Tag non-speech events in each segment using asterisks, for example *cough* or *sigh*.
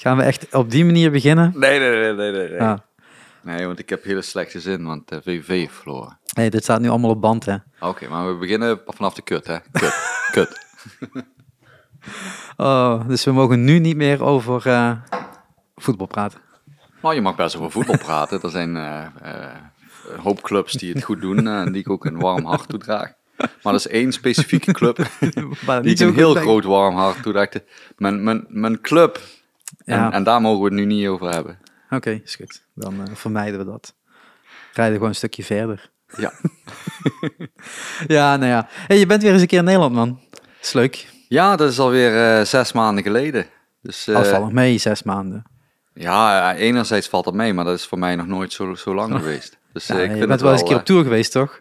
Gaan we echt op die manier beginnen? Nee, nee, nee, nee, nee. Nee, Ah. nee want ik heb hele slechte zin, want eh, VVV heeft verloren. Nee, dit staat nu allemaal op band, hè. Oké, maar we beginnen vanaf de kut, hè? Kut, *laughs* kut. *laughs* Oh, dus we mogen nu niet meer over eh, voetbal praten. Nou, je mag best over voetbal praten. Er zijn eh, eh, een hoop clubs die het goed doen en die ik ook een warm hart toedraag. Maar er is één specifieke club *laughs* die ik zo een heel groot warm hart toedraag. Mijn, mijn, mijn club. Ja. En, en daar mogen we het nu niet over hebben. Oké, is goed. Dan eh, vermijden we dat. Rijden gewoon een stukje verder. Ja. *laughs* Ja, nou ja. Hey, je bent weer eens een keer in Nederland, man. Is leuk. Ja, dat is alweer eh, zes maanden geleden. Dus, valt nog mee, zes maanden. ja, enerzijds valt dat mee, maar dat is voor mij nog nooit zo, zo lang geweest. Dus Ja, ik je vind bent het wel eens een keer op tour geweest, toch?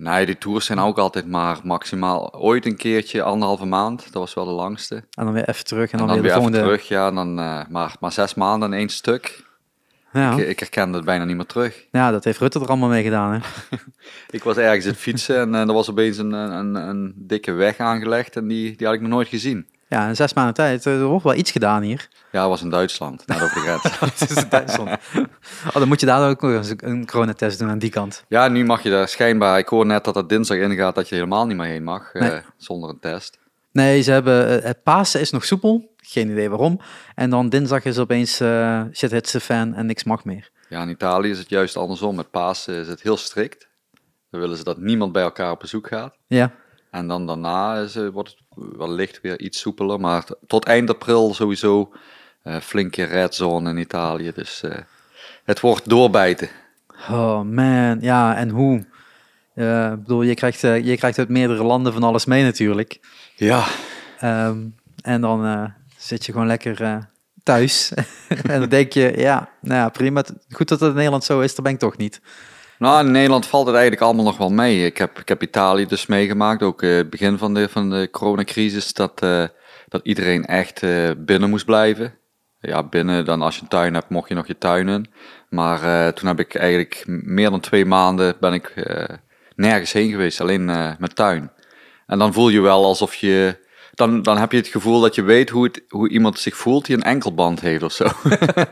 Nee, die tours zijn ook altijd maar maximaal ooit een keertje anderhalve maand. Dat was wel de langste. En dan weer even terug en En dan, dan, weer de volgende. terug, ja. Dan, eh, maar, maar zes maanden in één stuk. Ja. Ik, ik herkende het bijna niet meer terug. ja, dat heeft Rutte er allemaal mee gedaan, hè? *laughs* Ik was ergens aan het fietsen en eh, er was opeens een, een, een dikke weg aangelegd en die, die had ik nog nooit gezien. Ja, in zes maanden tijd. eh, Er wordt wel iets gedaan hier. Ja, was in Duitsland, net over de grens. *laughs* Het is in Duitsland. Oh, dan moet je daar ook nog eens een coronatest doen aan die kant. Ja, nu mag je daar schijnbaar, ik hoor net dat dat dinsdag ingaat dat je helemaal niet meer heen mag, eh, zonder een test. Nee, ze hebben... eh, Het Pasen is nog soepel. Geen idee waarom. En dan dinsdag is opeens eh shit hits the fan en niks mag meer. Ja, in Italië is het juist andersom. Met Pasen is het heel strikt. Dan willen ze dat niemand bij elkaar op bezoek gaat. Ja. En dan daarna is, eh, wordt het wellicht weer iets soepeler. Maar tot eind april sowieso eh, flinke red zone in Italië. Dus eh, het wordt doorbijten. Oh man, ja, en hoe? Ik bedoel, je krijgt, je krijgt uit meerdere landen van alles mee natuurlijk. Ja, Ehm, en dan zit je gewoon lekker thuis. *laughs* en dan denk je, ja, nou ja, prima. Goed dat het in Nederland zo is, dat ben ik toch niet. Nou in Nederland valt het eigenlijk allemaal nog wel mee. Ik heb, ik heb Italië dus meegemaakt. Ook eh, het begin van de, van de coronacrisis. Dat, eh, dat iedereen echt eh, binnen moest blijven. Ja, binnen dan als je een tuin hebt, mocht je nog je tuin in. Maar eh, toen heb ik eigenlijk meer dan twee maanden ben ik eh, nergens heen geweest, alleen eh met tuin. En dan voel je wel alsof je, dan, dan heb je het gevoel dat je weet hoe, het, hoe iemand zich voelt die een enkelband heeft of zo.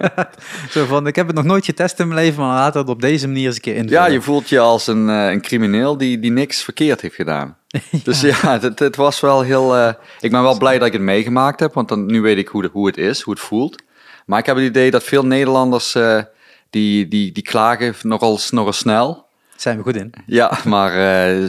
*laughs* Zo van, ik heb het nog nooit getest in mijn leven, maar laten we het op deze manier eens een keer invullen. ja, je voelt je als een, eh, een crimineel die, die niks verkeerd heeft gedaan. *laughs* Dus ja, het, het was wel heel. eh, ik ben wel blij dat ik het meegemaakt heb, want dan, nu weet ik hoe, de, hoe het is, hoe het voelt. Maar ik heb het idee dat veel Nederlanders eh, die, die, die klagen nogal, nogal snel. Zijn we goed in. Ja, maar,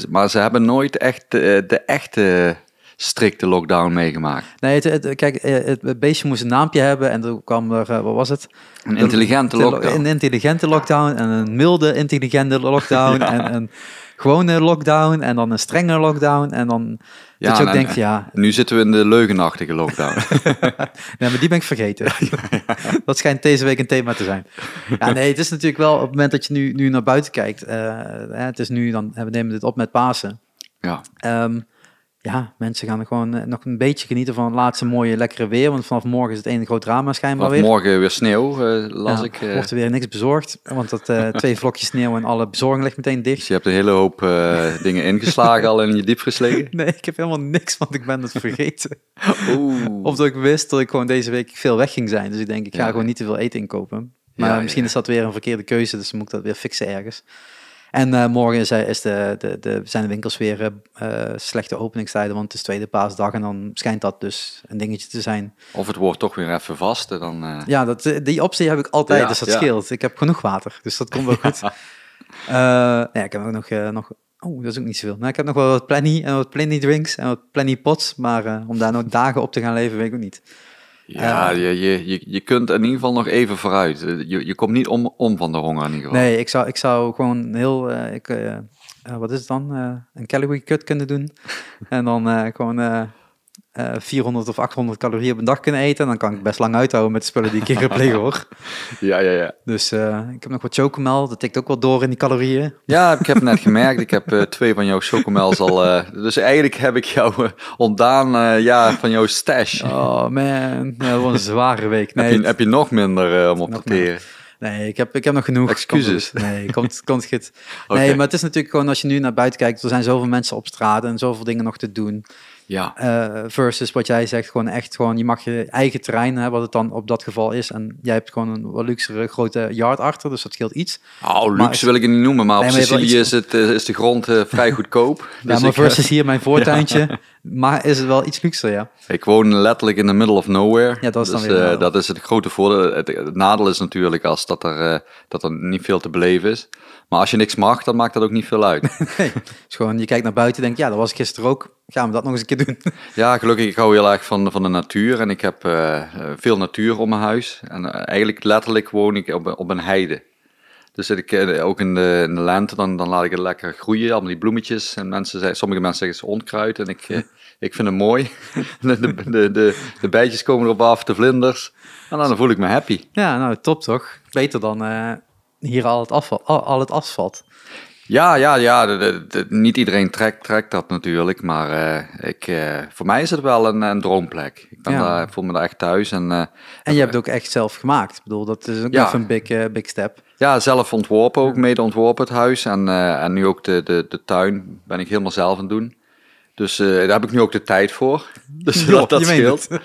maar ze hebben nooit echt de, de echte strikte lockdown meegemaakt. Nee, het, het- kijk, eh, het, beestje moest een naampje hebben en toen kwam er, eh, wat was het? Een intelligente De- lockdown. Een intelligente lockdown en een milde intelligente lockdown *laughs* en een gewone lockdown en dan een strenge lockdown en dan dat je ook en- denkt, ja, Nu zitten we in de leugenachtige lockdown. *laughs* nee, maar die ben ik vergeten. *laughs* dat schijnt deze week een thema te zijn. Ja, nee, het is natuurlijk wel op het moment dat je nu, nu naar buiten kijkt, hè, het is nu dan, we nemen dit op met Pasen. ja. Ehm, ja, mensen gaan gewoon eh, nog een beetje genieten van het laatste mooie lekkere weer, want vanaf morgen is het één groot drama schijnbaar Vanaf weer. morgen weer sneeuw, eh, las Ja, ik. eh. Wordt er weer niks bezorgd, want dat twee *laughs* vlokjes sneeuw en alle bezorging ligt meteen dicht. Dus je hebt een hele hoop dingen ingeslagen al in je diepvries liggen. *laughs* Nee, ik heb helemaal niks, want ik ben het *laughs* vergeten. Oeh. Of dat ik wist dat ik gewoon deze week veel weg ging zijn. Dus ik denk, ik ga Ja, gewoon niet te veel eten inkopen. Maar Ja, misschien is dat weer een verkeerde keuze, dus dan moet ik dat weer fixen ergens. En eh, morgen is, is de, de, de, zijn de winkels weer eh, eh, slechte openingstijden, want het is tweede paasdag en dan schijnt dat dus een dingetje te zijn. Of het wordt toch weer even vast. Dan, Ja, dat, die optie heb ik altijd, Ja, dus dat ja. scheelt. Ik heb genoeg water, dus dat komt wel goed. *laughs* Ja, ik heb ook nog, nog... Oh, dat is ook niet zoveel. Nou, ik heb nog wel wat plenty en wat plenty drinks en wat plenty pots, maar om daar nog dagen op te gaan leven, weet ik ook niet. Ja, je, je, je, je kunt in ieder geval nog even vooruit. Eh, Je, je komt niet om, om van de honger in ieder geval. Nee, ik zou, ik zou gewoon heel... eh, ik, eh, wat is het dan? Een calorie cut kunnen doen. *laughs* en dan gewoon eh, eh, 400 of 800 calorieën op een dag kunnen eten. En dan kan ik best lang uithouden met de spullen die ik hier heb liggen, hoor. *laughs* Ja, ja, ja. Dus eh, ik heb nog wat chocomel. Dat tikt ook wel door in die calorieën. Ja, ik heb het net gemerkt. Ik heb eh, twee van jouw chocomels al. eh, dus eigenlijk heb ik jou ontdaan eh, ja, van jouw stash. Oh man, ja, dat was een zware week. Nee, heb, je, heb je nog minder om op te teren? nee ik, heb, ik heb nog genoeg. Excuses. Komt goed. Nee, komt, komt goed. *laughs* Nee, maar het is natuurlijk gewoon als je nu naar buiten kijkt. Er zijn zoveel mensen op straat en zoveel dingen nog te doen. Ja. Eh, versus wat jij zegt, gewoon echt gewoon, je mag je eigen terrein, hè, wat het dan op dat geval is. En jij hebt gewoon een wat luxere grote yard achter, dus dat scheelt iets. Oh, Maar luxe wil ik het niet noemen, maar Nee, op maar Sicilië is, het, eh, is de grond eh, vrij goedkoop. *laughs* ja, Dus maar ik, eh, versus hier mijn *laughs* voortuintje, maar is het wel iets luxer, ja. Ik woon letterlijk in the middle of nowhere. Ja, dat is dan dus, weer eh, nadeel. dat is het grote voordeel. Het, het nadeel is natuurlijk als dat er, dat er niet veel te beleven is. Maar als je niks mag, dan maakt dat ook niet veel uit. *laughs* Nee, dus gewoon, je kijkt naar buiten en denkt, ja, dat was ik gisteren ook. Gaan we dat nog eens een keer doen? *laughs* ja, gelukkig, ik hou heel erg van, van de natuur. En ik heb eh, veel natuur om mijn huis. En eh, eigenlijk letterlijk woon ik op, een- op een heide. Dus dat ik, eh, ook in de, in de lente, dan, dan laat ik het lekker groeien. Allemaal die bloemetjes. En mensen zeggen, sommige mensen zeggen het is onkruid. En ik, *laughs* ik vind het mooi. de, de, de, de, bijtjes komen erop af, de vlinders. En dan voel ik me happy. Ja, nou, top toch? Beter dan hier al het, afval, al, het asfalt. Ja, ja, ja. de- de- de- niet iedereen trekt, trekt dat natuurlijk. Maar eh, ik, eh, voor mij is het wel een, een droomplek. Ik ben Ja. daar, voel me daar echt thuis. En eh, En je hebt het ook echt zelf gemaakt. Ik bedoel, dat is ook Ja. even een big, big step. ja, zelf ontworpen ook, mede ontworpen het huis. En, en nu ook de, de, de tuin ben ik helemaal zelf aan het doen. Dus daar heb ik nu ook de tijd voor. *laughs* Dus dat, dat scheelt. *laughs*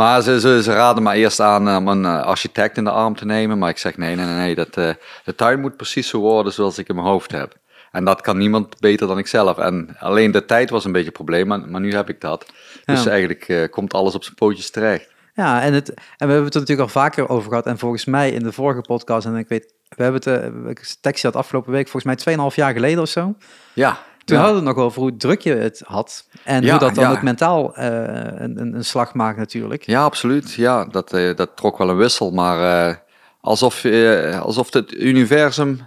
Maar ze, ze, ze raden me eerst aan om een eh, architect in de arm te nemen. Maar ik zeg nee, nee, nee. dat, eh, de tuin moet precies zo worden zoals ik in mijn hoofd heb. En dat kan niemand beter dan ik zelf. En alleen de tijd was een beetje een probleem, maar, maar nu heb ik dat. Dus Ja. eigenlijk eh, komt alles op zijn pootjes terecht. Ja, en, het, en we hebben het er natuurlijk al vaker over gehad. En volgens mij in de vorige podcast, en ik weet, we hebben het, uh, tekstje had afgelopen week, volgens mij 2,5 jaar geleden of zo. Ja, Toen ja. hadden we het nog over hoe druk je het had. En Ja, hoe dat dan ja. ook mentaal eh, een, een, een slag maakt natuurlijk. Ja, absoluut. Ja, dat, eh, dat trok wel een wissel, maar eh, alsof, alsof het universum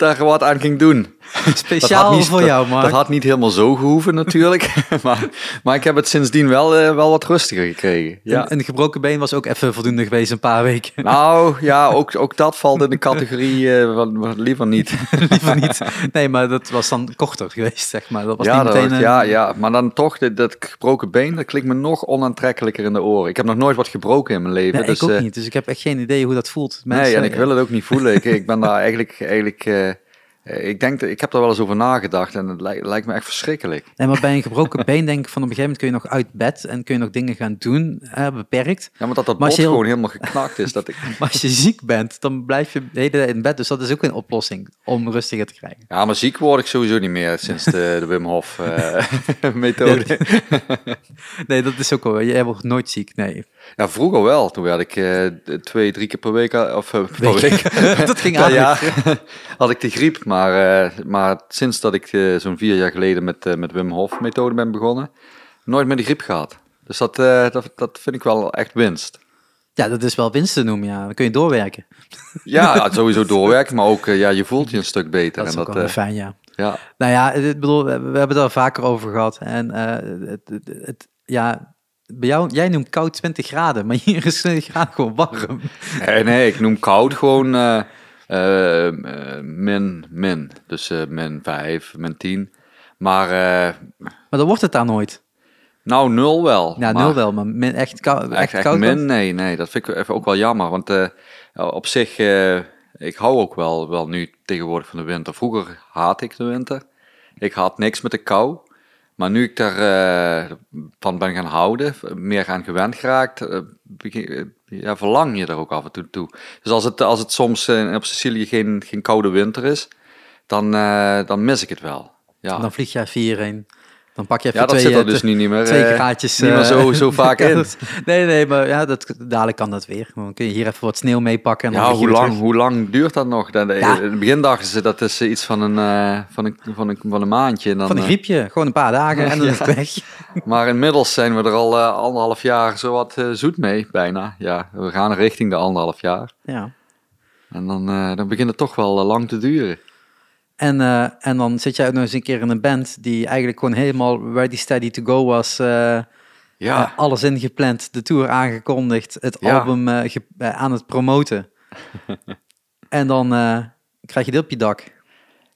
daar wat aan ging doen. Speciaal niet, voor jou, Mark. Dat had niet helemaal zo gehoeven natuurlijk, *laughs* maar, maar ik heb het sindsdien wel, eh, wel wat rustiger gekregen. Ja. En, en de gebroken been was ook even voldoende geweest, een paar weken. Nou *laughs* ja, ook, ook dat valt in de categorie van liever niet. *laughs* Liever niet. Nee, maar dat was dan korter geweest, zeg maar. Dat was Ja, niet dat, een- ja, ja, maar dan toch, dat, dat gebroken been, dat klinkt me nog onaantrekkelijker in de oren. Ik heb nog nooit wat gebroken in mijn leven. Nee, dus, ik ook eh, niet. Dus ik heb echt geen idee hoe dat voelt. nee, en ik wil het ook niet voelen. Ik, ik ben daar eigenlijk, eigenlijk ik denk, ik heb daar wel eens over nagedacht en het lijkt, lijkt me echt verschrikkelijk. Nee, maar bij een gebroken been denk ik van op een gegeven moment kun je nog uit bed en kun je nog dingen gaan doen, beperkt. Ja, maar dat dat Maar bot heel- gewoon helemaal geknakt is. Dat ik, *laughs* Maar als je ziek bent, dan blijf je de hele tijd in bed. Dus dat is ook een oplossing om rustiger te krijgen. ja, maar ziek word ik sowieso niet meer sinds de, de Wim Hof eh, *laughs* methode. *laughs* Nee, dat is ook wel. Jij wordt nooit ziek. Nee. Ja, vroeger wel. Toen werd ik eh, twee, drie keer per week, eh, of eh, per Week. *laughs* Dat ging jaar, *laughs* had ik de griep. Maar, maar sinds dat ik zo'n vier jaar geleden met, met Wim Hof methode ben begonnen, nooit meer de griep gehad. Dus dat, dat, dat vind ik wel echt winst. Ja, dat is wel winst te noemen. Ja. Dan kun je doorwerken. *laughs* Ja, sowieso doorwerken, maar ook ja, je voelt je een stuk beter. Dat is en dat, wel fijn, ja. ja. Nou ja, ik bedoel, we, hebben het er vaker over gehad. En het, het, het- ja, bij jou, jij noemt koud 20 graden, maar hier is 20 graden gewoon warm. Nee, nee, ik noem koud gewoon eh, eh, eh, min, min. Dus eh, min 5, min 10. Maar eh, Maar dan wordt het daar nooit. nou, nul wel. Ja, maar nul wel, maar min, echt, kou, echt, Echt, echt koud. min? Nee, nee, dat vind ik even ook wel jammer. Want eh, op zich, eh, ik hou ook wel, wel nu tegenwoordig van de winter. Vroeger haat ik de winter. Ik had niks met de kou. Maar nu ik daar eh, van ben gaan houden, meer aan gewend geraakt, eh, eh, ja, verlang je er ook af en toe toe. Dus als het, als het soms op Sicilië geen, geen koude winter is, dan, dan mis ik het wel. Ja, Dan vlieg je even hierheen. Dan pak je even ja dat twee, zit er eh, dus niet, niet meer, twee eh, graadjes. niet meer eh, zo, zo vaak *laughs* in. nee, nee, maar ja, dat, dadelijk kan dat weer. Dan kun je hier even wat sneeuw meepakken. en dan Ja, hoe lang, hoe lang duurt dat nog? Ja. In het begin dachten ze dat is iets van een, van een, van een, van een maandje. En dan, Van een griepje, gewoon een paar dagen *laughs* en dan is het weg. maar inmiddels zijn we er al anderhalf jaar zo wat zoet mee, bijna. Ja, we gaan richting de anderhalf jaar. Ja. En dan, dan begint het toch wel lang te duren. En, eh, en dan zit jij nog eens een keer in een band die eigenlijk gewoon helemaal ready, steady to go was. eh, Ja, eh, alles ingepland, de tour aangekondigd, het Ja. album aan het promoten. *laughs* en dan krijg je dit op je dak.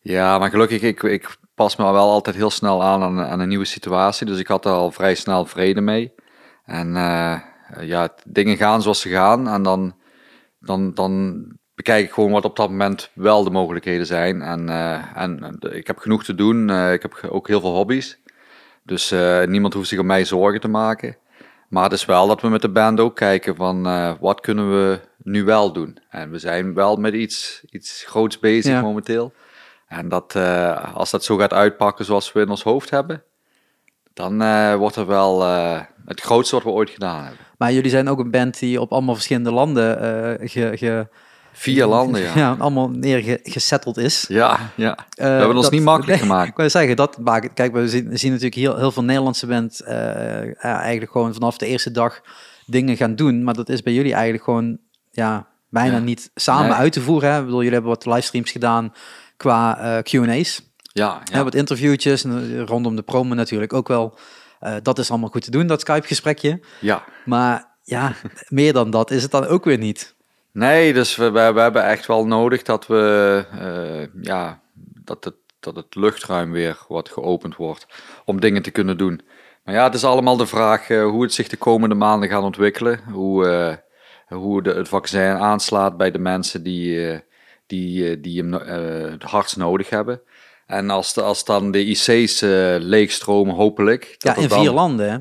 ja maar gelukkig, ik, ik pas me wel altijd heel snel aan, aan aan een nieuwe situatie. Dus ik had er al vrij snel vrede mee. En ja, dingen gaan zoals ze gaan. En dan, dan, dan bekijk ik gewoon wat op dat moment wel de mogelijkheden zijn. En, eh, en ik heb genoeg te doen. Eh, ik heb ook heel veel hobby's. Dus eh, niemand hoeft zich om mij zorgen te maken. Maar het is wel dat we met de band ook kijken van wat kunnen we nu wel doen. En we zijn wel met iets, iets groots bezig Ja. momenteel. En dat, als dat zo gaat uitpakken zoals we in ons hoofd hebben, dan wordt er wel het grootste wat we ooit gedaan hebben. Maar jullie zijn ook een band die op allemaal verschillende landen ge, ge- Vier landen, ja. ja, allemaal neergesetteld is. Ja, ja. Eh, we hebben ons niet makkelijk *laughs* nee, gemaakt. Ik wil zeggen, dat maakt, kijk, we zien, zien natuurlijk heel, heel veel Nederlandse band eh, ja, eigenlijk gewoon vanaf de eerste dag dingen gaan doen. Maar dat is bij jullie eigenlijk gewoon ja, bijna Ja. niet samen Nee. uit te voeren. Hè? Ik bedoel, jullie hebben wat livestreams gedaan qua eh, Q&A's. Ja, Ja. wat interviewtjes rondom de promo natuurlijk ook wel. Dat is allemaal goed te doen, dat Skype-gesprekje. ja. Maar ja, *laughs* meer dan dat is het dan ook weer niet. Nee, dus we, we, we hebben echt wel nodig dat we, eh, ja, dat het, dat het luchtruim weer wat geopend wordt om dingen te kunnen doen. Maar ja, het is allemaal de vraag eh, hoe het zich de komende maanden gaat ontwikkelen. Hoe, eh, hoe de, het vaccin aanslaat bij de mensen die, die, die hem het hardst nodig hebben. En als, de, als dan de IC's leegstromen, hopelijk. Ja, dat in het dan- vier landen, hè?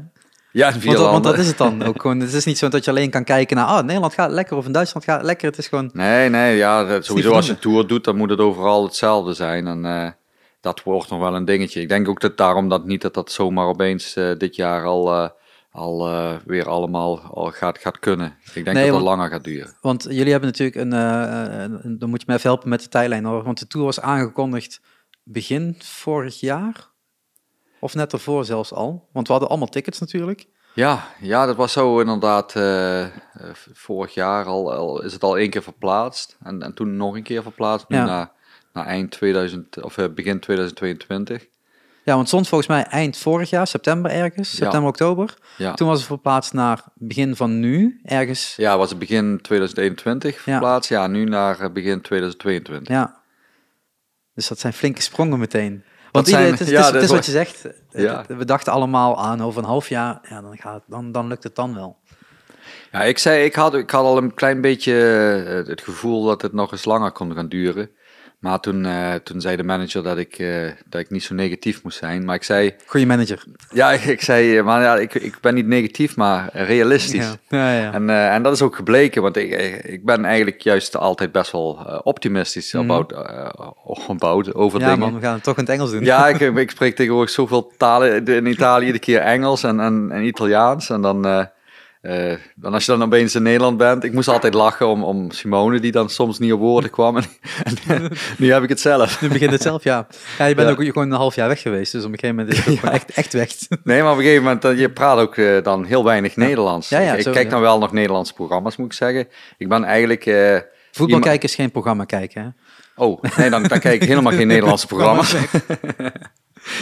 Ja, Want, dat- want dat is het dan ook *laughs* gewoon. Het is niet zo dat je alleen kan kijken naar, ah, Nederland gaat lekker of in Duitsland gaat lekker. Het is gewoon, Nee, nee, ja, dat- sowieso als je een tour doet, dan moet het overal hetzelfde zijn. En eh, dat wordt nog wel een dingetje. Ik denk ook dat daarom dat niet dat dat zomaar opeens eh, dit jaar al, eh, al eh, weer allemaal al gaat, gaat kunnen. Ik denk Nee, dat het langer gaat duren. want jullie hebben natuurlijk een, eh, een- een- dan moet je me even helpen met de tijdlijn hoor. Want de tour was aangekondigd begin vorig jaar. Of net ervoor zelfs al. Want we hadden allemaal tickets natuurlijk. Ja, ja, dat was zo inderdaad eh, eh, vorig jaar al, al, is het al één keer verplaatst. En, en toen nog een keer verplaatst, nu Ja. naar, naar eind 2000, of eh, begin 2022. Ja, want stond volgens mij eind vorig jaar, september ergens. Ja. September, oktober. Ja. Toen was het verplaatst naar begin van nu, ergens. Ja, was het begin 2021 verplaatst. Ja, nu naar begin 2022. Ja. Dus dat zijn flinke sprongen meteen. Want zijn- het is, ja, het is, het wat je zegt. Ja. We dachten allemaal aan over een half jaar, ja, dan, gaat, dan, dan lukt het dan wel. Ja, ik zei, ik had, ik had al een klein beetje eh, het gevoel dat het nog eens langer kon gaan duren. Maar toen, eh, toen zei de manager dat ik, eh, dat ik niet zo negatief moest zijn. Maar ik zei, Goeie manager. ja, *laughs* ik, ik zei, eh, maar ja, ik, ik ben niet negatief, maar realistisch. Ja, ja, ja. En, en dat is ook gebleken, want ik, ik ben eigenlijk juist altijd best wel optimistisch Mhm. about, about, over ja dingen. man, we gaan het toch in het Engels doen. Ja, ik, *laughs* ik spreek tegenwoordig zoveel talen in Italië, iedere keer Engels en, en, en Italiaans. En dan, eh, eh, dan als je dan opeens in Nederland bent, ik moest altijd lachen om, om Simone, die dan soms niet op woorden kwam. *laughs* En, en nu heb ik het zelf. Nu begint het zelf, ja. Ja, je bent Ja. ook gewoon een half jaar weg geweest, dus op een gegeven moment is het ook *laughs* echt, echt weg. Nee, maar op een gegeven moment, dan- je praat ook eh, dan heel weinig Nederlands. Ja, ja, ik zo, kijk dan wel nog Nederlandse programma's, moet ik zeggen. Ik ben eigenlijk... eh, Voetbal iemand- kijken is geen programma kijken, hè? Oh, nee, dan, dan kijk ik helemaal geen *laughs* Nederlandse programma's.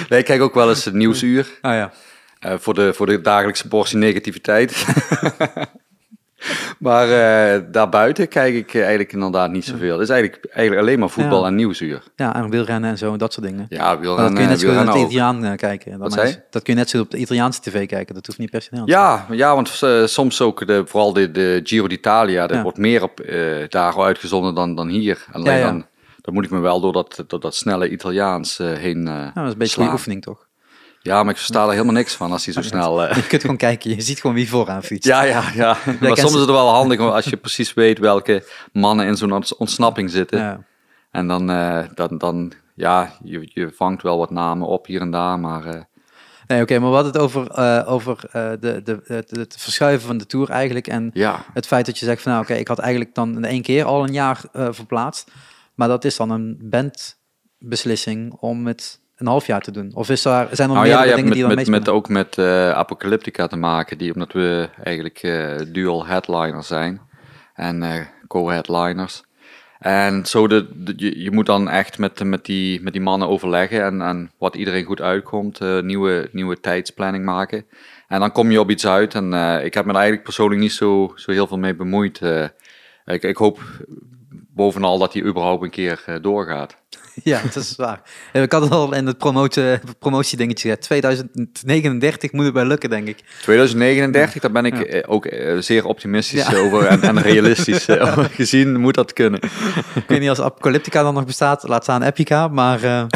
nee, ik kijk ook wel eens het Nieuwsuur. Ah ja. Eh, voor, de, voor de dagelijkse portie negativiteit. *laughs* maar eh, daarbuiten kijk ik eh, eigenlijk inderdaad niet zoveel. Het is eigenlijk, eigenlijk alleen maar voetbal Ja. en nieuwsuur. Ja, en wielrennen en zo, dat soort dingen. Ja, Maar dat wielrennen, kun je net zo goed wielrennen ook. Italiaan kijken. Wat Dat, zei dat kun je net zo goed op de Italiaanse tv kijken. Dat hoeft niet per se Nederlands. Ja, ja, want soms ook, de, vooral de, de Giro d'Italia, dat Ja. wordt meer op daar uitgezonden dan, dan hier. Alleen Ja, ja. Dan, dan moet ik me wel door dat, door dat snelle Italiaans heen Ja, dat is een beetje een oefening, toch? Ja, maar ik versta er helemaal niks van als hij zo snel... eh, Je kunt gewoon *laughs* kijken, je ziet gewoon wie vooraan fietst. Ja, ja, ja. maar soms is het wel handig als je precies weet welke mannen in zo'n ont- ontsnapping zitten. Ja. En dan, eh, dan, dan ja, je, je vangt wel wat namen op hier en daar, maar eh, Nee, oké, maar we hadden het over, over de, de, het, het verschuiven van de Tour eigenlijk. En ja. het feit dat je zegt van, nou oké, ik had eigenlijk dan in één keer al een jaar verplaatst. Maar dat is dan een bandbeslissing om het een half jaar te doen. Of is daar, zijn er Nou ja, hebt dingen met, die dan met, met, ook met eh, Apocalyptica te maken, die, omdat we eigenlijk eh, dual headliners zijn en eh, co-headliners. En zo de, de- je, je moet dan echt met, met, die, met die mannen overleggen en, en wat iedereen goed uitkomt, nieuwe, nieuwe tijdsplanning maken. En dan kom je op iets uit en ik heb me er eigenlijk persoonlijk niet zo, zo heel veel mee bemoeid. ik, ik hoop bovenal dat hij überhaupt een keer doorgaat. *laughs* Ja, dat is waar. Ik had het al in het promotie, promotiedingetje gezet. 2039 moet het bij lukken, denk ik. 2039, daar ben ik Ja. eh, ook eh, zeer optimistisch Ja. over en, en *laughs* realistisch eh, gezien moet dat kunnen. Ik weet niet als Apocalyptica dan nog bestaat, laat staan Epica, maar *laughs*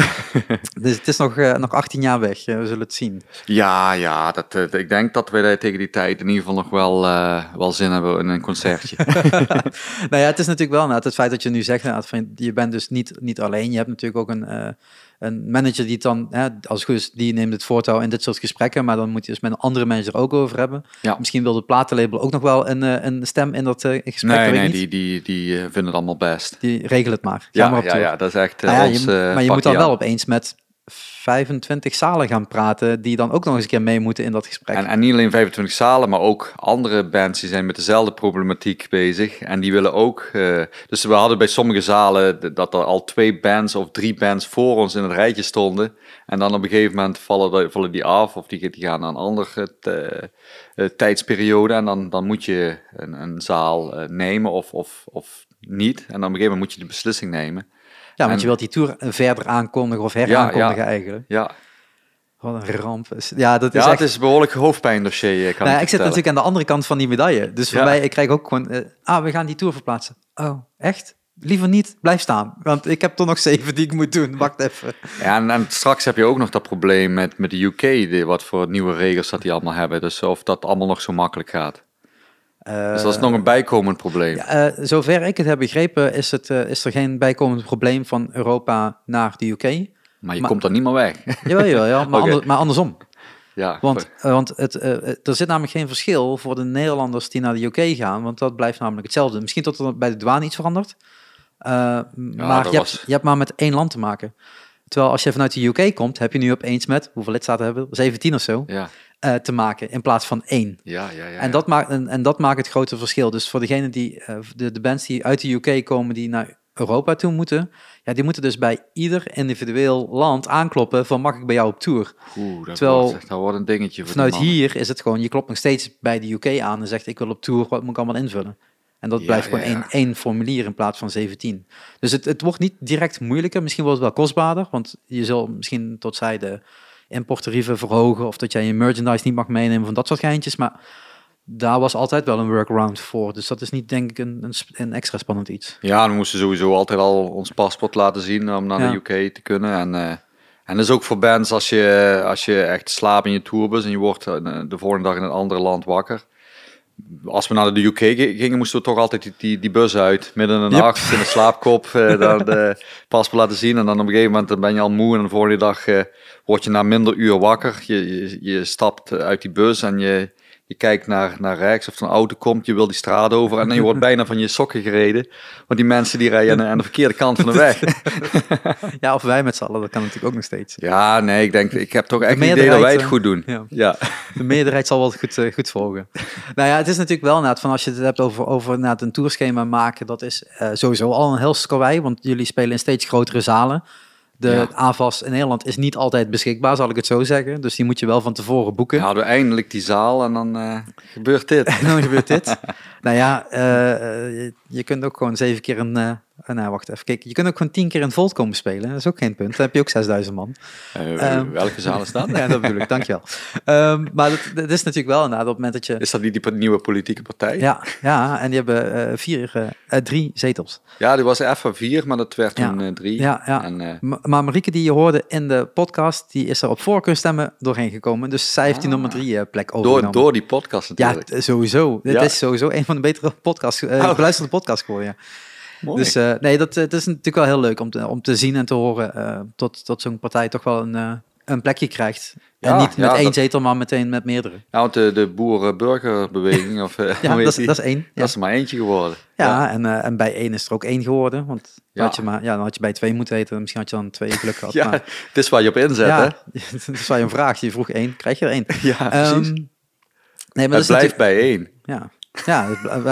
dus het is nog, nog 18 jaar weg. We zullen het zien. Ja, ja, dat, ik denk dat we tegen die tijd in ieder geval nog wel, wel zin hebben in een concertje. nou ja, het is natuurlijk wel het feit dat je nu zegt, van, je bent dus niet, niet alleen. Je hebt natuurlijk ook een, eh, een manager die het dan, hè, als het goed is, die neemt het voortouw in dit soort gesprekken, maar dan moet je dus met een andere manager ook over hebben. Ja. Misschien wil de platenlabel ook nog wel een, eh, een stem in dat eh, gesprek. nee, nee, niet. die, die, die vinden het allemaal best. Die regelen het maar. Ja, maar op ja, ja, dat is echt Nou ja, ons je, maar je moet dan wel opeens met 25 zalen gaan praten, die dan ook nog eens een keer mee moeten in dat gesprek. En, niet alleen 25 zalen, maar ook andere bands die zijn met dezelfde problematiek bezig. En die willen ook. eh, dus we hadden bij sommige zalen dat er al twee bands of drie bands voor ons in het rijtje stonden. En dan op een gegeven moment vallen, die af of die, die gaan naar een andere eh, eh, tijdsperiode. En dan, dan moet je een, een zaal nemen of, of, of niet. En dan op een gegeven moment moet je de beslissing nemen. Ja, want en- je wilt die tour verder aankondigen of heraankondigen eigenlijk. Ja, Wat een ramp. Ja, dat is ja echt... het is een behoorlijk hoofdpijndossier, eh, kan Nou ja, ik ik zit natuurlijk aan de andere kant van die medaille. Dus voor Ja. mij, ik krijg ook gewoon... eh, ah, we gaan die tour verplaatsen. Oh, echt? Liever niet, blijf staan. Want ik heb er nog zeven die ik moet doen. *laughs* Wacht even. Ja, en, en straks heb je ook nog dat probleem met, met de UK, die, wat voor nieuwe regels dat die allemaal hebben. Dus of dat allemaal nog zo makkelijk gaat. Eh, Dus dat is nog een bijkomend probleem. ja, eh, zover ik het heb begrepen, is, het, eh, is er geen bijkomend probleem van Europa naar de UK. maar je maar- komt er niet meer weg. *laughs* Jawel, jawel, ja, maar, *laughs* ander- maar andersom. ja, Want, eh, want het, eh, eh, er zit namelijk geen verschil voor de Nederlanders die naar de UK gaan, want dat blijft namelijk hetzelfde. Misschien tot er bij de douane iets verandert, Eh, maar je, was- hebt, je hebt maar met één land te maken. Terwijl als je vanuit de UK komt, heb je nu opeens met, hoeveel lidstaten hebben we? 17 of zo, ja, eh, te maken in plaats van één. ja, ja. ja, En, dat maakt, en, en dat maakt het grote verschil. Dus voor degene die, eh, de, de bands die uit de UK komen, die naar Europa toe moeten, ja, die moeten dus bij ieder individueel land aankloppen van mag ik bij jou op tour? Oeh, dat, terwijl- wordt, dat wordt een dingetje voor Vanuit hier is het gewoon, je klopt nog steeds bij de UK aan en zegt ik wil op tour, wat moet ik allemaal invullen? En dat Ja, blijft ja, gewoon ja. Één, één formulier in plaats van 17. Dus het, het wordt niet direct moeilijker, misschien wordt het wel kostbaarder, want je zal misschien tot zij de importtarieven verhogen of dat jij je merchandise niet mag meenemen van dat soort geintjes, maar daar was altijd wel een workaround voor. Dus dat is niet denk ik een, een, extra spannend iets. Ja, we moesten sowieso altijd al ons paspoort laten zien om naar Ja. de UK te kunnen. En, eh, en dat is ook voor bands als je, als je echt slaapt in je tourbus en je wordt eh, de volgende dag in een ander land wakker. Als we naar de UK gi- gingen, moesten we toch altijd die, die, die bus uit. Midden in de Yep. nacht, in de slaapkop, eh *laughs* dan de paspoort laten zien. En dan op een gegeven moment ben je al moe en de volgende dag eh, word je na minder uur wakker. Je, je, je stapt uit die bus en je, je kijkt naar, naar rechts of een auto komt. Je wil die straat over en dan je wordt bijna van je sokken gereden. Want die mensen die rijden aan, de verkeerde kant van de weg. *laughs* Ja, of wij met z'n allen, dat kan natuurlijk ook nog steeds. Ja, nee, ik denk, ik heb toch echt het idee dat wij het eh, goed doen. ja. Ja. De meerderheid zal wel goed, eh, goed volgen. nou ja, het is natuurlijk wel inderdaad van als je het hebt over, over inderdaad een tourschema maken, dat is eh, sowieso al een heel skarwei, want jullie spelen in steeds grotere zalen. De Ja. AVAS in Nederland is niet altijd beschikbaar, zal ik het zo zeggen. Dus die moet je wel van tevoren boeken. Dan hadden we eindelijk die zaal en dan eh, gebeurt dit. En *laughs* dan gebeurt dit. *laughs* nou ja, eh, eh, je kunt ook gewoon zeven keer een... eh eh, nou, wacht even. Kijk, je kunt ook gewoon tien keer in Volt komen spelen. Dat is ook geen punt. Dan heb je ook 6000 man. Eh, Ehm. welke zaal is dat? *laughs* ja, dat bedoel ik. Dankjewel. Ehm maar dat, dat is natuurlijk wel inderdaad op het moment dat je... Is dat niet die nieuwe politieke partij? Ja, ja, en die hebben eh, vier, eh, eh, drie zetels. Ja, die was even vier, maar dat werd Ja. toen eh, drie. Ja, ja. En, eh, maar Marieke die je hoorde in de podcast, die is er op voorkeurstemmen doorheen gekomen. Dus zij heeft die Ah. nummer drie eh, plek door, overgenomen. door die podcast ja, natuurlijk. t- sowieso. Dit Ja. is sowieso een van de betere podcasts, eh Oh. beluisterde podcasts geworden. Ja. Mooi. Dus eh, nee, dat, eh, dat is natuurlijk wel heel leuk om te, om te zien en te horen eh, tot, tot zo'n partij toch wel een, een plekje krijgt. en Ja, niet met ja, één dat- zetel, maar meteen met meerdere. ja, want de, de boeren-burgerbeweging, of *laughs* Ja, dat is, dat is één. Ja. Dat is er maar eentje geworden. Ja, En, en bij één is er ook één geworden. Want dan had je maar, ja, dan had je bij twee moeten weten. Misschien had je dan twee geluk gehad. *laughs* Ja, maar, het is waar je op inzet, hè? *laughs* ja, dus waar je een vraag. Je vroeg één, krijg je er één. Ja, Ehm, precies. nee, maar het dat is blijft bij één. Ja, ja,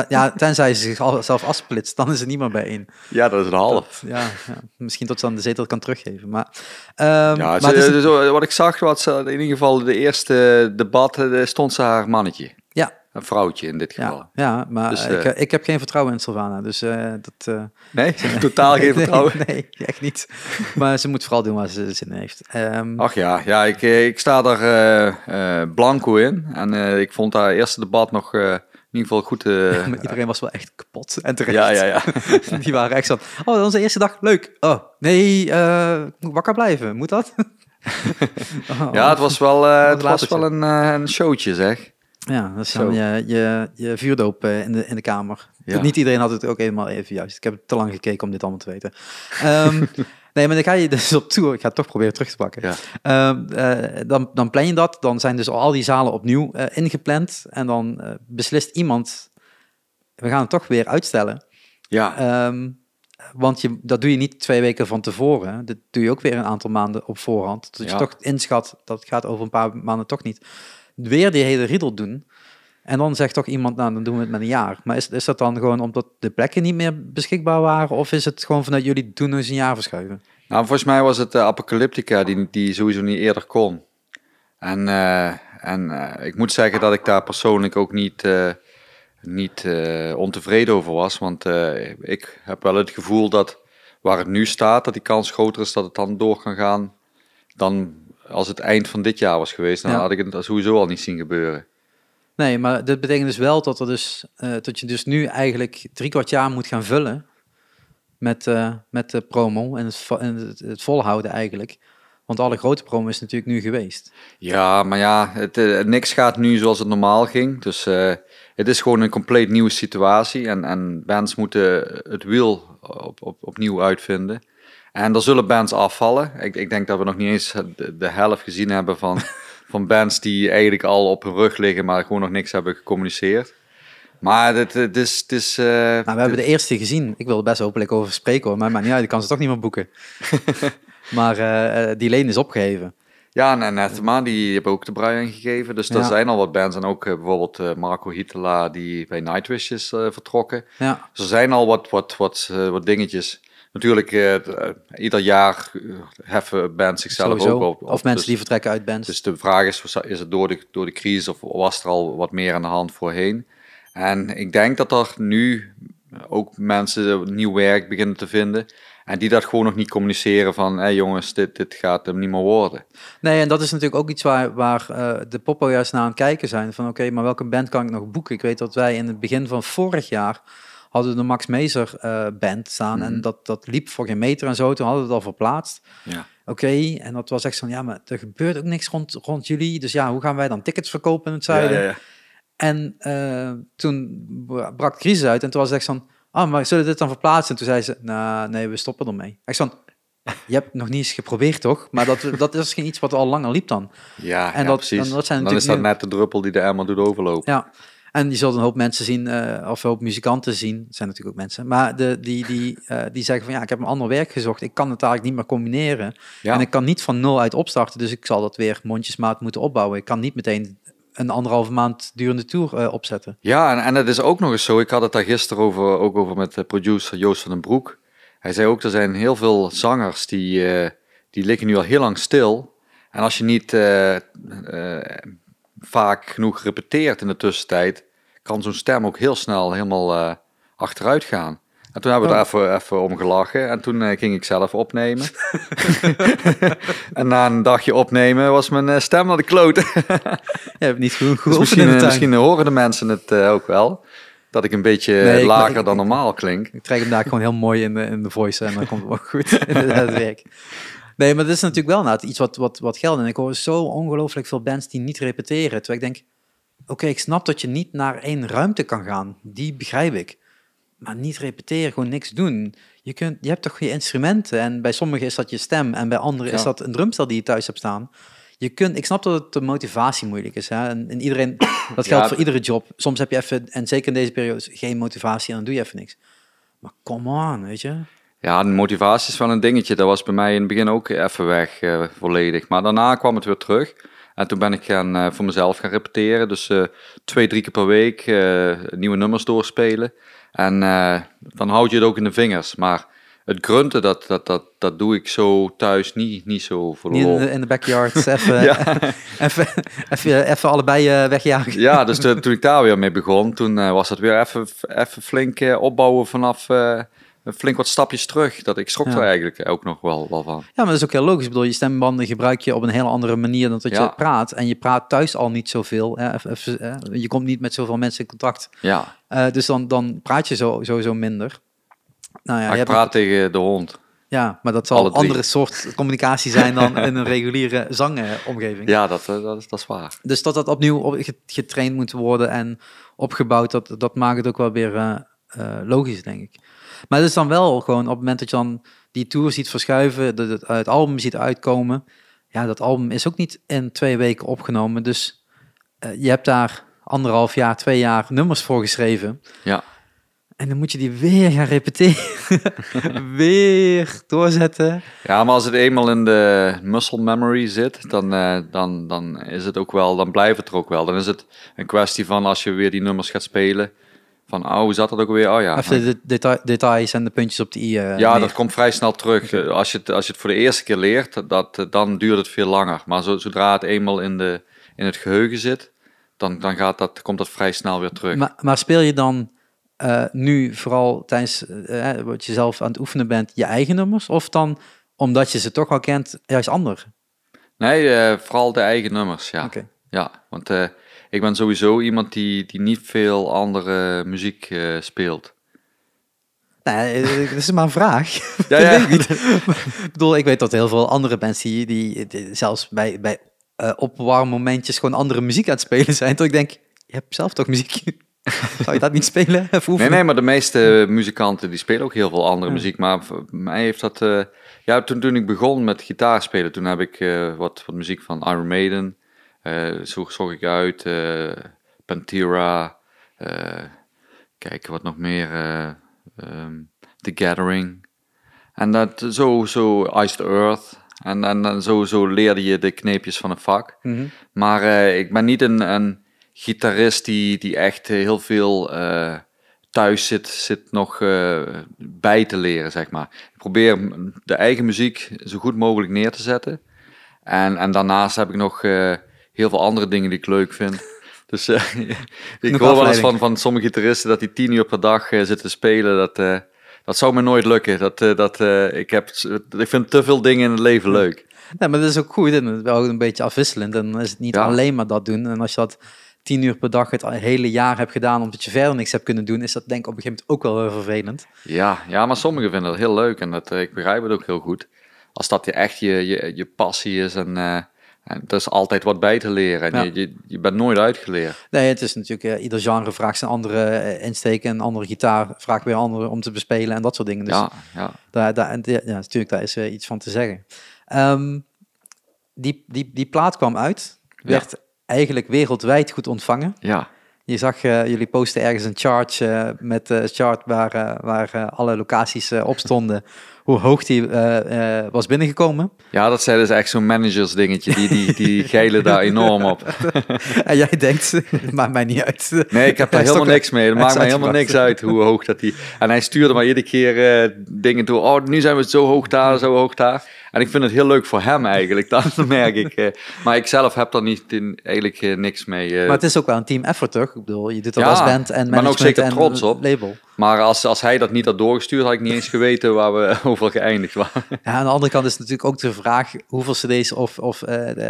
ja, tenzij ze zichzelf afsplitst, dan is niet meer bij één. Ja, dat is een half. Dat- ja, ja, misschien tot ze dan de zetel kan teruggeven. Maar, ehm, Ja, maar ze- het is, zo, wat ik zag, was ze in ieder geval de eerste debat, eh, stond ze haar mannetje. ja, een vrouwtje in dit geval. Ja, ja maar Dus, ik, eh, ik heb geen vertrouwen in Sylvana. Dus eh, dat... eh, Nee, *laughs* totaal geen *laughs* vertrouwen. Nee, nee, echt niet. Maar ze moet vooral doen waar ze zin in heeft. Ehm, Ach ja, ja ik, eh, ik sta daar eh, eh, blanco in. En eh, ik vond dat eerste debat nog eh, in ieder geval goed. eh, *laughs* maar iedereen was wel echt kapot en terecht. ja, ja, ja. *laughs* Die waren echt zo oh, onze eerste dag, leuk. Oh, nee, eh, moet wakker blijven. Moet dat? *laughs* Oh, Ja, het was wel, eh, het was wel een, een showtje, zeg. Ja, dat is dan je, je, je vuurdoop in, de, in de kamer. Ja. Niet iedereen had het ook helemaal even juist. Ik heb te lang gekeken om dit allemaal te weten. Ehm, nee, maar dan ga je dus op tour. Ik ga het toch proberen terug te pakken. Ja. Ehm, eh, dan, dan plan je dat. Dan zijn dus al die zalen opnieuw eh, ingepland. En dan eh, beslist iemand, we gaan het toch weer uitstellen. Ja, Ehm, want je, dat doe je niet twee weken van tevoren. Dat doe je ook weer een aantal maanden op voorhand. Dat je Ja. toch inschat, dat het gaat over een paar maanden toch niet. Weer die hele riedel doen. En dan zegt toch iemand, nou dan doen we het met een jaar. Maar is, is dat dan gewoon omdat de plekken niet meer beschikbaar waren? Of is het gewoon vanuit jullie doen eens een jaar verschuiven? nou volgens mij was het de Apocalyptica die, die sowieso niet eerder kon. En, eh, en eh, ik moet zeggen dat ik daar persoonlijk ook niet, eh, niet eh, ontevreden over was. Want eh, ik heb wel het gevoel dat waar het nu staat, dat die kans groter is dat het dan door kan gaan dan als het eind van dit jaar was geweest. Dan Ja. had ik het sowieso al niet zien gebeuren. Nee, maar dat betekent dus wel dat, er dus, eh, dat je dus nu eigenlijk drie kwart jaar moet gaan vullen met, eh, met de promo en het, en het, het volhouden eigenlijk. Want alle grote promo is natuurlijk nu geweest. Ja, maar ja, het, eh, niks gaat nu zoals het normaal ging. Dus het is gewoon een compleet nieuwe situatie. En, en bands moeten het wiel op, op, opnieuw uitvinden. En er zullen bands afvallen. Ik, ik denk dat we nog niet eens de, de helft gezien hebben van, *laughs* van bands die eigenlijk al op hun rug liggen, maar gewoon nog niks hebben gecommuniceerd. Maar het, het is... Het is eh, Nou, we hebben de eerste gezien. Ik wil er best openlijk over spreken hoor, maar niet uit. Ik kan ze toch niet meer boeken. *laughs* maar eh, eh, die leen is opgeheven. Ja, en Anathema, die hebben ook de brui ingegeven. Dus er Ja. zijn al wat bands. En ook bijvoorbeeld Marco Hitela, die bij Nightwish is vertrokken. Ja, Dus er zijn al wat, wat, wat, wat dingetjes. Natuurlijk, eh, eh, ieder jaar eh, heffen bands zichzelf sowieso. ook op. op. of mensen dus, die vertrekken uit bands. dus de vraag is, is het door de, door de crisis of was er al wat meer aan de hand voorheen? En ik denk dat er nu ook mensen nieuw werk beginnen te vinden. En die dat gewoon nog niet communiceren van, hé jongens, dit, dit gaat hem niet meer worden. Nee, en dat is natuurlijk ook iets waar, waar de popo juist naar aan het kijken zijn. Van oké, maar welke band kan ik nog boeken? Ik weet dat wij in het begin van vorig jaar hadden we de Max Mezer eh, band staan. En Mhm. dat, dat liep voor geen meter en zo. Toen hadden we het al verplaatst. Ja. Oké, en dat was echt zo, ja, maar er gebeurt ook niks rond, rond jullie. Dus ja, hoe gaan wij dan tickets verkopen in het zuiden? Ja, ja, ja. En eh, toen bra- brak de crisis uit en toen was het echt van, ah, maar zullen we dit dan verplaatsen? En toen zei ze, nou, nee, we stoppen ermee. Echt van, *laughs* je hebt nog niet eens geprobeerd, toch? Maar dat, dat is geen iets wat al langer liep dan. Ja, En ja, dat- precies. en dat zijn dan is dat net de druppel die de emmer doet overlopen. Ja, en je zult een hoop mensen zien, eh, of een hoop muzikanten zien, het zijn natuurlijk ook mensen, maar de, die, die, eh, die zeggen van ja, ik heb een ander werk gezocht, ik kan het eigenlijk niet meer combineren. Ja. En ik kan niet van nul uit opstarten, dus ik zal dat weer mondjesmaat moeten opbouwen. Ik kan niet meteen een anderhalve maand durende tour eh, opzetten. Ja, en, en het is ook nog eens zo. Ik had het daar gisteren over, ook over met de producer Joost van den Broek. Hij zei ook, er zijn heel veel zangers die, die liggen nu al heel lang stil. En als je niet vaak genoeg repeteert in de tussentijd, kan zo'n stem ook heel snel helemaal eh, achteruit gaan. En toen hebben we Oh. er even, even om gelachen. En toen eh, ging ik zelf opnemen. *laughs* *laughs* en na een dagje opnemen was mijn eh, stem naar de kloten. *laughs* Je hebt niet genoeg Dus geoefend misschien, misschien horen de mensen het ook wel. Dat ik een beetje Nee, ik- lager ik- dan normaal klink. Ik trek hem daar gewoon heel mooi in de, in de voice en dan komt het ook goed in het werk. Nee, maar dat is natuurlijk wel iets wat, wat, wat geldt. En ik hoor zo ongelooflijk veel bands die niet repeteren. Terwijl ik denk, oké, ik snap dat je niet naar één ruimte kan gaan. Die begrijp ik. Maar niet repeteren, gewoon niks doen. Je, kunt, je hebt toch je instrumenten en bij sommigen is dat je stem en bij anderen is dat een drumstel die je thuis hebt staan. Je kunt, ik snap dat het de motivatie moeilijk is. Hè? En, en iedereen, *clears throat* dat geldt Ja, voor iedere job. Soms heb je even, en zeker in deze periode, geen motivatie en dan doe je even niks. Maar come on, weet je. Ja, de motivatie is wel een dingetje. Dat was bij mij in het begin ook even weg, eh, volledig. Maar daarna kwam het weer terug. En toen ben ik gaan, eh, voor mezelf gaan repeteren. Dus eh, twee, drie keer per week nieuwe nummers doorspelen. En dan houd je het ook in de vingers. Maar het grunten, dat, dat, dat, dat doe ik zo thuis niet, niet zo voor de in in de backyard *laughs* even, Ja. *laughs* even, even, even allebei wegjagen. Ja, dus toen, toen ik daar weer mee begon, toen was het weer even, even flink opbouwen vanaf flink wat stapjes terug. Dat ik schrok Ja. er eigenlijk ook nog wel, wel van. Ja, maar dat is ook heel logisch. Ik bedoel, je stembanden gebruik je op een hele andere manier dan dat je praat. En je praat thuis al niet zoveel. Hè? Je komt niet met zoveel mensen in contact. Ja, Eh, dus dan, dan praat je zo, sowieso minder. Nou ja, je hebt- praat tegen de hond. ja, maar dat zal een andere soort communicatie zijn dan in een reguliere zangomgeving. Ja, dat, eh, dat, is, dat is waar. Dus dat dat opnieuw op- ge- getraind moet worden en opgebouwd, dat, dat maakt het ook wel weer eh, logisch, denk ik. Maar het is dan wel gewoon op het moment dat je dan die tour ziet verschuiven, dat het, het album ziet uitkomen. Ja, dat album is ook niet in twee weken opgenomen. Dus eh, je hebt daar anderhalf jaar, twee jaar nummers voor geschreven. Ja. En dan moet je die weer gaan repeteren. *laughs* weer doorzetten. Ja, maar als het eenmaal in de muscle memory zit, dan, eh, dan, dan is het ook wel, dan blijft het er ook wel. Dan is het een kwestie van als je weer die nummers gaat spelen, van oh, hoe zat dat ook weer? Oh ja, Even de deta- details en de puntjes op de i. eh, Ja, neer. dat komt vrij snel terug. Eh, Als, je het, als je het voor de eerste keer leert, dat, dan duurt het veel langer. Maar zo, zodra het eenmaal in, de, in het geheugen zit, dan, dan gaat dat, komt dat vrij snel weer terug. Maar, maar speel je dan eh, nu vooral tijdens wat je zelf aan het oefenen bent, je eigen nummers? Of dan, omdat je ze toch al kent, juist ander? Nee, vooral de eigen nummers, ja. Oké. ja want ik ben sowieso iemand die, die niet veel andere muziek eh, speelt. Nee, eh, dat is maar een vraag. *laughs* Ja, ja. ik ik bedoel, ik weet dat heel veel andere mensen die, die, die zelfs bij, bij eh opwarmmomentjes gewoon andere muziek aan het spelen zijn. Tot ik denk, je hebt zelf toch muziek? *laughs* Zou je dat niet spelen? *laughs* Nee, nee, maar de meeste muzikanten die spelen ook heel veel andere Ja. muziek. Maar voor mij heeft dat... eh, ja, toen, toen ik begon met gitaar spelen, toen heb ik eh, wat, wat muziek van Iron Maiden. Eh zo zocht ik uit. eh Pantera. eh, kijk, wat nog meer. eh, ehm, The Gathering. En dat, zo, zo Iced Earth. En, en, en zo, zo leerde je de kneepjes van een vak. Mhm. Maar ik ben niet een, een gitarist die, die echt heel veel thuis zit, zit nog bij te leren, zeg maar. Ik probeer de eigen muziek zo goed mogelijk neer te zetten. En, en daarnaast heb ik nog heel veel andere dingen die ik leuk vind. *laughs* Dus eh, ik hoor wel eens van, van sommige gitaristen dat die tien uur per dag eh, zitten spelen. Dat, eh, dat zou me nooit lukken. Dat, dat, ik, heb, ik vind te veel dingen in het leven leuk. Nee, maar dat is ook goed en het is wel een beetje afwisselend. En dan is het niet Ja. alleen maar dat doen. En als je dat tien uur per dag het hele jaar hebt gedaan omdat je verder niks hebt kunnen doen, is dat denk ik op een gegeven moment ook wel heel vervelend. Ja, ja, maar sommigen vinden dat heel leuk en dat, ik begrijp het ook heel goed. Als dat je echt je, je, je passie is en, en er is altijd wat bij te leren en Ja. je, je, je bent nooit uitgeleerd. Nee, het is natuurlijk, eh, ieder genre vraagt zijn andere eh, insteken. Een andere gitaar vraagt weer andere om te bespelen en dat soort dingen. Dus ja, ja. daar, daar, en ja, natuurlijk, daar is eh, iets van te zeggen. Ehm, die, die, die plaat kwam uit, werd eigenlijk wereldwijd goed ontvangen. ja. Je zag, eh, jullie posten ergens een chart eh, met eh chart waar, waar alle locaties op stonden, *laughs* hoe hoog die was binnengekomen. Ja, dat zijn dus echt zo'n managers dingetje, die, die, die *laughs* geilen daar enorm op. *laughs* en jij denkt, maakt mij niet uit. Nee, ik heb daar helemaal niks mee. Het maakt mij helemaal niks uit hoe hoog dat die... En hij stuurde maar iedere keer dingen door. Oh, nu zijn we zo hoog daar, zo hoog daar. En ik vind het heel leuk voor hem eigenlijk, *laughs* dat merk ik. eh. Maar ik zelf heb daar niet, in, eigenlijk eh, niks mee. eh. Maar het is ook wel een team effort, toch? Ik bedoel, je doet dat Ja, als band en maar ook zeker trots op. label. Maar als, als hij dat niet had doorgestuurd, had ik niet eens geweten waar we *laughs* over geëindigd waren. Ja, aan de andere kant is natuurlijk ook de vraag hoeveel cd's of, of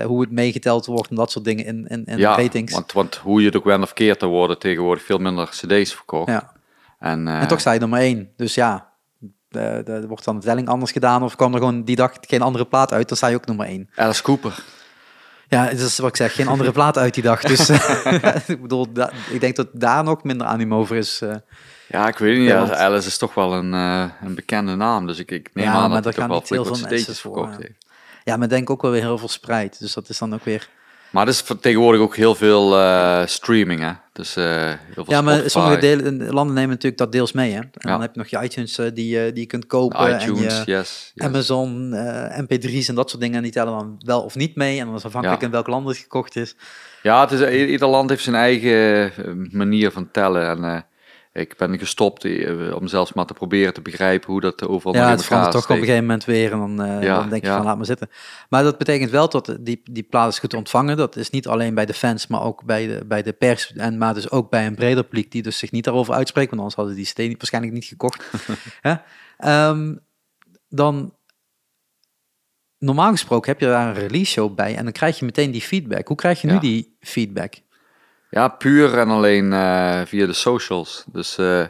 hoe het meegeteld wordt en dat soort dingen in, in, in ja, ratings. want, want hoe je het ook went of keert, er worden tegenwoordig veel minder cd's verkocht. Ja. En, En toch sta je nummer één. Dus ja, de, de, er wordt dan de telling anders gedaan of kwam er gewoon die dag geen andere plaat uit, dan sta je ook nummer één. Alice Cooper. Ja, het is wat ik zeg, geen andere plaat uit die dag. Dus *laughs* *laughs* ik bedoel, da- ik denk dat daar nog minder animo over is. eh. Ja, ik weet niet. Ja, Alice is toch wel een, eh, een bekende naam. Dus ik, ik neem Ja, aan dat hij toch wel heel veel mensen verkocht ja. heeft. ja, maar denk ook wel weer heel veel verspreid. Dus dat is dan ook weer... Maar er is tegenwoordig ook heel veel eh, streaming, hè. Dus eh, heel veel Ja, maar Spotify. sommige delen, landen nemen natuurlijk dat deels mee. Hè? En dan Ja. heb je nog je iTunes eh, die, je- die je kunt kopen. iTunes, en je yes. yes. Amazon, eh, MP3's en dat soort dingen. Die tellen dan wel of niet mee. En dan is afhankelijk Ja. in welk land het gekocht is. Ja, het is, ieder land heeft zijn eigen eh, manier van tellen. En Ik ben gestopt eh, om zelfs maar te proberen te begrijpen hoe dat overal Ja, het verandert toch op een gegeven moment weer en dan, eh, Ja, dan denk je ja. van laat maar zitten. Maar dat betekent wel dat die, die plaat is goed ontvangen. Dat is niet alleen bij de fans, maar ook bij de, bij de pers. En maar dus ook bij een breder publiek die dus zich niet daarover uitspreekt. Want anders hadden die steen waarschijnlijk niet gekocht. *laughs* Ehm, dan normaal gesproken heb je daar een release show bij en dan krijg je meteen die feedback. Hoe krijg je nu Ja. die feedback? Ja, puur en alleen eh, via de socials. Dus eh,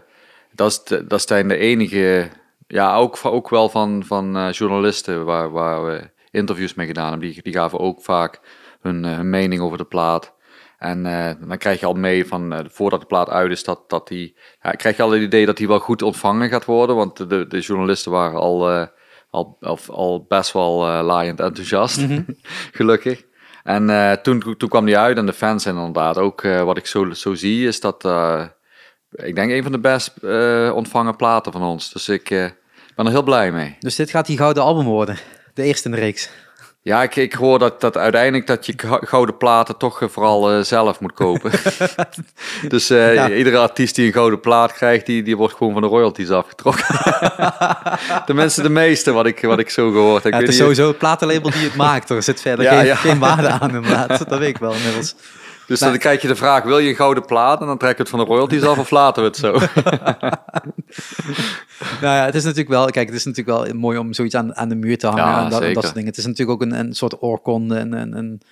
dat, is dat zijn de enige, ja, ook, ook wel van, van eh, journalisten waar, waar we interviews mee gedaan hebben. Die, die gaven ook vaak hun, hun mening over de plaat. En dan krijg je al mee van, voordat de plaat uit is, dat, dat die, ja, krijg je al het idee dat die wel goed ontvangen gaat worden. Want de, de journalisten waren al, al, al, al best wel laaiend enthousiast, *laughs* gelukkig. En eh, toen, toen kwam die uit en de fans zijn inderdaad ook, eh, wat ik zo, zo zie, is dat, eh, ik denk, een van de best ontvangen platen van ons. Dus ik ben er heel blij mee. Dus dit gaat die gouden album worden. De eerste in de reeks. Ja, ik, ik hoor dat, dat uiteindelijk dat je gou- gouden platen toch eh, vooral eh, zelf moet kopen. *laughs* *laughs* dus eh, Ja. iedere artiest die een gouden plaat krijgt, die, die wordt gewoon van de royalties afgetrokken. *laughs* Tenminste, de meeste wat ik, wat ik zo gehoord heb. Ja, het is sowieso het platenlabel die het maakt. Er zit verder Ja, geen, geen waarde aan inderdaad. Dat weet ik wel inmiddels. Dus dan krijg je de vraag, wil je een gouden plaat? En dan trek ik het van de royalties af of laten we het zo? *laughs* Nou ja, het is natuurlijk wel, kijk, het is natuurlijk wel mooi om zoiets aan, aan de muur te hangen Ja, en dat, en dat soort dingen. Het is natuurlijk ook een, een soort oorkonde, een, een, een,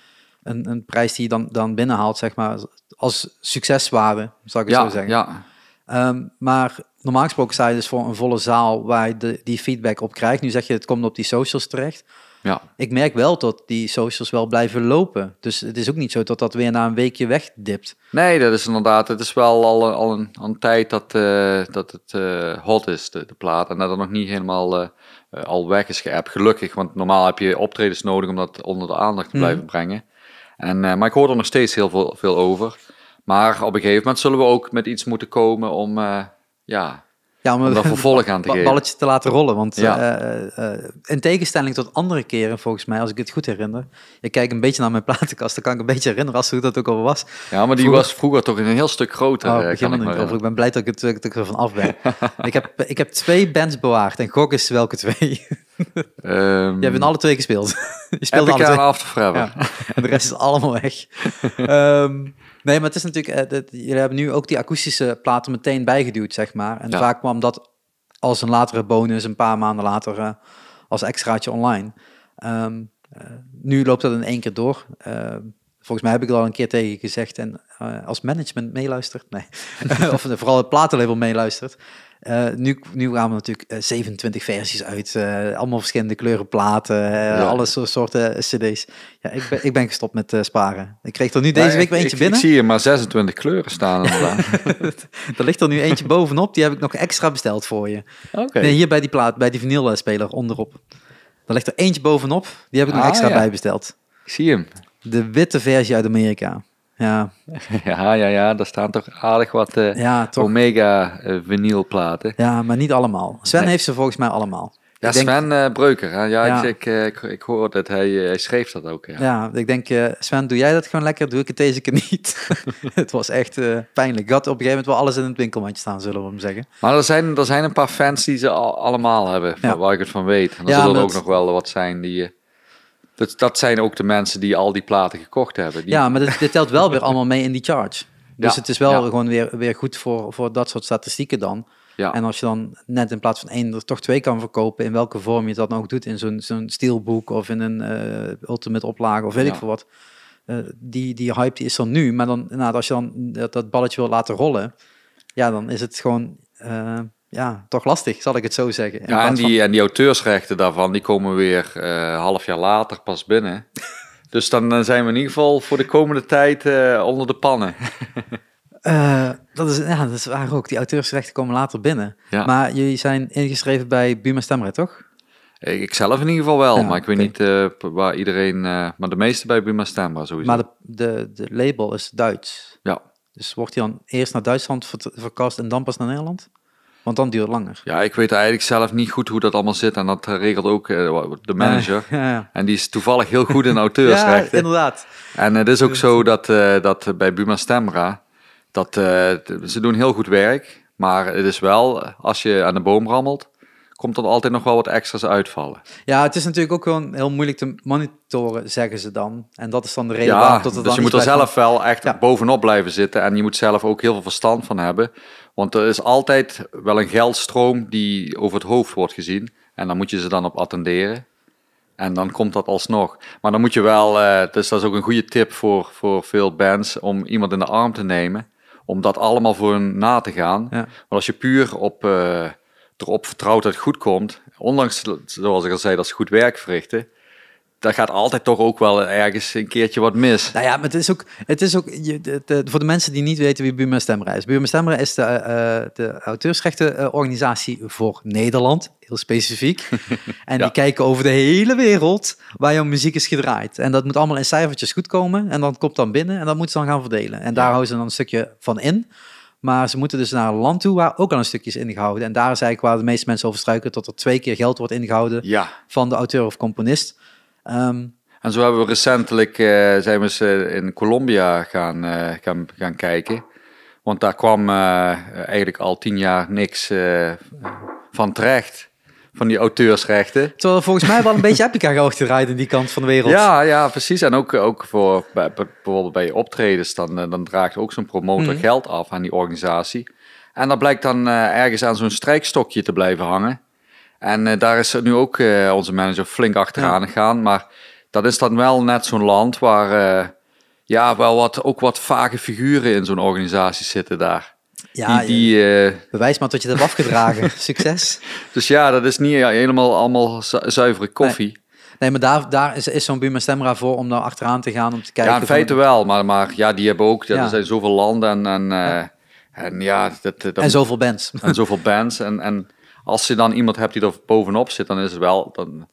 een, een prijs die je dan, dan binnenhaalt, zeg maar, als succeswaarde, zou ik het zo zeggen. ja, Ehm, maar normaal gesproken sta je dus voor een volle zaal waar je de, die feedback op krijgt. Nu zeg je, het komt op die socials terecht. Ja. Ik merk wel dat die socials wel blijven lopen. Dus het is ook niet zo dat dat weer na een weekje wegdipt. Nee, dat is inderdaad. Het is wel al, al, een, al een tijd dat, eh, dat het eh, hot is, de, de plaat. En dat het nog niet helemaal eh, al weg is geappt. Gelukkig, want normaal heb je optredens nodig om dat onder de aandacht te blijven brengen. En, maar ik hoor er nog steeds heel veel, veel over. Maar op een gegeven moment zullen we ook met iets moeten komen om, ja, Ja, om daar vervolg aan te geven. balletje te laten rollen. Want Ja. eh, eh, in tegenstelling tot andere keren, volgens mij, als ik het goed herinner. Ik kijk een beetje naar mijn *laughs* platenkast, dan kan ik een beetje herinneren als hoe dat ook al was. Ja, maar die Vroeger- was vroeger toch een heel stuk groter. Oh, eh, ik begin kan ik over. Ik ben blij dat ik, het, dat ik er van af ben. *laughs* ik, heb, ik heb twee bands bewaard en gok is welke twee. Ehm, Je hebt in alle twee gespeeld. *laughs* je speelde alle Epica en twee. After. Ja, en de rest is allemaal weg. Ehm, nee, maar het is natuurlijk... eh, dat- jullie hebben nu ook die akoestische platen meteen bijgeduwd, zeg maar. En Ja. vaak kwam dat als een latere bonus, een paar maanden later, eh, als extraatje online. Ehm, eh, nu loopt dat in één keer door. Ehm, volgens mij heb ik er al een keer tegen gezegd. En als management meeluistert, nee. *laughs* of vooral het platenlabel meeluistert. Eh, nu, nu gaan we natuurlijk eh, 27 versies uit. eh, allemaal verschillende kleuren platen. eh, Ja. Alle so- soorten cd's. Ja, ik ben, ik ben gestopt met eh, sparen. Ik kreeg er nu deze week weer eentje ik, binnen. Ik zie hier maar 26 kleuren staan inderdaad. *laughs* er ligt er nu eentje bovenop. Die heb ik nog extra besteld voor je. Oké. Nee, hier bij die plaat, bij die vinylspeler onderop. Er ligt er eentje bovenop. Die heb ik nog Ah, extra ja. bijbesteld. Ik zie hem. De witte versie uit Amerika. Ja, *laughs* Ja, ja, ja. Daar staan toch aardig wat eh, ja toch. Omega eh, vinylplaten. Ja, maar niet allemaal. Sven Nee. heeft ze volgens mij allemaal. Ja, Ik denk- Sven eh, Breuker. Hè? Ja, Ja. Ik, ik, eh, ik, hoor dat hij, eh, hij schreef dat ook. Ja. Ja, ik denk, eh, Sven, doe jij dat gewoon lekker? Doe ik het deze keer niet. *laughs* het was echt eh, pijnlijk. Ik had op een gegeven moment wel alles in het winkelmandje staan, zullen we hem zeggen. Maar er zijn, er zijn een paar fans die ze al, allemaal hebben, van waar ik het van weet. En er Ja, zullen er ook nog wel wat zijn die... dat, dat zijn ook de mensen die al die platen gekocht hebben. Die, Ja, maar dit, dit telt wel weer allemaal mee in die charge. *laughs* Dus Ja, het is wel ja. gewoon weer, weer goed voor, voor dat soort statistieken dan. ja. En als je dan net in plaats van één er toch twee kan verkopen, in welke vorm je dat dan ook doet, in zo'n zo'n steelboek of in een eh, ultimate oplage of weet ik veel wat. Eh, die, die hype die is er nu, maar dan, nou, als je dan dat, dat balletje wil laten rollen, ja, dan is het gewoon, eh, ja, toch lastig, zal ik het zo zeggen. In Ja, en van- die, en die auteursrechten daarvan, die komen weer eh half jaar later pas binnen. *laughs* dus dan eh, zijn we in ieder geval voor de komende tijd eh, onder de pannen. *laughs* Dat, is, ja, dat is waar ook. Die auteursrechten komen later binnen. Ja. Maar jullie zijn ingeschreven bij Buma Stemra, toch? Ik zelf in ieder geval wel, Ja, maar ik weet niet waar iedereen... maar de meeste bij Buma Stemra sowieso. Maar de, de, de label is Duits. Ja. Dus wordt hij dan eerst naar Duitsland ver- verkast en dan pas naar Nederland? Want dan duurt het langer. ja, ik weet eigenlijk zelf niet goed hoe dat allemaal zit. En dat eh, regelt ook eh, de manager. Ja, ja. En die is toevallig heel goed in *laughs* ja auteursrechten. inderdaad. En het is ook zo dat, eh, dat bij Buma Stemra, dat, eh, ze doen heel goed werk, Maar het is wel, als je aan de boom rammelt, komt er altijd nog wel wat extra's uitvallen. Ja, het is natuurlijk ook gewoon heel moeilijk te monitoren, zeggen ze dan. En dat is dan de reden Ja, waarom tot het dus dan je moet er zelf wel echt Ja. bovenop blijven zitten. En je moet zelf ook heel veel verstand van hebben. Want er is altijd wel een geldstroom die over het hoofd wordt gezien. En dan moet je ze dan op attenderen. En dan komt dat alsnog. Maar dan moet je wel, eh, dus dat is ook een goede tip voor, voor veel bands, om iemand in de arm te nemen. Om dat allemaal voor hun na te gaan. Ja. Want als je puur op, eh, erop vertrouwt dat het goed komt, ondanks, zoals ik al zei, dat ze goed werk verrichten, daar gaat altijd toch ook wel ergens een keertje wat mis. Nou ja, maar het is ook, het is ook je, de, de- voor de mensen die niet weten wie Buma Stemra is. Buma Stemra is de, eh, de auteursrechtenorganisatie voor Nederland, heel specifiek. *laughs* en die kijken over de hele wereld waar jouw muziek is gedraaid. En dat moet allemaal in cijfertjes goed komen. En dat komt dan binnen en dat moeten ze dan gaan verdelen. En daar Ja. houden ze dan een stukje van in. Maar ze moeten dus naar een land toe waar ook al een stukje is ingehouden. En daar is eigenlijk waar de meeste mensen over struiken, dat er twee keer geld wordt ingehouden Ja, van de auteur of componist. Ehm, en zo hebben we recentelijk, eh, zijn we eens eh, in Colombia gaan, eh, gaan, gaan kijken. Want daar kwam eigenlijk al tien jaar niks van terecht, van die auteursrechten. Terwijl er volgens mij wel een *laughs* beetje Epica gehoogd gedraaid in die kant van de wereld. Ja, ja, precies. En ook, ook voor bij, bij- bijvoorbeeld bij optredens, dan, dan draagt ook zo'n promotor Mhm. geld af aan die organisatie. En dat blijkt dan ergens aan zo'n strijkstokje te blijven hangen. En eh, daar is nu ook eh, onze manager flink achteraan gegaan. Maar dat is dan wel net zo'n land waar eh, ja, wel wat, ook wat vage figuren in zo'n organisatie zitten daar. Ja, die, die, bewijs maar dat je het hebt afgedragen. *laughs* Succes. dus ja, dat is niet ja, helemaal allemaal zu- zuivere koffie. Nee, maar daar, daar is, is zo'n Buma Stemra voor om daar achteraan te gaan, om te kijken. Ja, in van- feite wel, maar, maar ja, die hebben ook, ja, Ja. er zijn zoveel landen en, en, eh, en ja, dat, dat, En zoveel bands. en zoveel bands. En, en als je dan iemand hebt die er bovenop zit, dan is het wel dan,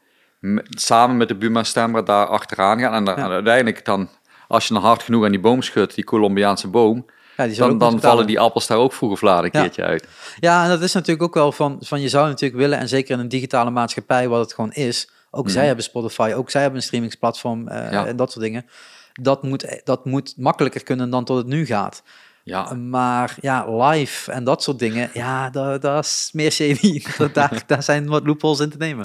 samen met de Buma Stemra daar achteraan gaan. En, dan, Ja. en uiteindelijk dan, als je dan hard genoeg aan die boom schudt, die Colombiaanse boom, Ja, die dan, dan vallen die appels daar ook vroeg of laat een Ja. keertje uit. Ja, en dat is natuurlijk ook wel van, van je zou natuurlijk willen, en zeker in een digitale maatschappij, wat het gewoon is. Ook zij hebben Spotify, ook zij hebben een streamingsplatform eh, Mhm. En dat soort dingen. Dat moet, dat moet makkelijker kunnen dan tot het nu gaat. Ja, Maar ja, live en dat soort dingen, ja, dat, dat is meer shady. *laughs* Dat, daar, daar zijn wat loopholes in te nemen.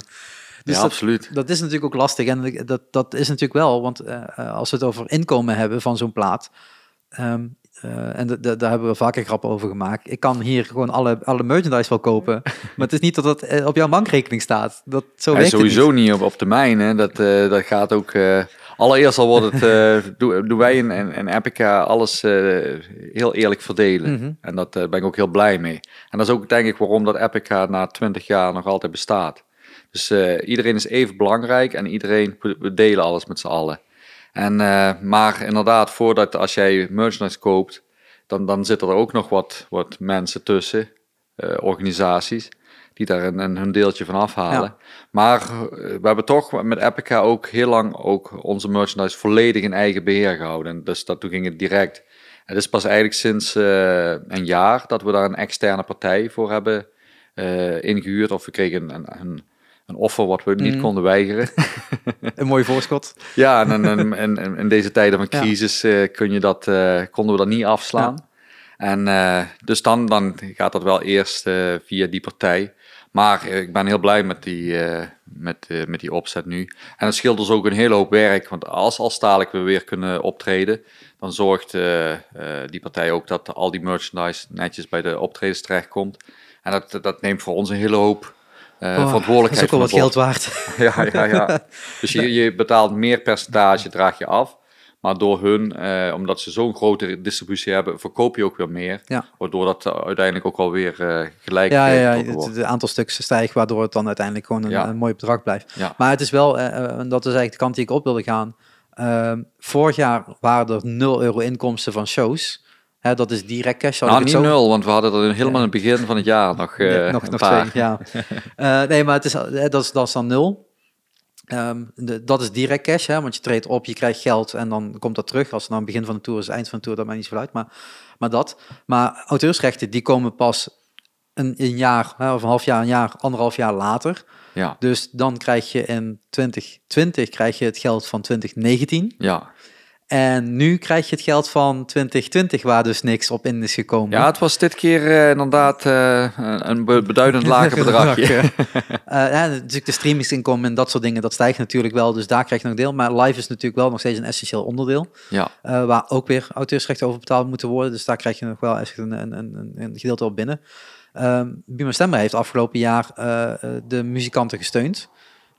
Dus ja dat, absoluut. dat is natuurlijk ook lastig. En dat, dat is natuurlijk wel, want eh, eh, als we het over inkomen hebben van zo'n plaat. ehm, eh, en da- da- daar hebben we vaker grappen over gemaakt. Ik kan hier gewoon alle, alle merchandise wel kopen. *laughs* maar het is niet dat dat op jouw bankrekening staat. Dat, zo werkt sowieso niet. niet op, op termijn. Hè. Dat, dat gaat ook. Allereerst al wordt het. eh, doen, doen wij in, in, in Epica alles eh, heel eerlijk verdelen. Mhm. En daar ben ik ook heel blij mee. En dat is ook denk ik waarom dat Epica na 20 jaar nog altijd bestaat. Dus eh, iedereen is even belangrijk en iedereen, we delen alles met z'n allen. En, eh, maar inderdaad, voordat als jij merchandise koopt, dan, dan zitten er ook nog wat, wat mensen tussen, eh, organisaties, die daar een, een hun deeltje van afhalen. Ja. Maar eh, we hebben toch met Epica ook heel lang ook onze merchandise volledig in eigen beheer gehouden. En Dus dat, toen ging het direct. Het is pas eigenlijk sinds eh, een jaar dat we daar een externe partij voor hebben eh, ingehuurd. Of we kregen een, een, een offer wat we niet Mhm. konden weigeren. *laughs* Een mooi voorschot. Ja, en, en, en, en in deze tijden van Ja. crisis kun je dat, konden we dat niet afslaan. En dus dan, dan gaat dat wel eerst via die partij. Maar eh, ik ben heel blij met die, eh, met, eh, met die opzet nu. En het scheelt dus ook een hele hoop werk. Want als, als dadelijk we weer kunnen optreden, dan zorgt die partij ook dat al die merchandise netjes bij de optredens terechtkomt. En dat, dat neemt voor ons een hele hoop Oh, dat is verantwoordelijkheid ook wel wat geld waard. *laughs* Ja, ja, ja. *laughs* Dus je, je betaalt meer percentage, draag je af. Maar door hun, eh, omdat ze zo'n grote distributie hebben, verkoop je ook weer meer. Ja. Waardoor dat eh, uiteindelijk ook wel weer eh, gelijk Ja, ja, ja het, wordt. het aantal stuks stijgt, waardoor het dan uiteindelijk gewoon een, Ja. een mooi bedrag blijft. Ja. Maar het is wel, eh, en dat is eigenlijk de kant die ik op wilde gaan. Ehm, vorig jaar waren er 0 euro inkomsten van shows. Hè, dat is direct cash. Nou, niet zo- nul, want we hadden er helemaal in het begin van het jaar nog, Nee, nog, een nog twee, ja. *laughs* Nee, maar het is, dat, is, dat is dan nul. Ehm, de, dat is direct cash, hè, want je treedt op, je krijgt geld en dan komt dat terug. Als het nou het begin van de tour is, eind van de tour, dat maakt niet zoveel uit. Maar, maar dat. Maar auteursrechten, die komen pas een, een jaar, hè, of een half jaar, een jaar, anderhalf jaar later. Ja, Dus dan krijg je in 2020 krijg je het geld van 2019. ja. En nu krijg je het geld van 2020, waar dus niks op in is gekomen. Ja, het was dit keer eh, inderdaad eh, een be- beduidend *laughs* lager bedragje. *laughs* Eh, ja, natuurlijk de streamingsinkomen en dat soort dingen, dat stijgt natuurlijk wel. Dus daar krijg je nog deel. Maar live is natuurlijk wel nog steeds een essentieel onderdeel. Ja, waar ook weer auteursrechten over betaald moeten worden. Dus daar krijg je nog wel echt een, een, een, een gedeelte op binnen. Ehm Buma Stemmer heeft afgelopen jaar de muzikanten gesteund.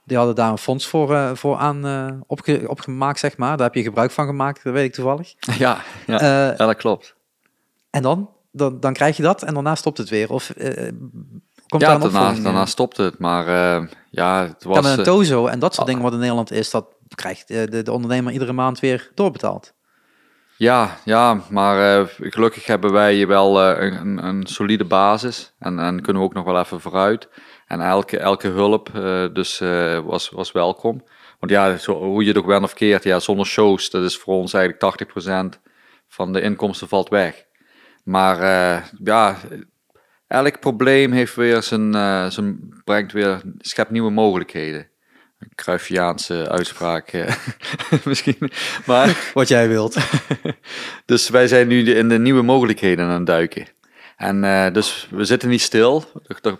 Die hadden daar een fonds voor, eh, voor aan opge- opgemaakt, zeg maar. Daar heb je gebruik van gemaakt, dat weet ik toevallig. *laughs* ja, ja. Eh, ja dat klopt. en dan? dan? Dan krijg je dat en daarna stopt het weer. Of komt Ja, daarna, daarna stopte het. Maar ja, het was... Kan een tozo en dat soort ah. dingen wat in Nederland is, dat krijgt de, de ondernemer iedere maand weer doorbetaald. Ja, ja, maar gelukkig hebben wij wel een, een- een solide basis en, en kunnen we ook nog wel even vooruit. En elke, elke hulp eh, dus, eh, was, was welkom. Want ja, zo, hoe je het ook bent of keert, ja, zonder shows, dat is voor ons eigenlijk 80% van de inkomsten valt weg. Maar eh, ja, elk probleem heeft weer zijn, zijn, brengt weer, schept nieuwe mogelijkheden. Een Cruyffiaanse uitspraak *laughs* misschien. Maar Wat jij wilt. *laughs* dus wij zijn nu in de nieuwe mogelijkheden aan het duiken. En eh, dus we zitten niet stil.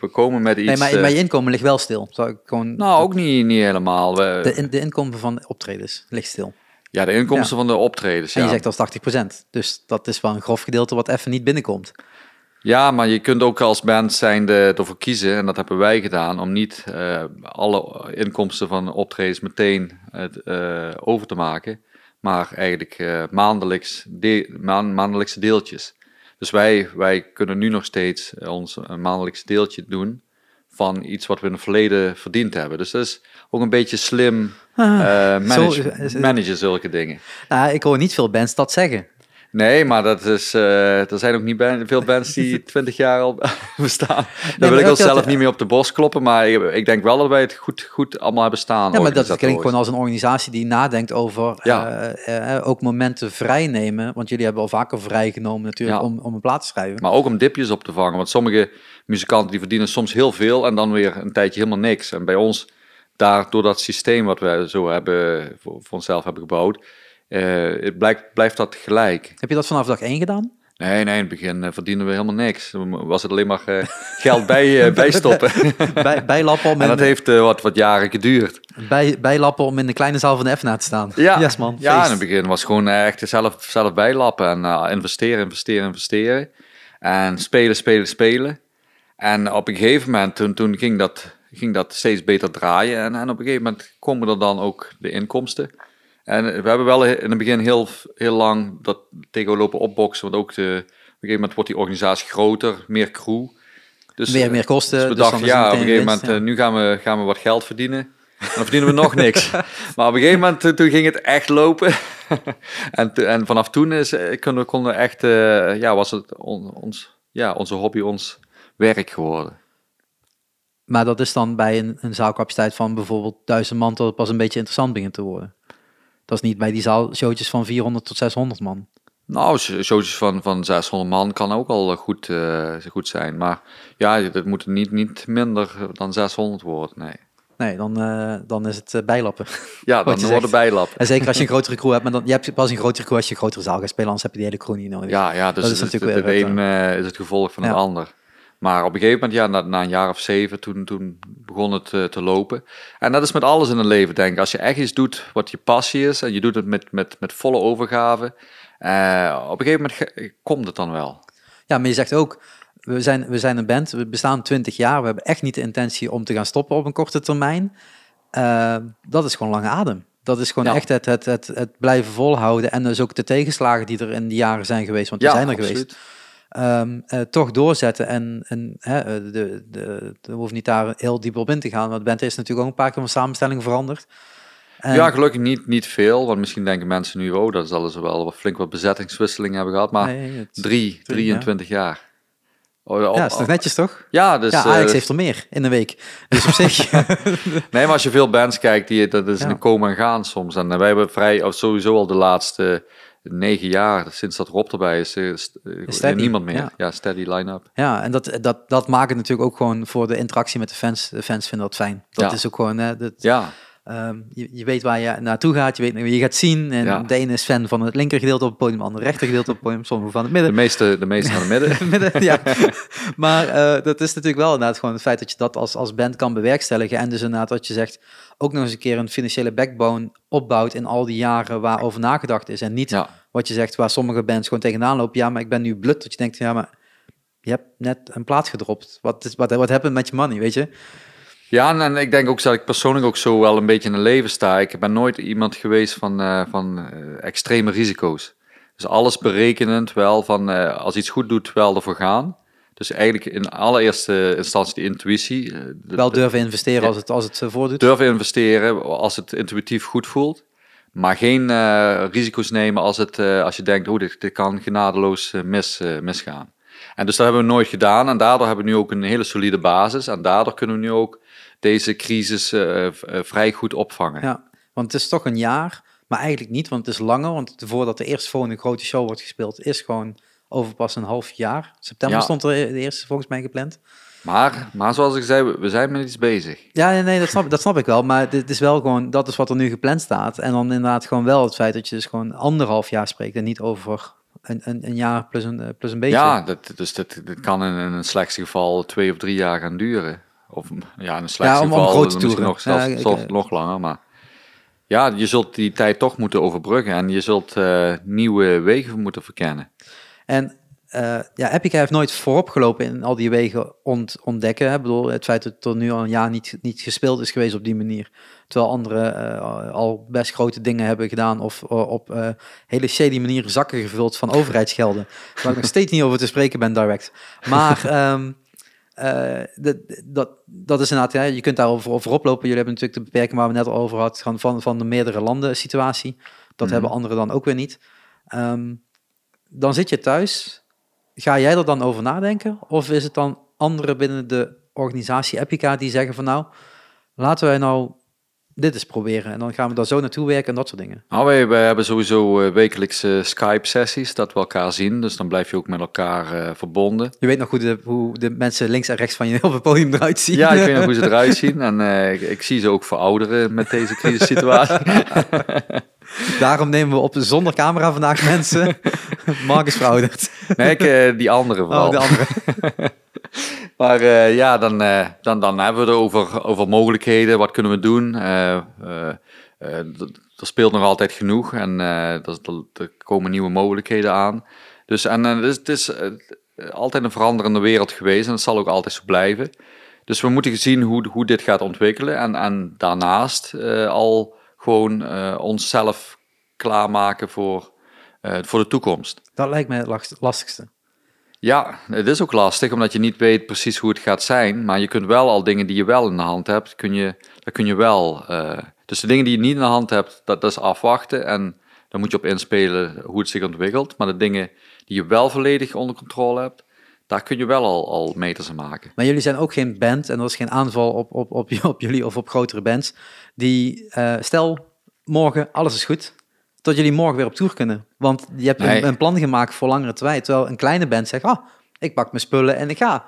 We komen met iets. Nee, maar, eh, maar je inkomen ligt wel stil. Zou ik gewoon, nou, ook niet, niet helemaal. We- de, in, de inkomen van optredens ligt stil. ja, de inkomsten van de optredens. En Ja. je zegt als 80%. Dus dat is wel een grof gedeelte wat even niet binnenkomt. ja, maar je kunt ook als band zijn ervoor kiezen, en dat hebben wij gedaan, om niet eh, alle inkomsten van optredens meteen eh, over te maken. Maar eigenlijk eh, maandelijks de, maan- maandelijkse deeltjes. Dus wij, wij kunnen nu nog steeds eh, ons een maandelijks deeltje doen van iets wat we in het verleden verdiend hebben. Dus dat is ook een beetje slim eh manage- is het. managen zulke dingen. Nou, ik hoor niet veel bands dat zeggen. Nee, maar dat is, eh, er zijn ook niet veel bands die *laughs* 20 jaar al *laughs* bestaan. Daar wil ik ons zelf niet meer op de borst kloppen, maar ik, ik denk wel dat wij het goed, goed allemaal hebben staan. Ja, maar dat klinkt gewoon als een organisatie die nadenkt over Ja. eh, ook momenten vrij nemen. Want jullie hebben al vaker vrijgenomen natuurlijk Ja. om, om een plaat te schrijven. Maar ook om dipjes op te vangen. Want sommige muzikanten die verdienen soms heel veel en dan weer een tijdje helemaal niks. En bij ons, daar, door dat systeem wat we zo hebben, voor, voor onszelf hebben gebouwd, het blijkt, blijft dat gelijk. Heb je dat vanaf dag één gedaan? Nee, nee, in het begin eh, verdienen we helemaal niks. Was het alleen maar eh, *laughs* geld bij, eh, *laughs* bijstoppen. *laughs* Bij, bijlappen, om en dat heeft eh, wat, wat jaren geduurd. bij, bijlappen om in de kleine zaal van de FNA te staan. Ja, Yes man, ja in het begin was gewoon eh, echt zelf, zelf bijlappen en eh, investeren, investeren, investeren. En spelen, spelen, spelen. En op een gegeven moment, toen, toen ging, dat, ging dat steeds beter draaien. En, en op een gegeven moment komen er dan ook de inkomsten. En we hebben wel in het begin heel, heel lang dat tegen lopen opboksen. Want ook de, op een gegeven moment wordt die organisatie groter, meer crew. Dus, Meer, meer kosten. dus we dus dachten, is het ja, op een gegeven moment, eh, nu gaan we, gaan we wat geld verdienen. En dan verdienen we nog *laughs* niks. Maar op een gegeven moment, eh, toen ging het echt lopen. *laughs* en, en vanaf toen is, eh, konden we konden we echt, eh, ja, was het on- ons, ja, onze hobby ons werk geworden. Maar dat is dan bij een, een zaalcapaciteit van bijvoorbeeld duizend man tot het pas een beetje interessant begint te worden. Dat is niet bij die zaalshowtjes van 400 tot 600 man. Nou, sh- showtjes van, van 600 man kan ook al goed, eh, goed zijn. Maar ja, het moet niet, niet minder dan 600 worden, nee. Nee, dan, eh, dan is het eh, bijlappen. Ja, *laughs* dan je worden zegt. bijlap. En zeker als je een grotere crew hebt, maar dan, je hebt pas een grotere crew als je een grotere zaal gaat spelen, anders heb je die hele crew niet nodig. Ja, ja dus Dat is het, natuurlijk het, weer het het, een eh, is het gevolg van het ja. ander. Maar op een gegeven moment, ja, na, na een jaar of zeven, toen, toen begon het eh, te lopen. En dat is met alles in het leven, denk ik. Als je echt iets doet wat je passie is en je doet het met, met, met volle overgave, eh, op een gegeven moment komt het dan wel. Ja, maar je zegt ook, we zijn, we zijn een band, we bestaan 20 jaar, we hebben echt niet de intentie om te gaan stoppen op een korte termijn. Eh, dat is gewoon lange adem. Dat is gewoon Ja. echt het, het, het, het blijven volhouden en dus ook de tegenslagen die er in die jaren zijn geweest, want die zijn er geweest. Ehm, eh, toch doorzetten en, en hè, eh, de, de, de, we hoeven niet daar heel diep op in te gaan, want band is natuurlijk ook een paar keer van samenstelling veranderd. En- Ja, gelukkig niet, niet veel, want misschien denken mensen nu, oh, dat zullen ze wel wat flink wat bezettingswisselingen hebben gehad, maar Nee, het- drie, 23 jaar. Oh, ja, is toch netjes toch? Ja, dus, ja, Ajax eh, heeft er meer in een week. Dus op zich. *laughs* Nee, maar als je veel bands kijkt, die, dat is Ja. een komen en gaan soms. En wij hebben vrij, of sowieso al de laatste negen jaar, sinds dat Rob erbij is, eh, st- eh, niemand meer. ja. Ja, steady line-up. Ja, en dat, dat, dat maakt het natuurlijk ook gewoon voor de interactie met de fans. De fans vinden dat fijn. Dat Ja. is ook gewoon, hè, dat, Ja, ehm, je, je weet waar je naartoe gaat, je weet wie je gaat zien. En Ja. de ene is fan van het linker gedeelte op het podium, de andere rechter gedeelte op het podium, sommigen van het midden. De meeste, de meeste naar het midden. *laughs* Midden, ja. *laughs* Maar eh, dat is natuurlijk wel inderdaad gewoon het feit dat je dat als, als band kan bewerkstelligen. En dus inderdaad wat je zegt, ook nog eens een keer een financiële backbone opbouwt in al die jaren waarover nagedacht is. En niet Ja. wat je zegt, waar sommige bands gewoon tegenaan lopen. Ja, maar ik ben nu blut. Dat je denkt, ja, maar je hebt net een plaat gedropt. Wat, is, wat, wat met je money, weet je? Ja, en, ik denk ook dat ik persoonlijk ook zo wel een beetje in het leven sta. Ik ben nooit iemand geweest van, eh, van eh, extreme risico's. Dus alles berekenend wel van eh, als iets goed doet, wel ervoor gaan. Dus eigenlijk in allereerste instantie die intuïtie. de- Wel de- durven investeren als het, als het voordoet. durven investeren als het intuïtief goed voelt. Maar geen risico's nemen als, het, als je denkt, oh, dit, dit kan genadeloos mis, misgaan. En dus dat hebben we nooit gedaan. En daardoor hebben we nu ook een hele solide basis. En daardoor kunnen we nu ook deze crisis eh, eh, vrij goed opvangen. Ja, want het is toch een jaar, maar eigenlijk niet, want het is langer. Want voordat de eerstvolgende grote show wordt gespeeld, is gewoon over pas een half jaar. September Ja. stond er de eerste volgens mij gepland. Maar, maar zoals ik zei, we- zijn met iets bezig. Ja, nee, nee dat, snap, dat snap ik wel. Maar dit is wel gewoon, dat is wat er nu gepland staat. En dan inderdaad gewoon wel het feit dat je dus gewoon anderhalf jaar spreekt en niet over een, een, een jaar plus een, eh, plus een beetje. Ja, dat, dus dat, dat kan in, in een slechtste geval twee of drie jaar gaan duren. Of ja, een slechtste om- om geval grote misschien toeren. nog, zelfs, Ja, ik- zelfs ik- nog langer. Maar ja, je zult die tijd toch moeten overbruggen en je zult eh, nieuwe wegen moeten verkennen. En eh, ja, Epica heeft nooit voorop gelopen in al die wegen ont, ontdekken. Hè? Ik bedoel, het feit dat het er nu al een jaar niet, niet gespeeld is geweest op die manier. Terwijl anderen eh, al best grote dingen hebben gedaan of eh, op eh, hele shady manieren zakken gevuld van overheidsgelden. Waar ik nog *laughs* steeds niet over te spreken ben direct. Maar ehm, eh, dat, dat, dat is inderdaad, ja, je kunt daar over, oplopen. Jullie hebben natuurlijk de beperking waar we net al over hadden, van, van, van de meerdere landen situatie. Dat Mhm. hebben anderen dan ook weer niet. Ehm, dan zit je thuis. Ga jij er dan over nadenken? Of is het dan anderen binnen de organisatie Epica die zeggen van nou, laten wij nou dit eens proberen. En dan gaan we daar zo naartoe werken en dat soort dingen. Nou, wij, wij hebben sowieso eh, wekelijkse Skype-sessies, dat we elkaar zien. Dus dan blijf je ook met elkaar eh, verbonden. Je weet nog hoe de, hoe de mensen links en rechts van je *laughs* op het podium eruit zien. Ja, ik weet nog hoe ze eruit zien. En eh, ik, ik zie ze ook verouderen met deze crisissituatie. *laughs* Daarom nemen we op zonder camera vandaag mensen. *laughs* *laughs* Mark is verouderd. Nee, ik, eh, die andere vooral. Oh, de andere. *laughs* Maar eh, ja, dan, eh, dan, dan hebben we het over, over mogelijkheden. Wat kunnen we doen? D- er speelt nog altijd genoeg en er, er- komen nieuwe mogelijkheden aan. Dus en eh, het is, het is altijd een veranderende wereld geweest en het zal ook altijd zo blijven. Dus we moeten zien hoe, hoe dit gaat ontwikkelen en, en daarnaast al gewoon onszelf klaarmaken voor, voor de toekomst. Dat lijkt mij het last- lastigste. Ja, het is ook lastig omdat je niet weet precies hoe het gaat zijn. Maar je kunt wel al dingen die je wel in de hand hebt, kun je, daar kun je wel. eh, dus de dingen die je niet in de hand hebt, dat, dat is afwachten. En daar moet je op inspelen hoe het zich ontwikkelt. Maar de dingen die je wel volledig onder controle hebt, daar kun je wel al, al meters aan maken. Maar jullie zijn ook geen band en er is geen aanval op, op, op, *laughs* op jullie of op grotere bands. Die, eh, stel, morgen alles is goed, dat jullie morgen weer op tour kunnen. Want je hebt Nee. een, een plan gemaakt voor langere tijd. Terwijl een kleine band zegt, ah, ik pak mijn spullen en ik ga.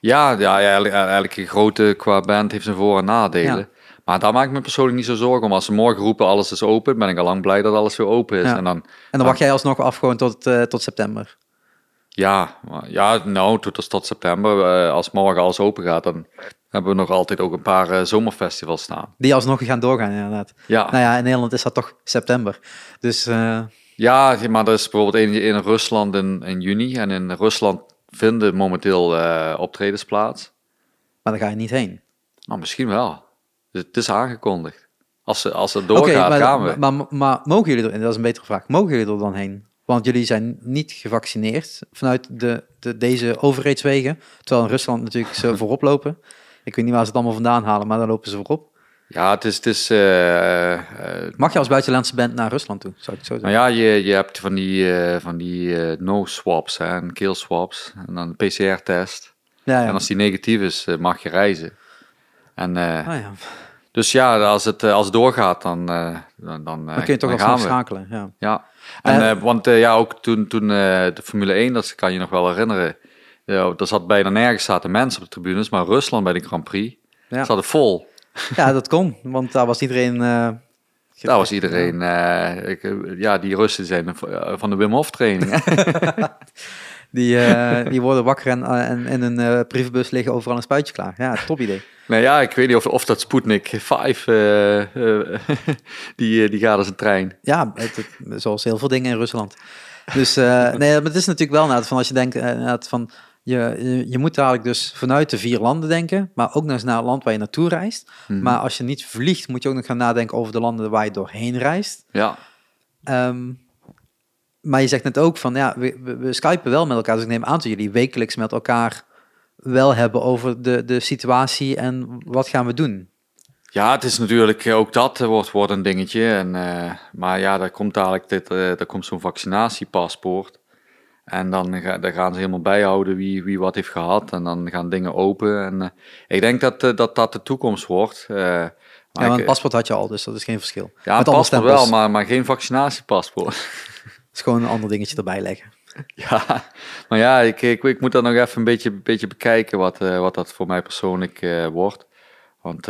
Ja, ja, eigenlijk, eigenlijk een grote qua band heeft zijn voor- en nadelen. Ja. Maar daar maak ik me persoonlijk niet zo zorgen om. Als ze morgen roepen alles is open, ben ik al lang blij dat alles weer open is. Ja. En dan, En dan wacht jij alsnog af gewoon tot, eh, tot september. Ja, ja nou, tot, tot september. eh, als morgen alles open gaat, dan hebben we nog altijd ook een paar eh, zomerfestivals staan. Die alsnog gaan doorgaan, inderdaad. Ja, Nou ja, in Nederland is dat toch september. Dus eh, ja maar er is bijvoorbeeld eentje in Rusland in, in juni. En in Rusland vinden momenteel eh, optredens plaats. maar daar ga je niet heen. Nou, misschien wel. Dus het is aangekondigd. Als, ze, als het doorgaat, maar, gaan we. maar, maar, maar mogen jullie er, dat is een betere vraag, mogen jullie er dan heen? Want jullie zijn niet gevaccineerd vanuit de, de, deze overheidswegen. Terwijl in Rusland natuurlijk ze *laughs* voorop lopen. Ik weet niet waar ze het allemaal vandaan halen, maar daar lopen ze voorop. Ja, het is... Het is eh, eh, Mag je als buitenlandse band naar Rusland toe? Zou ik zo nou zeggen? ja, je, je hebt van die, eh, van die no-swaps en kill-swaps. En dan een PCR-test. Ja, ja. En als die negatief is, mag je reizen. En, Ah, ja. dus ja, als het, als het doorgaat, dan, dan, dan, Dan kun je toch dan alsnog gaan we. schakelen. Ja. Ja, en, want ja, ook toen, toen de Formule 1, dat kan je nog wel herinneren. Ja, er zat bijna nergens zaten mensen op de tribunes, maar Rusland bij de Grand Prix Ja. zat vol. Ja, dat kon, want daar was iedereen... eh, Daar was iedereen, eh, ik, eh, ja, die Russen zijn van de Wim Hof training. *laughs* Die, die worden wakker en, en in een brievenbus liggen overal een spuitje klaar. Ja, top idee. nou ja, ik weet niet of, of dat Sputnik 5, eh, eh, *laughs* die, die gaat als een trein. Ja, het, het- zoals heel veel dingen in Rusland. Dus nee, maar het is natuurlijk wel van als je denkt van je, je, je moet eigenlijk dus vanuit de vier landen denken, maar ook naar het land waar je naartoe reist. Mhm. Maar als je niet vliegt, moet je ook nog gaan nadenken over de landen waar je doorheen reist. Ja, Ehm, maar je zegt net ook van ja, we, we, we skypen wel met elkaar. Dus ik neem aan dat jullie wekelijks met elkaar wel hebben over de, de situatie en wat gaan we doen. Ja, het is natuurlijk eh, ook dat eh, wordt, wordt een dingetje. En, eh, maar ja, daar komt dadelijk dit, daar komt zo'n vaccinatiepaspoort. En dan daar gaan ze helemaal bijhouden wie, wie wat heeft gehad. En dan gaan dingen open. En eh, ik denk dat, eh, dat dat de toekomst wordt. Eh, maar Ja, ik- een paspoort had je al, dus dat is geen verschil. ja, een Met paspoort wel, maar, maar geen vaccinatiepaspoort. Het *laughs* is gewoon een ander dingetje erbij leggen. *laughs* Ja, maar ja, ik, ik, ik moet dat nog even een beetje, beetje bekijken wat, wat dat voor mij persoonlijk wordt. Want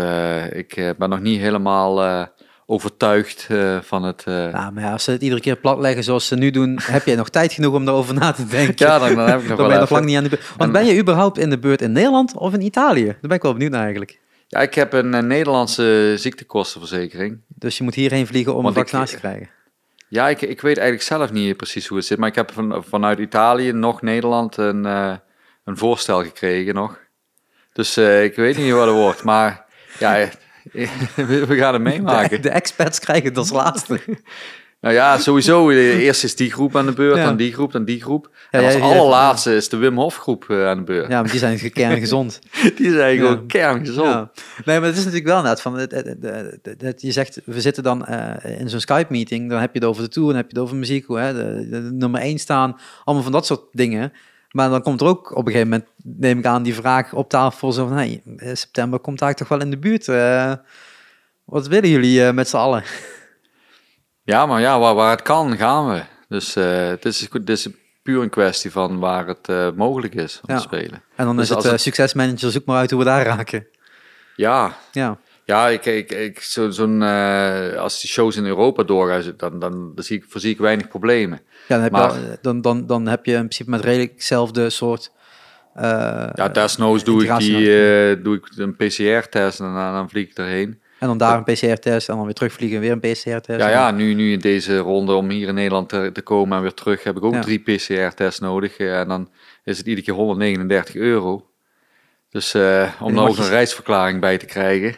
ik ben nog niet helemaal overtuigd eh, van het... Ja, maar ja, als ze het iedere keer plat leggen zoals ze nu doen, *laughs* heb jij nog tijd genoeg om erover na te denken. Ja, dan, dan heb ik *laughs* nog Dan wel ben je nog lang niet aan de beurt. Want En- ben je überhaupt in de beurt in Nederland of in Italië? Daar ben ik wel benieuwd naar eigenlijk. Ja, ik heb een, eh, Nederlandse ziektekostenverzekering. Dus je moet hierheen vliegen om Want een vaccinatie te krijgen. Ja, ik, ik weet eigenlijk zelf niet precies hoe het zit. Maar ik heb van, vanuit Italië nog Nederland een, een voorstel gekregen nog. Dus ik weet niet wat het wordt. Maar ja, *laughs* we, gaan het De, meemaken. *laughs* de expats krijgen het als laatste. Nou ja, sowieso. eh, Eerst is die groep aan de beurt, Ja. dan die groep, dan die groep. En als allerlaatste is de Wim Hof groep eh, aan de beurt. Ja, maar die zijn kerngezond. *laughs* Die zijn Ja. gewoon kerngezond. Ja. Nee, maar het is natuurlijk wel net van, het, het, het- het- het- je zegt, we zitten dan eh, in zo'n Skype-meeting, dan heb je het over de tour, dan heb je het over muziek, hoe, hè, de, de nummer 1 staan, allemaal van dat soort dingen. Maar dan komt er ook op een gegeven moment, neem ik aan, die vraag op tafel, zo van, hey, eh, september komt daar toch wel in de buurt. eh, wat willen jullie eh, met z'n allen? Ja, maar ja, waar, waar het kan, gaan we. Dus eh, het, is, het is puur een kwestie van waar het mogelijk is om Ja. te spelen. En dan Dus is het, het- succesmanager, zoek maar uit hoe we daar raken. Ja, Ja, ja ik, ik, ik, zo, zo'n, eh, als die shows in Europa doorgaan, dan, dan, dan zie ik, voorzie ik weinig problemen. ja dan, heb Maar- je, al- dan, dan, dan heb je in principe met redelijk hetzelfde soort... eh, Ja, desnoods doe ik, die, eh, doe ik een PCR-test en dan, dan vlieg ik erheen. En dan daar een PCR-test en dan weer terugvliegen en weer een PCR-test. Ja, ja nu, nu in deze ronde om hier in Nederland te, te komen en weer terug heb ik ook Ja. drie PCR-tests nodig. en dan is het iedere keer 139 euro. Dus om ook je- een reisverklaring bij te krijgen.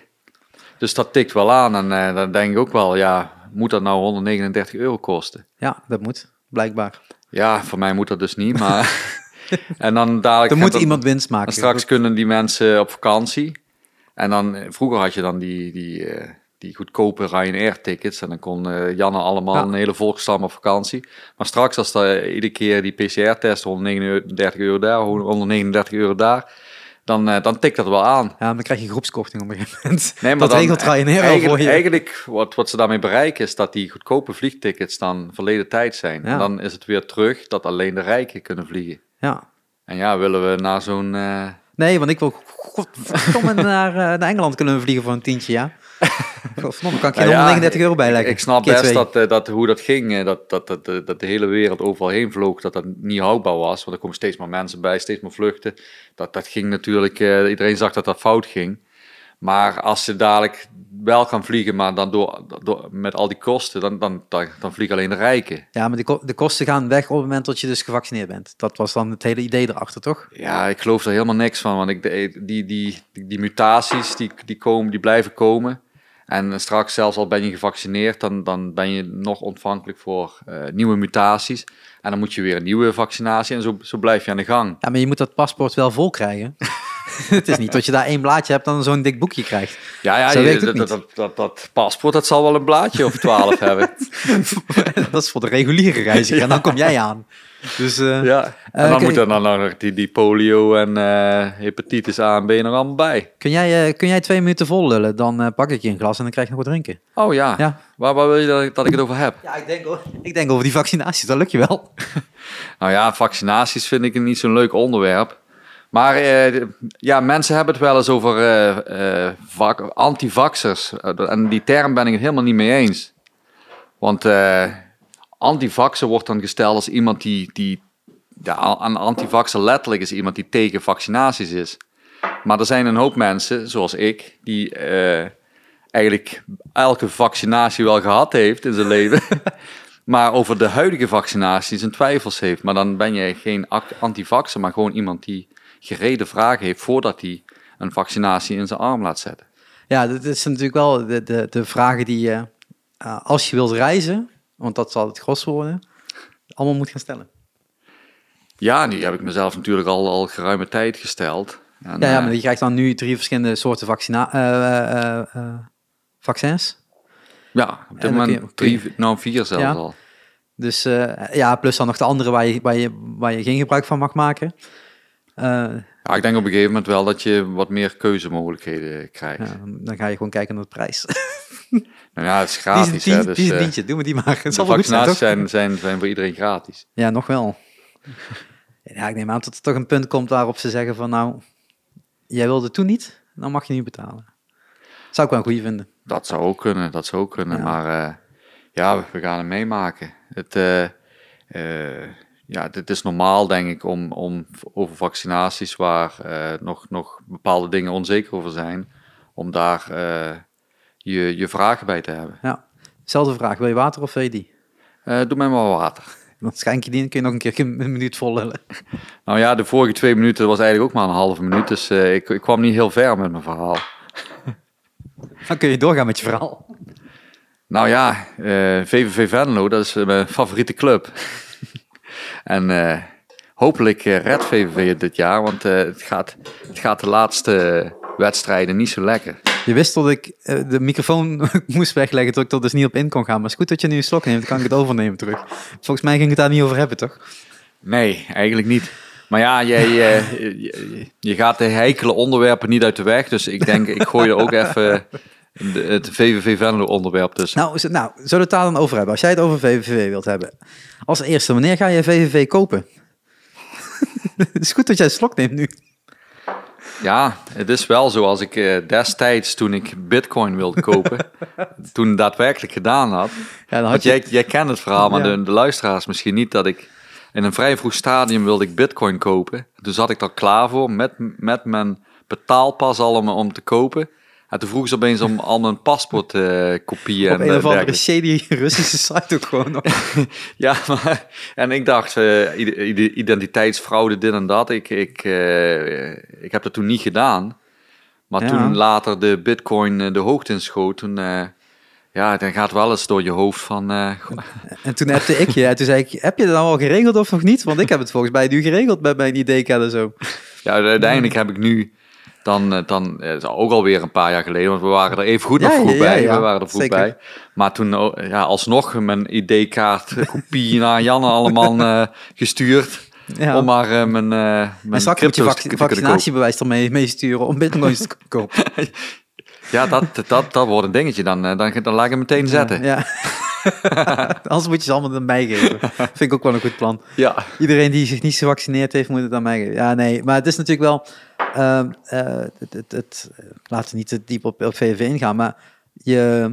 Dus dat tikt wel aan en eh, dan denk ik ook wel, ja, moet dat nou 139 euro kosten? Ja, dat moet, blijkbaar. Ja, voor mij moet dat dus niet, maar... *laughs* en dan dadelijk... Er moet iemand winst maken. straks kunnen die mensen op vakantie. En dan, eh, vroeger had je dan die, die, eh, die goedkope Ryanair-tickets. En dan kon Janne allemaal Ja. een hele volkstam op vakantie. Maar straks, als er iedere keer die PCR-test 139 euro daar, 139 euro daar, dan, eh, dan tikt dat wel aan. Ja, maar dan krijg je groepskorting op een gegeven moment. Nee, maar dat regelt Ryanair al voor je. Eigenlijk, wat, wat ze daarmee bereiken, is dat die goedkope vliegtickets dan verleden tijd zijn. Ja. En dan is het weer terug dat alleen de rijken kunnen vliegen. Ja. En ja, willen we naar zo'n... eh, Nee, want ik wil godverdomme *laughs* naar, eh, naar Engeland kunnen vliegen voor een tientje, ja. *laughs* Godverdomme, kan ik Nou ja, 139 euro Ik, bijleggen. ik snap Keer best twee. dat, eh, dat hoe dat ging, eh, dat, dat, dat, eh, dat de hele wereld overal heen vloog, dat dat niet houdbaar was. Want er komen steeds meer mensen bij, steeds meer vluchten. Dat, dat ging natuurlijk, iedereen zag dat dat fout ging. Maar als je dadelijk wel kan vliegen, maar dan door, door, met al die kosten, dan, dan, dan, dan vliegen alleen de rijken. Ja, maar de, de kosten gaan weg op het moment dat je dus gevaccineerd bent. Dat was dan het hele idee erachter, toch? Ja, ik geloof er helemaal niks van, want ik, die, die, die, die mutaties die, die, komen, die blijven komen. En straks, zelfs al ben je gevaccineerd, dan, dan ben je nog ontvankelijk voor eh, nieuwe mutaties. En dan moet je weer een nieuwe vaccinatie en zo, zo blijf je aan de gang. Ja, maar je moet dat paspoort wel vol krijgen. *laughs* het is niet dat je daar één blaadje hebt en dan zo'n dik boekje krijgt. Ja, ja je- dat, niet. dat, dat, dat paspoort dat zal wel een blaadje of twaalf *laughs* hebben. dat is voor de reguliere reiziger en dan *laughs* kom jij aan. Dus eh, Ja. En dan moet er dan nog die, die polio en eh, hepatitis A en B nog allemaal bij. kun, jij, eh, kun jij twee minuten vol lullen, dan pak ik je een glas en dan krijg je nog wat drinken. Oh ja, Ja. Waar, waar wil je dat, ik- dat ik het over heb? Ja, ik denk, ik denk over die vaccinaties, dat lukt je wel. *laughs* Nou ja, vaccinaties vind ik niet zo'n leuk onderwerp. Maar ja, mensen hebben het wel eens over. Eh, En die term ben ik het helemaal niet mee eens. Want antivaxer wordt dan gesteld als iemand die... die ja, een antivaxer letterlijk is iemand die tegen vaccinaties is. Maar er zijn een hoop mensen, zoals ik, die eh, eigenlijk elke vaccinatie wel gehad heeft in zijn leven. *laughs* maar over de huidige vaccinatie zijn twijfels heeft. Maar dan ben je geen antivaxer, maar gewoon iemand die gereden vragen heeft voordat hij een vaccinatie in zijn arm laat zetten. Ja, dat is natuurlijk wel de, de, de vragen die je, eh, als je wilt reizen, want dat zal het gros worden, allemaal moet gaan stellen. Ja, die heb ik mezelf natuurlijk al, al geruime tijd gesteld. En, Ja, ja, eh, maar je krijgt dan nu drie verschillende soorten vaccina eh, eh, vaccins. ja, op dit en je- moment drie, nou vier zelfs Ja. al. Dus ja, plus dan nog de andere waar je, waar, je, waar je geen gebruik van mag maken. Ja, ik denk op een gegeven moment wel dat je wat meer keuzemogelijkheden krijgt. ja, dan ga je gewoon kijken naar de prijs. *laughs* Nou ja, het is die gratis. is, die, hè, dus, die is een eh, dientje, doe me die maar. *laughs* Het de vaccinaties zijn, zijn, zijn voor iedereen gratis. Ja, nog wel. Ja, ik neem aan dat er toch een punt komt waarop ze zeggen van nou, jij wilde toen niet, dan mag je niet betalen. Zou ik wel een goede vinden. Dat zou ook kunnen, dat zou ook kunnen. Ja. Maar eh, ja, we gaan het meemaken. Het, eh, ja, dit is normaal, denk ik, om, om over vaccinaties waar eh, nog, nog bepaalde dingen onzeker over zijn, om daar eh, je, je vragen bij te hebben. Ja, zelfde vraag, wil je water of wil je die? Eh, doe mij maar water. *laughs* Dan schenk je die en kun je nog een keer een minuut vol lullen. *laughs* Nou ja, de vorige twee minuten was eigenlijk ook maar een halve minuut, dus ik, ik kwam niet heel ver met mijn verhaal. *laughs* Dan kun je doorgaan met je verhaal. Nou ja, VVV Venlo, dat is mijn favoriete club. En eh, hopelijk eh, redt VVV dit jaar, want eh, het, gaat, het gaat de laatste wedstrijden niet zo lekker. Je wist dat ik de microfoon *laughs* moest wegleggen, dat ik er dus niet op in kon gaan. Maar het is goed dat je nu een slok neemt, dan kan ik het overnemen terug. Volgens mij ging het daar niet over hebben, toch? Nee, eigenlijk niet. Maar ja, jij, eh, je, je gaat de heikele onderwerpen niet uit de weg, dus ik denk, ik gooi er ook even de- het VVV Venlo onderwerp tussen. Nou, nou, zullen we het daar dan over hebben? Als jij het over VVV wilt hebben. Als eerste, wanneer ga je VVV kopen? *laughs* het is goed dat jij een slok neemt nu. Ja, het is wel zo als ik eh, destijds, toen ik bitcoin wilde kopen, toen daadwerkelijk gedaan had. Ja, dan had Want je... jij, jij kent het verhaal, maar Ja. de, de luisteraars misschien niet, dat ik in een vrij vroeg stadium wilde ik bitcoin kopen. Toen zat ik er klaar voor met, met mijn betaalpas al om, om te kopen. En toen vroeg ze opeens om al mijn paspoortkopieën Op en een of eh, andere dergelijke. shady *laughs* Russische site ook gewoon nog. *laughs* Ja, maar, en ik dacht, ide- identiteitsfraude, dit en dat. Ik, ik, eh, ik heb dat toen niet gedaan. Maar Ja. toen later de bitcoin de hoogte inschoot, toen... eh, ja, dan gaat wel eens door je hoofd van... eh, En toen appte ik je. En toen zei ik, heb je dat nou al geregeld of nog niet? Want ik heb het volgens mij nu geregeld met mijn ID-kaart en zo. ja, uiteindelijk heb ik nu dan, eh, dan eh, is ook alweer een paar jaar geleden, want we waren er even goed Ja, nog vroeg ja, bij. ja, we waren er vroeg zeker. bij. Maar toen oh, ja, alsnog mijn ID-kaart eh, kopie naar Janne allemaal eh, gestuurd. Ja. Om maar eh, mijn, eh en mijn straks moet je vac- vaccinatiebewijs ermee meesturen om bitcoins te kopen. *laughs* Ja, dat, dat, dat wordt een dingetje. Dan, eh, dan, dan laat ik hem meteen zetten. Ja. *laughs* Anders moet je ze allemaal aan mij geven. Vind ik ook wel een goed plan. Ja. Iedereen die zich niet gevaccineerd heeft, moet het aan mij geven. Ja, nee, maar het is natuurlijk wel... eh, het, het, het, laten we niet te diep op, op VVV ingaan, maar je,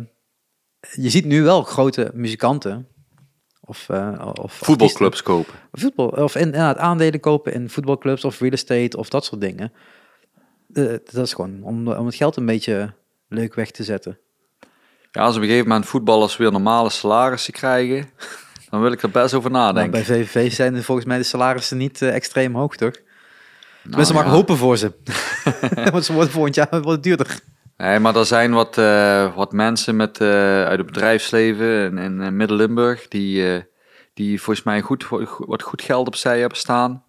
je ziet nu wel grote muzikanten of, eh, of Voetbalclubs kopen. voetbal, of in, inderdaad aandelen kopen in voetbalclubs of real estate of dat soort dingen. Eh, dat is gewoon om, om het geld een beetje leuk weg te zetten. Ja, als op een gegeven moment voetballers weer normale salarissen krijgen, *laughs* dan wil ik er best over Maar nadenken. bij VVV zijn er volgens mij de salarissen niet eh, extreem hoog, toch? Mensen Nou, mag ja. hopen voor ze. *laughs* *laughs* Want ze worden volgend jaar wat duurder. Nee, maar er zijn wat, eh, wat mensen met, eh, uit het bedrijfsleven in, in, Midden-Limburg die, die volgens mij goed, wat goed geld opzij hebben staan.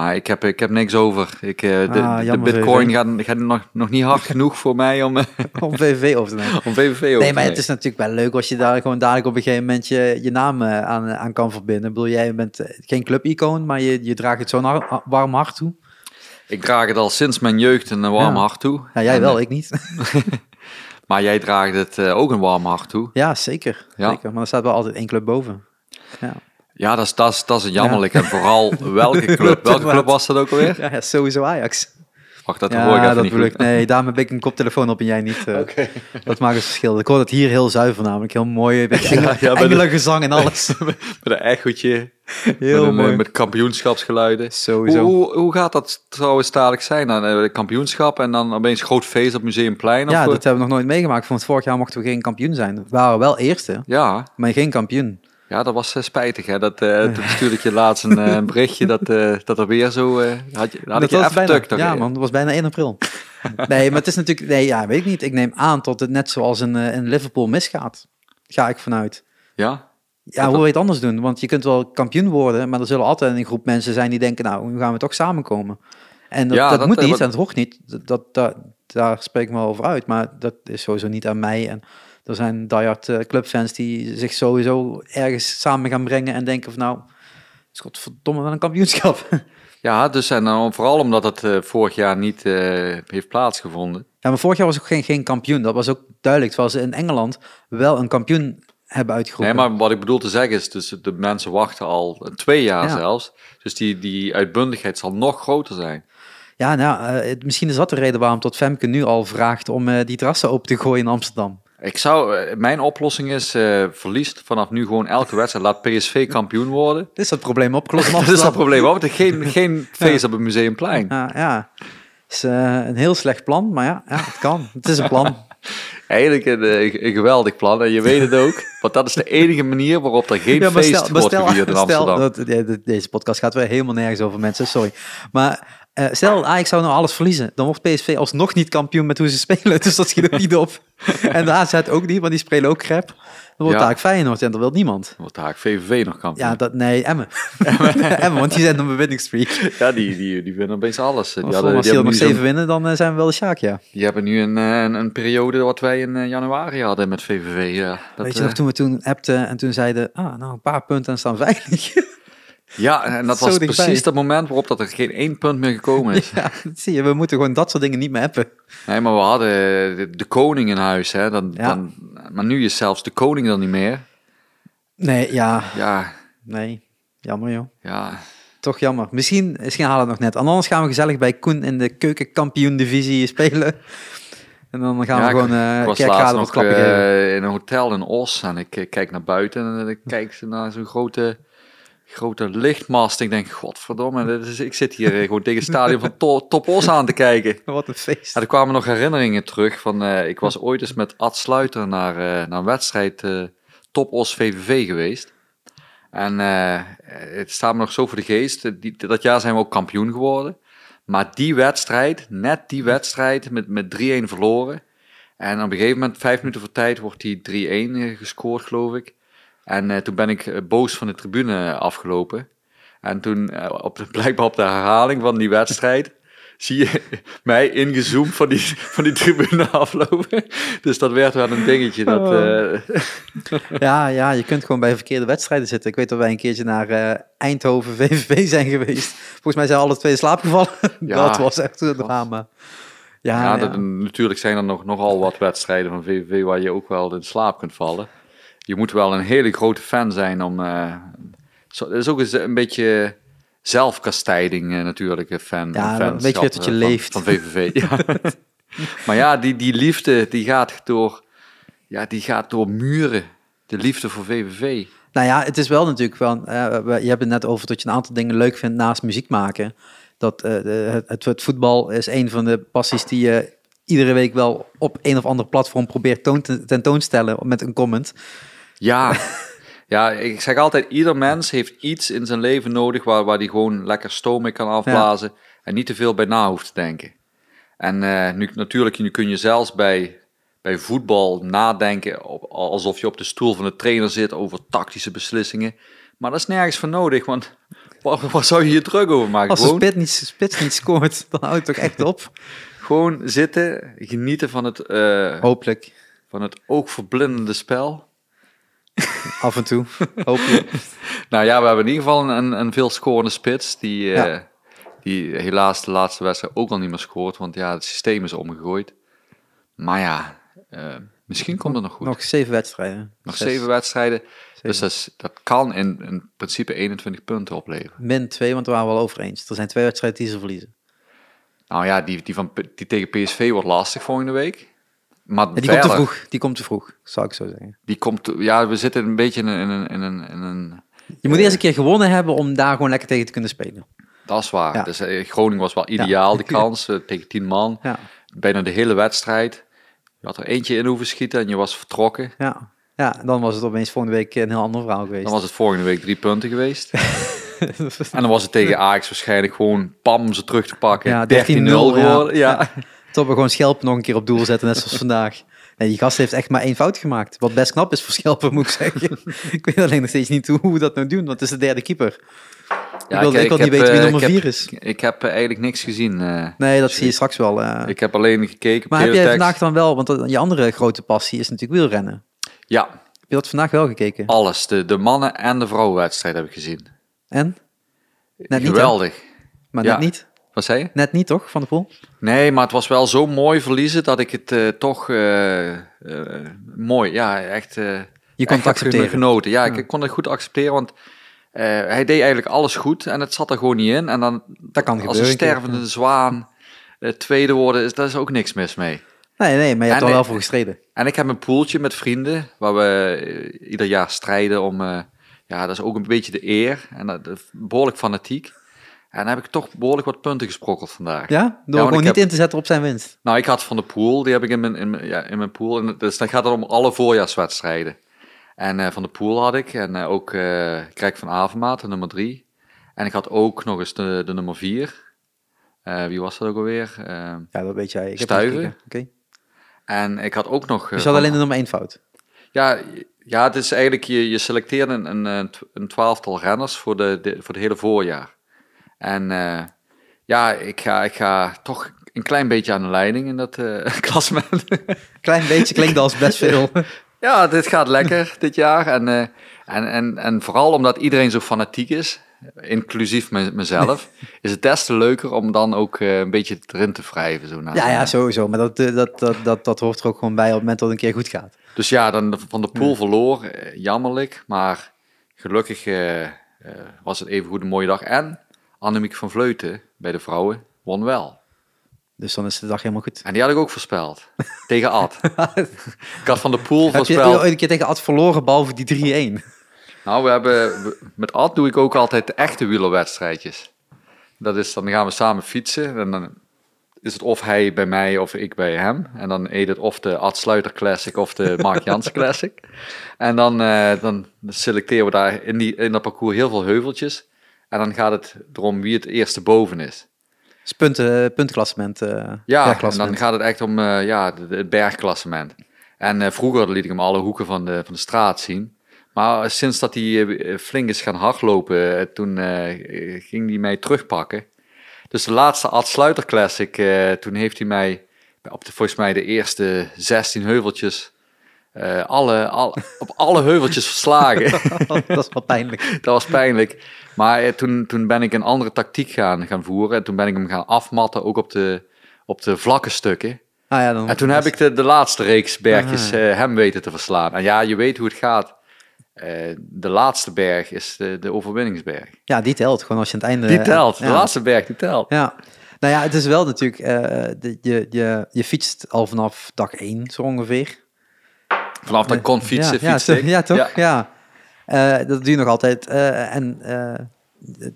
Maar ik heb, ik heb niks over. Ik, eh, de, Ah, de bitcoin VVV. gaat, gaat nog, nog niet hard genoeg voor mij om, eh, *laughs* Om VVV over te nemen. om VVV over Nee, te maar het is natuurlijk wel leuk als je daar gewoon dadelijk op een gegeven moment je, je naam eh, aan, aan kan verbinden. Ik bedoel, jij bent geen clubicoon, maar je, je draagt het zo'n warm hart toe. Ik draag het al sinds mijn jeugd een warm Ja. hart toe. Ja, jij En, wel, ik niet. *laughs* *laughs* Maar jij draagt het ook een warm hart toe. ja, zeker, Ja. zeker. Maar er staat wel altijd één club boven. Ja. Ja, dat is, dat is, dat is jammerlijk. En vooral welke club? *laughs* Welke club was dat ook alweer? Ja, ja, sowieso Ajax. Wacht, dat hoor ik Ja, even dat niet ik. Nee, daarom heb ik een koptelefoon op en jij niet. eh, Dat maakt het verschil. Ik hoor het hier heel zuiver namelijk. Heel mooi. Een beetje engelen, *laughs* ja, engelengezang en alles. *laughs* Met een echootje, Heel met, een, mooi. eh, met kampioenschapsgeluiden. Hoe, Sowieso. hoe, hoe gaat dat trouwens dadelijk zijn? Dan eh, kampioenschap en dan opeens groot feest op Museumplein? Of, Ja, eh? dat hebben we nog nooit meegemaakt. Want vorig jaar mochten we geen kampioen zijn. We waren wel eerste, ja, maar geen kampioen. Ja, dat was eh, spijtig. Hè? Dat, eh toen stuurde ik je laatst een, eh, een berichtje dat, dat er weer zo... had je, had Dat je was bijna, tuk, ja man, dat was bijna 1 april. nee, maar het is natuurlijk... Nee, ja, weet ik niet. Ik neem aan tot het net zoals in, in Liverpool misgaat. Ga ik vanuit. Ja? Ja, hoe wil je het anders doen? Want je kunt wel kampioen worden, maar er zullen altijd een groep mensen zijn die denken, nou, nu gaan we toch samenkomen. En dat, Ja, dat, dat, moet niet wat- en dat hoort niet. Dat, daar spreek ik me over uit, maar dat is sowieso niet aan mij. En er zijn diehard eh, clubfans die zich sowieso ergens samen gaan brengen en denken van, nou, is godverdomme wel een kampioenschap. *laughs* Ja, dus en dan vooral omdat het eh, vorig jaar niet eh, heeft plaatsgevonden. Ja, maar vorig jaar was ook geen, geen kampioen. Dat was ook duidelijk. Terwijl ze in Engeland wel een kampioen hebben Nee, uitgeroepen. maar wat ik bedoel te zeggen is, dus de mensen wachten al twee jaar Ja. zelfs. Dus die, die uitbundigheid zal nog groter zijn. Ja, nou, het- misschien is dat de reden waarom tot Femke nu al vraagt om die terrassen open te gooien in Amsterdam. Ik zou, eh, mijn oplossing is, eh verliest vanaf nu gewoon elke wedstrijd. Laat PSV kampioen worden. Dit is dat probleem opgelost *laughs* Dat is dat probleem, want er geen, geen *laughs* feest op het Museumplein. Ja, ja. Het is eh, een heel slecht plan, maar ja, ja, het kan. Het is een plan. *laughs* Eigenlijk een, een geweldig plan en je weet het ook. Want dat is de enige manier waarop er geen Ja, maar feest stel, wordt gevierd in stel Amsterdam. dat, de- de- deze podcast gaat weer helemaal nergens over mensen, sorry. Maar eh, stel, Ajax zou nou alles verliezen, dan wordt PSV alsnog niet kampioen met hoe ze *laughs* spelen, dus dat schiet ook niet op. *laughs* En de AZ ook niet, want die spelen ook crap. Dan wordt Ja. daar Feyenoord en dat wil niemand. Wordt daar VVV nog kampioen. Ja, dat, nee, Emmen. *laughs* Emmen, want die zijn een winningstreak. Ja, die, die, die winnen opeens alles. Die, Als hadden, we die, nog zeven winnen, dan eh, zijn we wel de Sjaak, ja. die hebben nu een, eh, een, een periode wat wij in januari hadden met VVV. Ja, dat, Weet je nog, toen we toen appten en toen zeiden, ah, nou, een paar punten en staan veilig. Ja, en dat was dichtbij. precies dat moment waarop dat er geen één punt meer gekomen is. *laughs* ja, zie je, we moeten gewoon dat soort dingen niet meer appen. Nee, maar we hadden de, de koning in huis. Hè? Dan, Ja. dan, maar nu is zelfs de koning er niet meer. Nee, ja, Ja, nee, jammer joh. ja. Toch jammer. Misschien, misschien halen we het nog net. Anders gaan we gezellig bij Koen in de keukenkampioen-divisie spelen. En dan gaan ja, we gewoon ik eh was laatst nog klappen geven. eh, in een hotel in Os en ik eh, kijk naar buiten en ik kijk naar zo'n grote, grote lichtmast. Ik denk, godverdomme, dit is, ik zit hier eh, gewoon tegen het stadion van to, Top Os aan te kijken. *laughs* Wat een feest. Ja, er kwamen nog herinneringen terug van, eh, ik was ooit eens met Ad Sluiter naar, eh, naar een wedstrijd eh Top Os VVV geweest. En het staat me nog zo voor de geest. Die, dat jaar zijn we ook kampioen geworden. Maar die wedstrijd, net die wedstrijd, met, met 3-1 verloren. En op een gegeven moment, vijf minuten voor tijd, wordt die 3-1 eh, gescoord, geloof ik. En eh, toen ben ik eh, boos van de tribune afgelopen. En toen, eh, op de, *laughs* blijkbaar op de herhaling van die wedstrijd, *laughs* zie je *laughs* mij ingezoomd van die, van die tribune aflopen. Dus dat werd wel een dingetje. Dat, eh, Ja, ja, je kunt gewoon bij verkeerde wedstrijden zitten. Ik weet dat wij een keertje naar Eindhoven VVV zijn geweest. Volgens mij zijn alle twee in slaap gevallen. Ja. dat was echt een drama. Ja, ja, ja. dat- natuurlijk zijn er nog, nogal wat wedstrijden van VVV waar je ook wel in slaap kunt vallen. Je moet wel een hele grote fan zijn om... eh zo, dat is ook eens een beetje zelfkastijding eh, natuurlijk, een fan. Ja, een fanschap, weet je dat je eh, van- leeft. Van VVV, *laughs* ja. maar ja, die, die liefde, die gaat door... Ja, die gaat door muren. De liefde voor VVV. Nou ja, het is wel natuurlijk wel. eh, we- je hebt het net over dat je een aantal dingen leuk vindt naast muziek maken. Dat eh, het, het, het voetbal is een van de passies die je iedere week wel op een of ander platform probeert toon te, tentoonstellen met een comment. Ja. ja, ik zeg altijd, ieder mens heeft iets in zijn leven nodig waar, waar die gewoon lekker stoom mee kan afblazen en niet te veel bij na hoeft te denken. En eh, nu, natuurlijk, nu kun je zelfs bij, bij voetbal nadenken op, alsof je op de stoel van de trainer zit over tactische beslissingen. Maar dat is nergens voor nodig, want *laughs* waar, waar zou je je druk over maken? Als de spits niet, spits niet scoort, *laughs* dan houdt het toch echt op. gewoon zitten, genieten van het, eh, Hopelijk. van het oogverblindende spel. *laughs* Af en toe. Hopelijk. *laughs* Nou ja, we hebben in ieder geval een, een veel scorende spits. Die, eh, die helaas de laatste wedstrijd ook al niet meer scoort. Want ja, het systeem is omgegooid. Maar ja, eh, Misschien komt het nog goed. Nog zeven wedstrijden. Nog Zes, zeven wedstrijden. zeven. Dus dat, is- dat kan in, in principe 21 punten opleveren. Min twee, want we waren wel over eens. Er zijn twee wedstrijden die ze verliezen. Nou ja, die, die, van, die tegen PSV wordt lastig volgende week. Maar die komt te vroeg. Die komt te vroeg, zou ik zo zeggen. Die komt, ja, we zitten een beetje in een, in een, in een, Je moet eerst een keer gewonnen hebben om daar gewoon lekker tegen te kunnen spelen. dat is waar. Ja. Dus eh, Groningen was wel ideaal, Ja. *laughs* kans, eh, tegen 10 man. Bijna de hele wedstrijd. Je had er eentje in hoeven schieten en je was vertrokken. ja. ja, dan was het opeens volgende week een heel ander verhaal geweest. Dan was het volgende week drie punten geweest. *laughs* En dan was het tegen Ajax waarschijnlijk gewoon pam ze terug te pakken. Ja, 13-0 13-0 geworden. Ja. ja. Tot we gewoon Schelp nog een keer op doel zetten, net zoals vandaag. En die gast heeft echt maar één fout gemaakt. Wat best knap is voor Schelpen, moet ik zeggen. ik weet alleen nog steeds niet hoe we dat nou doen, want het is de derde keeper. Ja, ik wil, ik niet heb, weten wie eh, nummer vier is. Ik heb eh, eigenlijk niks gezien. eh. Nee, dat zie je straks wel. ik heb alleen gekeken maar heb jij vandaag dan wel, want je andere grote passie is natuurlijk wielrennen. Ja, Heb je dat vandaag wel gekeken? alles. De, de mannen- en de vrouwenwedstrijd heb ik gezien. En? Net niet? Geweldig. Maar Ja. net niet. Wat zei je? Net niet, toch, Van de Poel? Nee, maar het was wel zo mooi verliezen dat ik het eh, toch eh, eh, mooi, ja, echt. Je kon echt accepteren. genoten. Ja, ik, Ja. ik kon het goed accepteren, want hij deed eigenlijk alles goed en het zat er gewoon niet in. En dan Dat kan als gebeuren. een keer, stervende zwaan eh, tweede worden, is, daar is ook niks mis mee. Nee, nee, maar je hebt En er wel ik- voor gestreden. En ik heb een poeltje met vrienden waar we ieder jaar strijden om. ja, dat is ook een beetje de eer en dat, behoorlijk fanatiek. En dan heb ik toch behoorlijk wat punten gesprokkeld vandaag. Ja? Door want gewoon niet heb- in te zetten op zijn winst. Nou, ik had Van de Poel, die heb ik in mijn, in mijn, ja, in mijn pool. En dus dan gaat het om alle voorjaarswedstrijden. En eh, Van de Poel had ik. En eh, ook eh Krijk van Avermaat, de nummer drie. En ik had ook nog eens de, de nummer vier. Wie was dat ook alweer? Ja, dat weet jij. Ik Stuiven. Oké. en ik had ook nog... Dus je had alleen de nummer één fout. ja, ja, het is eigenlijk, je, je selecteert een, een twaalftal renners voor de, de, voor het hele voorjaar. En eh, ja, ik ga, ik ga toch een klein beetje aan de leiding in dat eh *laughs* klassement. Klein beetje klinkt als best veel. *laughs* Ja, dit gaat lekker dit jaar. En, eh, en, en, en vooral omdat iedereen zo fanatiek is, inclusief me- mezelf, *laughs* is het des te leuker om dan ook een beetje erin te wrijven. Zo na Ja, ja, sowieso. Maar dat, dat, dat, dat, dat hoort er ook gewoon bij op het moment dat het een keer goed gaat. Dus ja, dan van de pool verloor, jammerlijk. Maar gelukkig was het even goed een mooie dag. En Annemiek van Vleuten bij de vrouwen won wel. Dus dan is de dag helemaal goed. En die had ik ook voorspeld. *laughs* tegen Ad. *laughs* ik had van de pool Heb je voorspeld. ooit een keer tegen Ad verloren, behalve die 3-1? Nou, we hebben, met Ad doe ik ook altijd de echte wielerwedstrijdjes. Dat is, dan gaan we samen fietsen en dan is het of hij bij mij of ik bij hem. En dan eet het of de Ad Sluiter Classic of de Mark *laughs* Jansen Classic. En dan, eh, dan selecteren we daar in, die, in dat parcours heel veel heuveltjes. En dan gaat het erom wie het eerste boven is. Dus punten, puntenklassement. eh Ja, en dan gaat het echt om eh, ja, het bergklassement. En eh, vroeger liet ik hem alle hoeken van de, van de straat zien. Maar sinds dat hij eh, flink is gaan hardlopen, eh, toen eh, ging hij mij terugpakken. Dus de laatste Ad Sluiter Classic, eh, toen heeft hij mij op de, volgens mij de eerste 16 heuveltjes, eh, alle, al, op alle heuveltjes verslagen. *laughs* dat wel pijnlijk. Dat was pijnlijk. Maar eh, toen, toen ben ik een andere tactiek gaan, gaan voeren. En toen ben ik hem gaan afmatten, ook op de, op de vlakke stukken. Ah, ja, dan, En toen heb ik de, de laatste reeks bergjes Ah. eh, hem weten te verslaan. En ja, je weet hoe het gaat. De laatste berg is de, de overwinningsberg. Ja, die telt. Gewoon als je aan het einde... Die telt. De ja. laatste berg, die telt. Ja. Nou ja, het is wel natuurlijk... de, je, je, je fietst al vanaf dag 1, zo ongeveer. Vanaf dat ik kon fietsen, ja, fietste ja, toch? Ja. Eh, dat doe je nog altijd. Eh, en eh,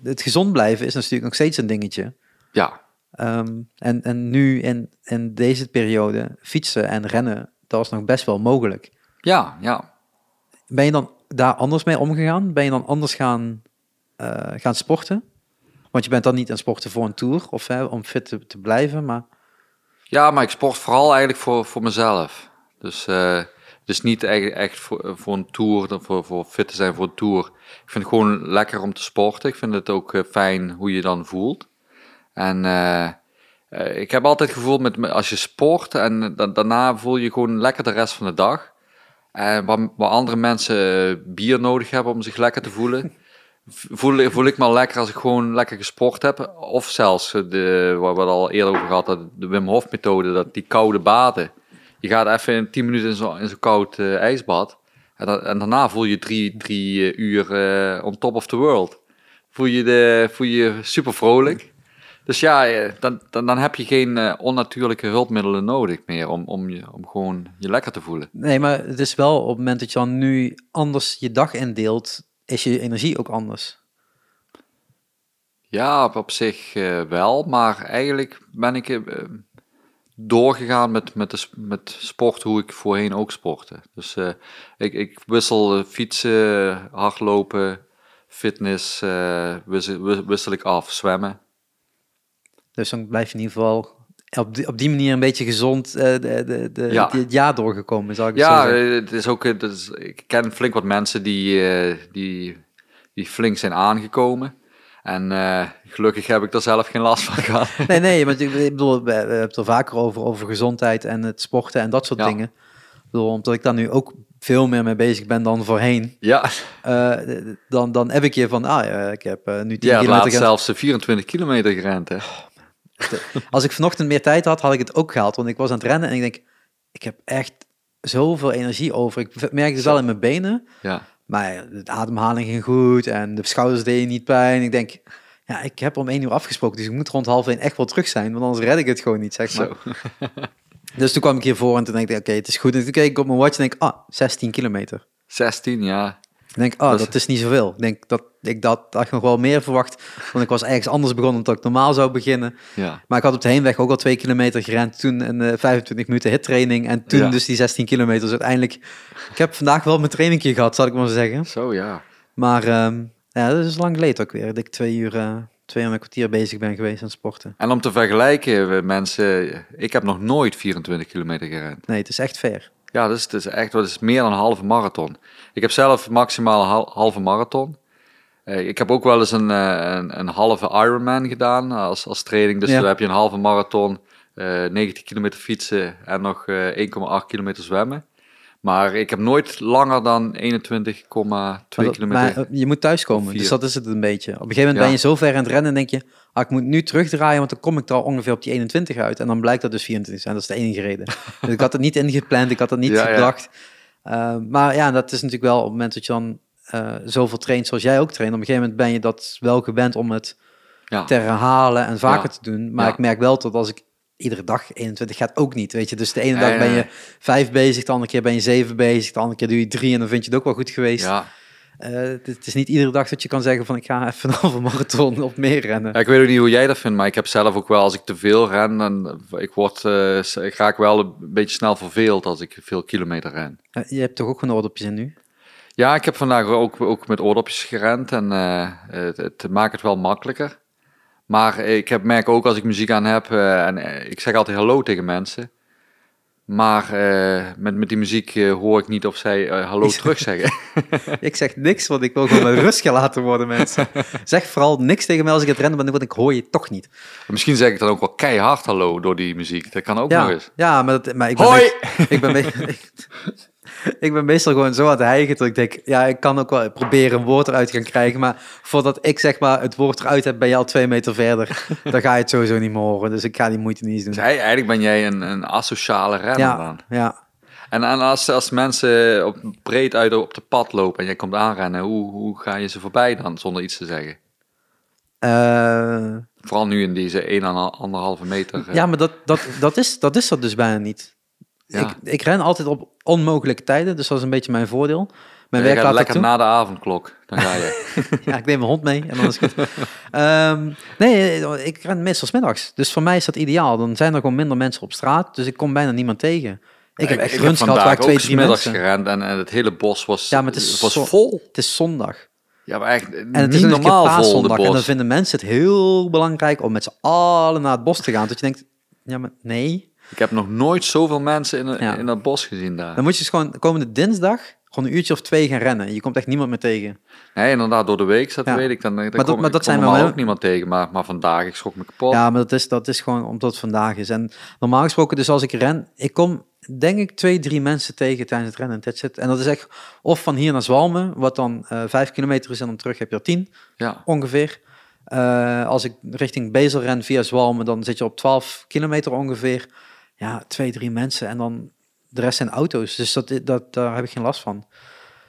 het- gezond blijven is natuurlijk nog steeds een dingetje. Ja. Ehm, en, en nu in, in deze periode fietsen en rennen, dat was nog best wel mogelijk. Ja, ja. Ben je dan daar anders mee omgegaan? Ben je dan anders gaan, gaan sporten? Want je bent dan niet aan sporten voor een tour of hè, om fit te, te blijven, maar Ja, maar ik sport vooral eigenlijk voor, voor mezelf. Dus, dus niet echt, voor, voor een tour, voor, voor fit te zijn voor een tour. Ik vind het gewoon lekker om te sporten. Ik vind het ook eh, fijn hoe je dan voelt. En eh, eh, ik heb altijd gevoeld met met- als je sport en da- daarna voel je gewoon lekker de rest van de dag. En waar, andere mensen bier nodig hebben om zich lekker te voelen, voel, voel ik me lekker als ik gewoon lekker gesport heb. Of zelfs, de, waar we het al eerder over gehad hadden, de Wim Hof methode, dat die koude baden. Je gaat even in 10 minuten in zo'n zo'n koud eh, ijsbad. En, dan- en daarna voel je drie, drie eh, uur eh, on top of the world. Voel je, de, voel je super vrolijk. Dus ja, dan, dan, dan heb je geen onnatuurlijke hulpmiddelen nodig meer om, om, je, om gewoon je lekker te voelen. Nee, maar het is wel op het moment dat je dan nu anders je dag indeelt, is je energie ook anders. Ja, op, op zich wel, maar eigenlijk ben ik doorgegaan met, met, de, met sport hoe ik voorheen ook sportte. Dus eh, ik, ik wissel fietsen, hardlopen, fitness, eh, wissel, wis- wissel ik af, zwemmen. Dus dan blijf je in ieder geval op die, op die manier een beetje gezond eh, de, de, de, Ja. het jaar doorgekomen, zou ik zo Ja, zeggen. eh, het is ook, het is, ik ken flink wat mensen die, die, die flink zijn aangekomen. En eh, gelukkig heb ik er zelf geen last van gehad. *laughs* Nee, nee, maar ik bedoel, we, hebben het er vaker over, over gezondheid en het sporten en dat soort Ja. dingen. Ik bedoel, omdat ik daar nu ook veel meer mee bezig ben dan voorheen. Ja, eh, dan, dan heb ik je van, ah ja, ik heb eh, nu 10 ja kilometer gerend. zelfs eh, 24 kilometer gerend. Hè. Als ik vanochtend meer tijd had, had ik het ook gehaald. Want ik was aan het rennen en ik denk, ik heb echt zoveel energie over. Ik merk het wel in mijn benen, Ja. Maar de ademhaling ging goed en de schouders deden niet pijn. Ik denk, ja, ik heb om één uur afgesproken, dus ik moet rond half één echt wel terug zijn, want anders red ik het gewoon niet, zeg maar. Zo. *laughs* Dus toen kwam ik hiervoor en toen denk ik, oké, het is goed. En toen keek ik op mijn watch en denk, ah, 16 kilometer. 16, ja. Ik denk, ah, Dat dat, is- is niet zoveel. Ik denk dat ik dat, ik nog wel meer verwacht, want ik was ergens anders begonnen dan ik normaal zou beginnen. ja. Maar ik had op de heenweg ook al twee kilometer gerend. Toen een eh, 25 minuten hittraining. En toen Ja. dus die 16 kilometer. Dus uiteindelijk... Ik heb vandaag wel mijn trainingje gehad, zal ik maar zeggen. Zo, ja. Maar ehm, ja, dat is lang geleden ook weer. Dat ik twee uur, eh, twee uur en een kwartier bezig ben geweest aan sporten. En om te vergelijken, we mensen, ik heb nog nooit 24 kilometer gerend. Nee, het is echt fair. Ja, dat is, dat is echt dat is meer dan een halve marathon. Ik heb zelf maximaal een hal- halve marathon. Eh, ik heb ook wel eens een, eh, een, een halve Ironman gedaan als, als training. Dus Ja. dan heb je een halve marathon, eh 90 kilometer fietsen en nog eh 1,8 kilometer zwemmen. Maar ik heb nooit langer dan 21,2 Maar, dat- kilometer. maar, eh, je moet thuiskomen. Dus dat is het een beetje. Op een gegeven moment Ja. ben je zo ver aan het rennen en denk je... Ah, ik moet nu terugdraaien, want dan kom ik er al ongeveer op die 21 uit. En dan blijkt dat dus 24 zijn. Dat is de enige reden. *laughs* dus ik had het niet ingepland, ik had het niet Ja, gedacht. Eh, maar ja, dat is natuurlijk wel op het moment dat je dan eh, zoveel traint zoals jij ook traint. Op een gegeven moment ben je dat wel gewend om het ja. te herhalen en vaker Ja. te doen. Maar Ja. ik merk wel dat als ik iedere dag 21 gaat ook niet, weet je. Dus de ene dag ben je vijf bezig, de andere keer ben je zeven bezig, de andere keer doe je drie en dan vind je het ook wel goed geweest. ja. Eh, het, is niet iedere dag dat je kan zeggen van ik ga even een *laughs* halve marathon of meer rennen. Ja, ik weet ook niet hoe jij dat vindt, maar ik heb zelf ook wel, als ik te veel ren, dan ik word, s- ik raak wel een beetje snel verveeld als ik veel kilometer ren. Je hebt toch ook gewoon oordopjes in nu? Ja, ik heb vandaag ook, ook met oordopjes gerend en eh, het, het maakt het wel makkelijker. Maar ik heb, merk ook als ik muziek aan heb, eh, en eh, ik zeg altijd hallo tegen mensen. Maar met, met die muziek hoor ik niet of zij hallo terug zeggen. *laughs* Ik zeg niks, want ik wil gewoon met rust gelaten worden, mensen. Zeg vooral niks tegen mij als ik het rennen ben, want ik hoor je toch niet. Misschien zeg ik dan ook wel keihard hallo door die muziek. Dat kan ook nog eens. ja maar, dat, maar ik ben Hoi! ik ben, *laughs* ik ben meestal gewoon zo aan het hijgen dat ik denk, ja, ik kan ook wel proberen een woord eruit gaan krijgen, maar voordat ik zeg maar het woord eruit heb, ben je al twee meter verder. *laughs* Dan ga je het sowieso niet meer horen, dus ik ga die moeite niet eens Dus doen. hij- eigenlijk ben jij een, een asociale renner Ja, dan. ja. En, en als, als mensen op, breed uit op de pad lopen en jij komt aanrennen, hoe, hoe ga je ze voorbij dan zonder iets te zeggen? Eh, Vooral nu in deze 1,5 meter. eh, ja, maar dat, dat, dat, is, dat is er dus bijna niet. Ja. Ik, ik ren altijd op onmogelijke tijden, dus dat is een beetje mijn voordeel. Mijn werk laat lekker toe. na de avondklok. Dan ga je. *laughs* Ja, ik neem mijn hond mee en dan is het goed. *laughs* Ehm, nee, ik ren meestal 's middags. Dus voor mij is dat ideaal. Dan zijn er gewoon minder mensen op straat, dus ik kom bijna niemand tegen. Ik heb echt runs gehad waar ik twee, drie mensen... gerend en, en het hele bos was, Ja, maar het is was zo- vol. Het is zondag. Ja, maar echt En het niet is een normaal paaszondag. En dan vinden mensen het heel belangrijk om met z'n allen naar het bos te gaan. Dat je denkt, ja, maar nee. Ik heb nog nooit zoveel mensen in, Ja. in dat bos gezien daar. Dan moet je dus gewoon komende dinsdag gewoon een uurtje of twee gaan rennen. Je komt echt niemand meer tegen. Nee, inderdaad, door de week, dat Ja. weet ik. Dan, dan dat- kom, maar dat zijn normaal wel- ook niemand tegen. Maar, maar vandaag, ik schrok me kapot. Ja, maar dat is, dat is gewoon omdat het vandaag is. En normaal gesproken, dus als ik ren, ik kom denk ik twee, drie mensen tegen tijdens het rennen. That's it. En dat is echt of van hier naar Zwalmen, wat dan eh, vijf kilometer is en dan terug heb je er tien Ja. ongeveer. Eh, als ik richting Bezel ren via Zwalmen, dan zit je op 12 kilometer ongeveer. Ja, twee, drie mensen en dan de rest zijn auto's. Dus dat, dat, daar heb ik geen last van.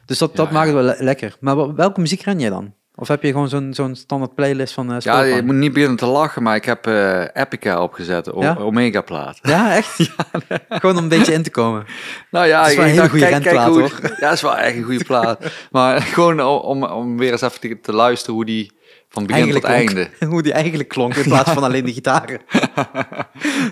Dus dat, Ja, dat maakt ja. het wel le- lekker. Maar wel- welke muziek ren je dan? Of heb je gewoon zo'n zo'n standaard playlist van eh Ja, je moet niet beginnen te lachen, maar ik heb eh, Epica opgezet, Ja? Omega plaat. Ja, echt? *laughs* Gewoon om een beetje in te komen. Nou ja, Dat is wel een hele goede kijk, kijk renplaat, hoe, Ja, dat is wel echt een goede plaat. *laughs* maar gewoon om, om weer eens even te, te luisteren hoe die van begin tot Eigenlijk einde. klonk- *laughs* hoe die eigenlijk klonk in plaats van alleen de gitaren. *laughs*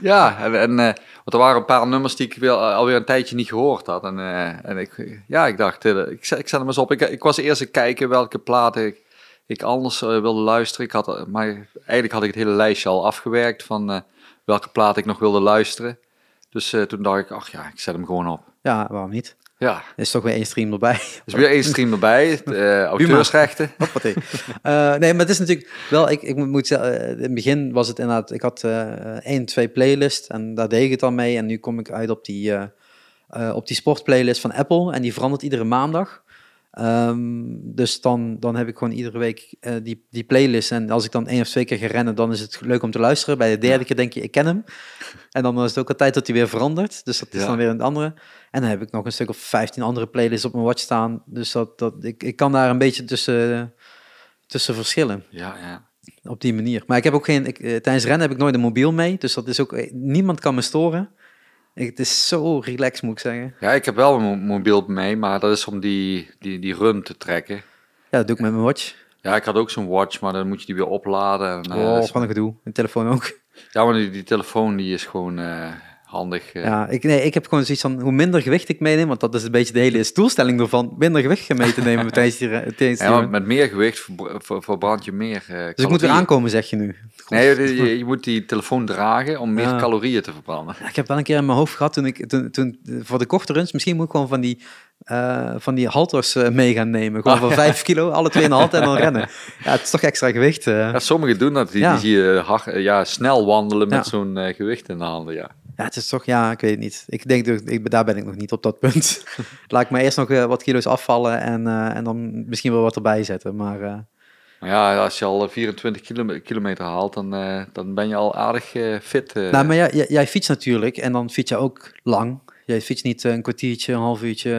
Ja, en, en eh, want er waren een paar nummers die ik wel, eh, alweer een tijdje niet gehoord had. En, eh, en ik, ja, ik dacht, ik, zet, ik zet hem eens op. Ik, ik was eerst kijken welke platen ik, ik anders wilde luisteren. Ik had, maar eigenlijk had ik het hele lijstje al afgewerkt van welke platen ik nog wilde luisteren. Dus toen dacht ik, ach ja, ik zet hem gewoon op. Ja, waarom niet? Ja, Er is toch weer één stream erbij. dus weer één stream erbij, *laughs* eh auteursrechten. Hoppatee. Eh, nee, maar het is natuurlijk wel, ik, ik moet- zeggen, eh, in het begin was het inderdaad, ik had eh één, twee playlists en daar deed ik het dan mee. En nu kom ik uit op die, op die sportplaylist van Apple en die verandert iedere maandag. Ehm, dus dan, dan heb ik gewoon iedere week eh, die, die playlist. En als ik dan één of twee keer ga rennen, dan is het leuk om te luisteren. Bij de derde keer denk je, ik ken hem. En dan is het ook al tijd dat hij weer verandert. Dus dat is Ja. dan weer een andere. En dan heb ik nog een stuk of 15 andere playlists op mijn watch staan. Dus dat, dat, ik, ik kan daar een beetje tussen, tussen verschillen Ja, ja. op die manier. Maar ik heb ook geen, ik, eh, tijdens rennen heb ik nooit een mobiel mee. Dus dat is ook, eh, niemand kan me storen. Het is zo relaxed, moet ik zeggen. ja, ik heb wel een mo- mobiel mee, maar dat is om die, die, die run te trekken. Ja, dat doe ik met mijn watch. Ja, ik had ook zo'n watch, maar dan moet je die weer opladen. En, eh, oh, van een gedoe. Mijn telefoon ook. ja, maar die, die telefoon die is gewoon eh, handig. eh. Ja, ik, nee, ik heb gewoon zoiets van, hoe minder gewicht ik meeneem, want dat is een beetje de hele doelstelling ervan, minder gewicht mee te nemen *laughs* tijdens die, tijdens die Ja, maar met meer gewicht verbr- ver- verbrand je meer. eh, Dus ik moet weer aankomen, zeg je nu. Nee, je, moet die telefoon dragen om meer Ja. calorieën te verbranden. Ja, ik heb wel een keer in mijn hoofd gehad toen ik toen, toen voor de korte runs, misschien moet ik gewoon van die, eh, van die halters mee gaan nemen. Gewoon *laughs* van 5 kilo, alle twee in de halte en dan rennen. Ja, het is toch extra gewicht. Ja, sommigen doen dat. Die, die zie je hard, ja, snel wandelen met zo'n gewicht in de handen. Ja. Ja, het is toch, ja, ik weet het niet. Ik denk, dat ik, daar ben ik nog niet op dat punt. *laughs* Laat ik maar eerst nog eh, wat kilo's afvallen en, eh, en dan misschien wel wat erbij zetten. Maar eh, ja, als je al 24 kilome- kilometer haalt, dan, dan ben je al aardig fit. Nou, maar jij, jij, jij fietst natuurlijk en dan fiets je ook lang. Jij fietst niet een kwartiertje, een half uurtje.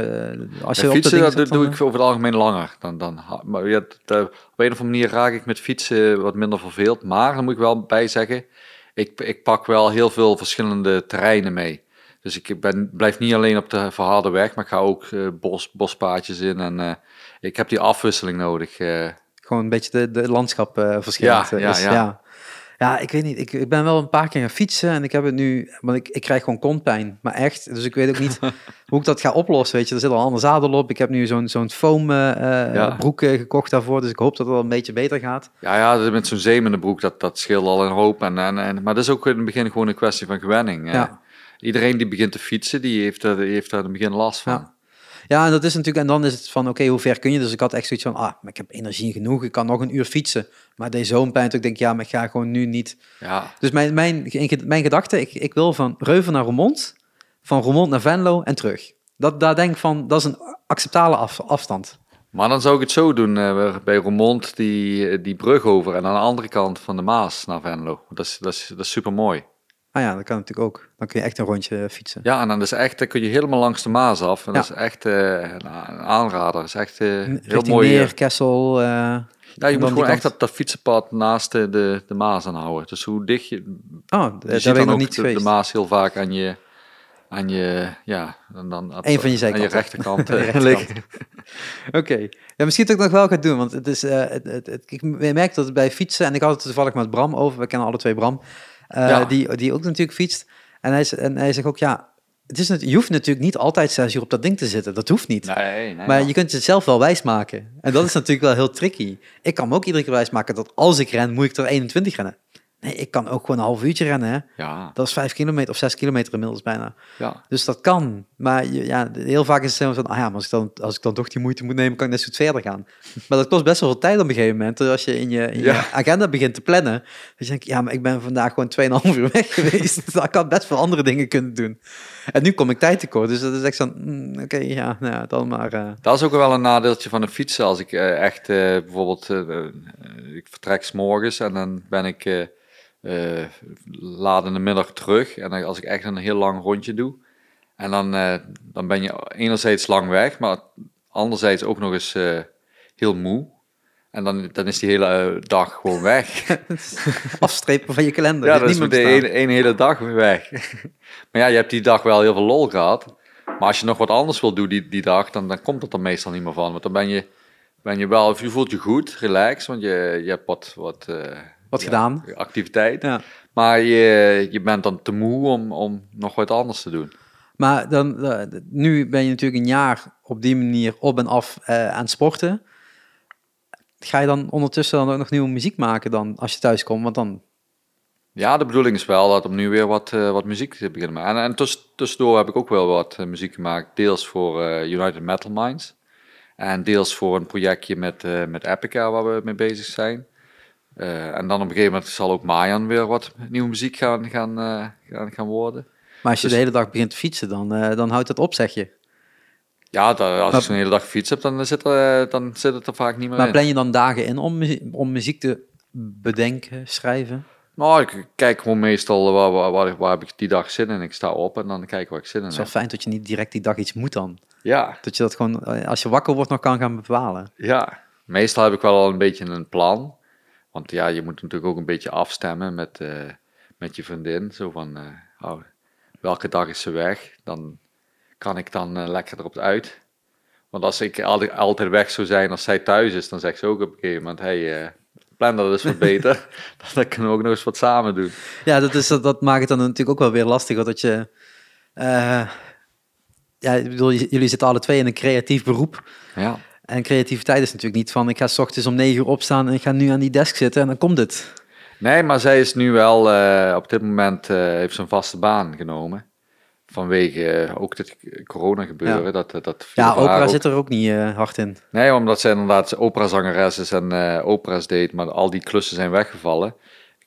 als je Ja, fietsen, dat doe, ik over het algemeen langer. Dan, dan, maar ja, op een of andere manier raak ik met fietsen wat minder verveeld. Maar, dan moet ik wel bij zeggen, ik, ik pak wel heel veel verschillende terreinen mee. Dus ik ben, blijf niet alleen op de verharde weg, maar ik ga ook eh, bos, bospaadjes in. En eh, ik heb die afwisseling nodig. eh. Gewoon een beetje de, de landschap verschillend Ja, ja, is. ja. Ja. Ja, ik weet niet. Ik, ik ben wel een paar keer gaan fietsen en ik heb het nu... Want ik, ik krijg gewoon kontpijn, maar echt. Dus ik weet ook niet *laughs* hoe ik dat ga oplossen, weet je. Er zit al een ander zadel op. Ik heb nu zo'n zo'n foam eh, eh, Ja. broek eh, gekocht daarvoor, dus ik hoop dat het wel een beetje beter gaat. Ja, ja, met zo'n zeemende broek, dat, dat scheelt al een hoop. En, en, en, maar dat is ook in het begin gewoon een kwestie van gewenning. Ja. Iedereen die begint te fietsen, die heeft, die heeft daar in het begin last van. Ja. Ja, en dat is natuurlijk, en dan is het van, oké, hoe ver kun je? Dus ik had echt zoiets van, ah, maar ik heb energie genoeg, ik kan nog een uur fietsen. Maar deze zo'n pijn, dat ik denk, ja, maar ik ga gewoon nu niet. Ja, Dus mijn, mijn, mijn gedachte, ik, ik wil van Reuven naar Roermond, van Roermond naar Venlo en terug. Dat, daar denk ik van, dat is een acceptabele af, afstand. Maar dan zou ik het zo doen, eh, bij Roermond die, die brug over en aan de andere kant van de Maas naar Venlo. Dat is, dat is, dat is super mooi. Ah ja, dat kan natuurlijk ook. Dan kun je echt een rondje fietsen. Ja, en dan, is echt, dan kun je helemaal langs de Maas af. En Ja. dat is echt eh, een aanrader. Dat is echt eh, heel mooi. eh. Meer, Kessel. ja, je moet gewoon echt dat, dat fietsenpad naast de, de, Maas aanhouden. Dus hoe dicht je... oh, Je ziet ik dan ook niet de, de. Maas heel vaak aan je... Aan je, ja, en dan op- Eén van je zijkanten. rechterkant *laughs* Aan je rechterkant. *laughs* Oké. Ja, misschien dat ik nog wel ga doen, want het is, het, het, het- ik merk dat bij fietsen, en ik had het toevallig met Bram over, we kennen alle twee Bram, eh, Ja. die, die ook natuurlijk fietst. En hij, en hij zegt ook, ja, het is, je hoeft natuurlijk niet altijd zes uur op dat ding te zitten, dat hoeft niet. Nee, nee. Maar je kunt het zelf wel wijsmaken. En dat is natuurlijk wel heel tricky. Ik kan me ook iedere keer wijsmaken dat als ik ren, moet ik er 21 rennen. Nee, ik kan ook gewoon een half uurtje rennen. Hè? Ja, Dat is vijf kilometer of zes kilometer inmiddels bijna. ja. Dus dat kan. Maar je- ja, heel vaak is het zo van, ah ja, maar als ik, dan, als ik dan toch die moeite moet nemen, kan ik net zo goed verder gaan. *laughs* Maar dat kost best wel veel tijd op een gegeven moment. Dus Als je in je, in je agenda begint te plannen, dan denk je, ja, maar ik ben vandaag gewoon 2,5 uur weg *laughs* geweest. *laughs* Dan kan ik best veel andere dingen kunnen doen. En nu kom ik tijd tekort. Dus dat is echt zo, mm, oké, ja, nou ja, dan maar... eh, Dat is ook wel een nadeeltje van de fietsen. Als ik eh, echt eh, bijvoorbeeld, ik vertrek 's morgens en dan ben ik eh eh, laat in de middag terug. En dan, als ik echt een heel lang rondje doe. En dan, eh, dan ben je enerzijds lang weg, maar anderzijds ook nog eens eh, heel moe. En dan, dan is die hele dag gewoon weg. *laughs* Afstrepen van je kalender. ja, hebt is niet de meer ene, ene hele dag weg. *laughs* maar ja, je hebt die dag wel heel veel lol gehad. Maar als je nog wat anders wil doen die, die dag, dan, dan komt het er meestal niet meer van. Want dan ben je, ben je wel, je voelt je goed, relaxed, want je, je hebt wat, wat, Wat ja, gedaan. activiteit. Ja. Maar je, je bent dan te moe om, om nog wat anders te doen. Maar dan, eh, nu ben je natuurlijk een jaar op die manier op en af eh, aan het sporten. Ga je dan ondertussen dan ook nog nieuwe muziek maken dan als je thuis komt? Want dan, Ja, de bedoeling is wel dat om nu weer wat, eh, wat muziek te beginnen maken. En, en tuss- tussendoor heb ik ook wel wat muziek gemaakt. Deels voor United Metal Minds. En deels voor een projectje met, met Epica waar we mee bezig zijn. Eh, en dan op een gegeven moment zal ook Mayan weer wat nieuwe muziek gaan, gaan, eh, gaan, gaan worden. maar als je Dus- de hele dag begint te fietsen, dan, eh, dan houdt dat op, zeg je. Ja, als Maar- ik zo'n hele dag fiets heb, dan zit, er, dan zit het er vaak niet meer Maar in. plan je dan dagen in om, om muziek te bedenken, schrijven? Nou, ik kijk gewoon meestal waar, waar, waar, waar heb ik die dag zin in. Ik sta op en dan kijk ik waar ik zin in Het is wel heb. fijn dat je niet direct die dag iets moet dan. Ja, Dat je dat gewoon, als je wakker wordt, nog kan gaan bepalen. Ja, meestal heb ik wel al een beetje een plan. Want ja, je moet natuurlijk ook een beetje afstemmen met, eh, met je vriendin. Zo van, oh, welke dag is ze weg? Dan kan ik dan eh, lekker erop uit. Want als ik altijd, altijd weg zou zijn als zij thuis is, dan zegt ze ook op een gegeven moment, hey, plan dat eens wat *laughs* beter. *laughs* dan kunnen we ook nog eens wat samen doen. Ja, dat, is, dat, dat maakt het dan natuurlijk ook wel weer lastiger dat je... ja, ik bedoel, jullie zitten alle twee in een creatief beroep. Ja. En creativiteit is natuurlijk niet van ik ga s ochtends om negen uur opstaan en ik ga nu aan die desk zitten en dan komt het. Nee, maar zij is nu wel, eh, op dit moment eh, heeft ze een vaste baan genomen. Vanwege eh, ook dit corona gebeuren. Ja. Dat, dat Ja, opera ook- zit er ook niet hard in. Nee, omdat zij inderdaad operazangeres is en opera's deed, maar al die klussen zijn weggevallen.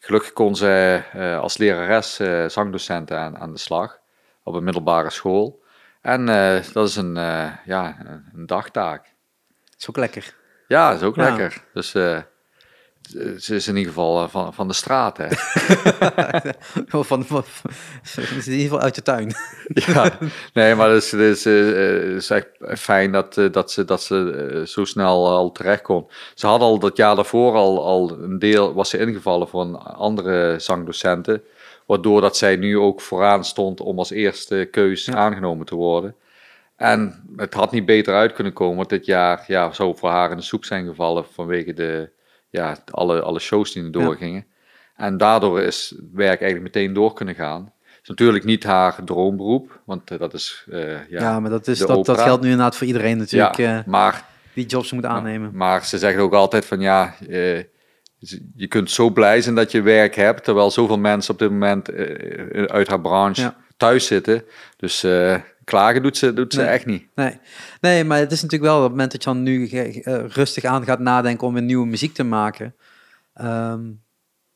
Gelukkig kon eh, als lerares eh zangdocent aan, aan de slag op een middelbare school. En dat is een, ja, een dagtaak. Is ook lekker. Ja, is ook Ja. lekker. Dus eh, ze is in ieder geval eh, van, van de straat, hè. *laughs* van, van, van- in ieder geval uit de tuin. *laughs* ja, nee, maar het is, het is, eh, eh, is echt fijn dat, eh, dat ze, dat ze eh, zo snel al terecht kon. Ze had al dat jaar daarvoor al, al een deel, was ze ingevallen voor een andere zangdocenten, waardoor dat zij nu ook vooraan stond om als eerste keus Ja. aangenomen te worden. En het had niet beter uit kunnen komen, want dit jaar ja, zou voor haar in de soep zijn gevallen vanwege de, ja, alle, alle shows die er Ja. doorgingen. En daardoor is het werk eigenlijk meteen door kunnen gaan. Het is natuurlijk niet haar droomberoep, want eh, dat is, eh, ja, Ja, maar dat, is, dat, dat geldt nu inderdaad voor iedereen natuurlijk, ja, eh, maar, die jobs moet aannemen. maar ze zeggen ook altijd van ja, je kunt zo blij zijn dat je werk hebt, terwijl zoveel mensen op dit moment uit haar branche Ja. Thuis zitten. Dus eh, klagen doet ze, doet ze Nee. echt niet. Nee. nee, maar het is natuurlijk wel op het moment dat je dan nu eh, rustig aan gaat nadenken om weer nieuwe muziek te maken. ehm,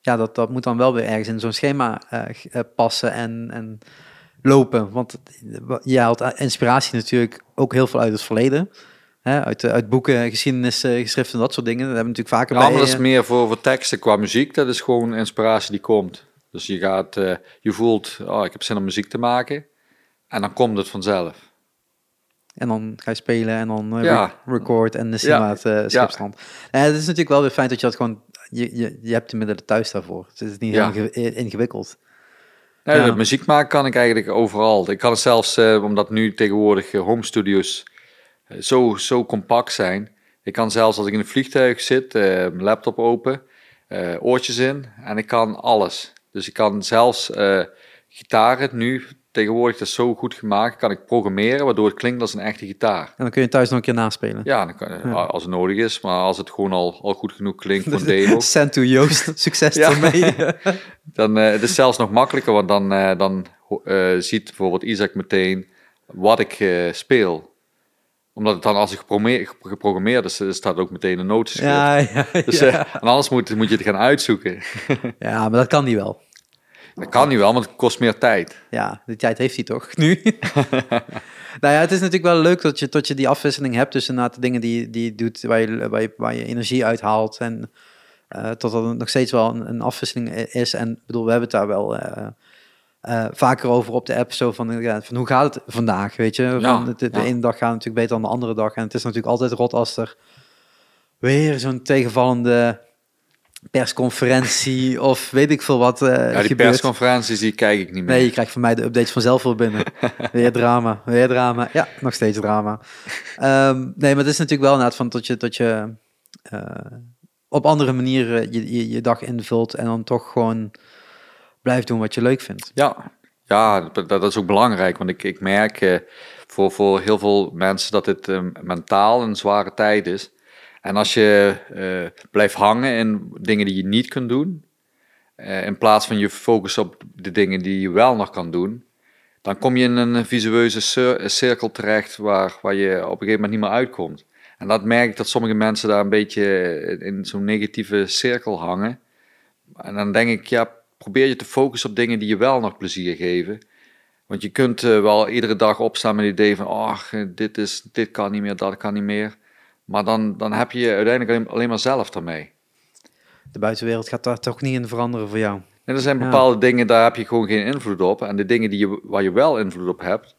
ja, dat, dat moet dan wel weer ergens in zo'n schema eh, passen en, en lopen. Want je haalt inspiratie natuurlijk ook heel veel uit het verleden. Hè, uit, uit boeken, geschiedenis, geschriften, dat soort dingen. Dat hebben we natuurlijk vaker Ja, bij... maar dat is meer voor, voor teksten qua muziek. Dat is gewoon inspiratie die komt. Dus je gaat, eh, je voelt, oh, ik heb zin om muziek te maken. En dan komt het vanzelf. En dan ga je spelen en dan eh, Ja. re- record en de uh, schipstrand. Eh, het is natuurlijk wel weer fijn dat je dat gewoon... Je, je, je hebt de middelen thuis daarvoor. Dus het is niet Ja. heel inge- ingewikkeld. Nee, Ja. muziek maken kan ik eigenlijk overal. Ik kan het zelfs, omdat nu tegenwoordig home studios zo, zo compact zijn. Ik kan zelfs als ik in een vliegtuig zit, mijn laptop open, oortjes in en ik kan alles. Dus ik kan zelfs eh gitaren nu, tegenwoordig dat is zo goed gemaakt, kan ik programmeren waardoor het klinkt als een echte gitaar. En dan kun je thuis nog een keer naspelen. Ja, dan kan, Ja. als het nodig is, maar als het gewoon al, al goed genoeg klinkt voor een *laughs* demo, Send to Joost. *laughs* Succes ermee. *laughs* dan uh, het is zelfs nog makkelijker, want dan, uh, dan uh, ziet bijvoorbeeld Isaac meteen wat ik uh, speel. Omdat het dan als ik geprogrammeerd is, staat ook meteen een notenschrift. Ja, ja, *laughs* dus, ja. en anders moet, moet je het gaan uitzoeken. *laughs* ja, maar dat kan die wel. Dat kan niet wel, want het kost meer tijd. Ja, die tijd heeft hij toch nu? *laughs* nou ja, het is natuurlijk wel leuk dat je, dat je die afwisseling hebt tussen de dingen die, die je doet, waar je, waar, je, waar je energie uithaalt. En uh, tot er nog steeds wel een, een, afwisseling is. En bedoel, we hebben het daar wel uh, eh, vaker over op de app. Zo van, ja, van hoe gaat het vandaag, weet je? Van, de, de ene dag gaat natuurlijk beter dan de andere dag. En het is natuurlijk altijd rot als er weer zo'n tegenvallende persconferentie *laughs* of weet ik veel wat eh Ja, die gebeurt. persconferenties die kijk ik niet meer. Nee, je krijgt van mij de updates vanzelf wel binnen. *laughs* weer drama, weer drama. Ja, nog steeds drama. Ehm, nee, maar het is natuurlijk wel inderdaad van dat je, dat je eh, op andere manieren je, je, je dag invult en dan toch gewoon blijft doen wat je leuk vindt. Ja, ja dat, is ook belangrijk. Want ik, ik merk eh, voor, voor heel veel mensen dat het eh, mentaal een zware tijd is. En als je eh, blijft hangen in dingen die je niet kunt doen, eh, in plaats van je focus op de dingen die je wel nog kan doen, dan kom je in een visueuze cir- cirkel terecht waar, waar je op een gegeven moment niet meer uitkomt. En dat merk ik dat sommige mensen daar een beetje in zo'n negatieve cirkel hangen. En dan denk ik, ja, probeer je te focussen op dingen die je wel nog plezier geven. Want je kunt eh, wel iedere dag opstaan met het idee van, oh, dit, is, dit kan niet meer, dat kan niet meer. Maar dan, dan heb je uiteindelijk alleen, maar zelf daarmee. De buitenwereld gaat daar toch niet in veranderen voor jou. En er zijn Ja. bepaalde dingen, daar heb je gewoon geen invloed op. En de dingen die je, waar je wel invloed op hebt,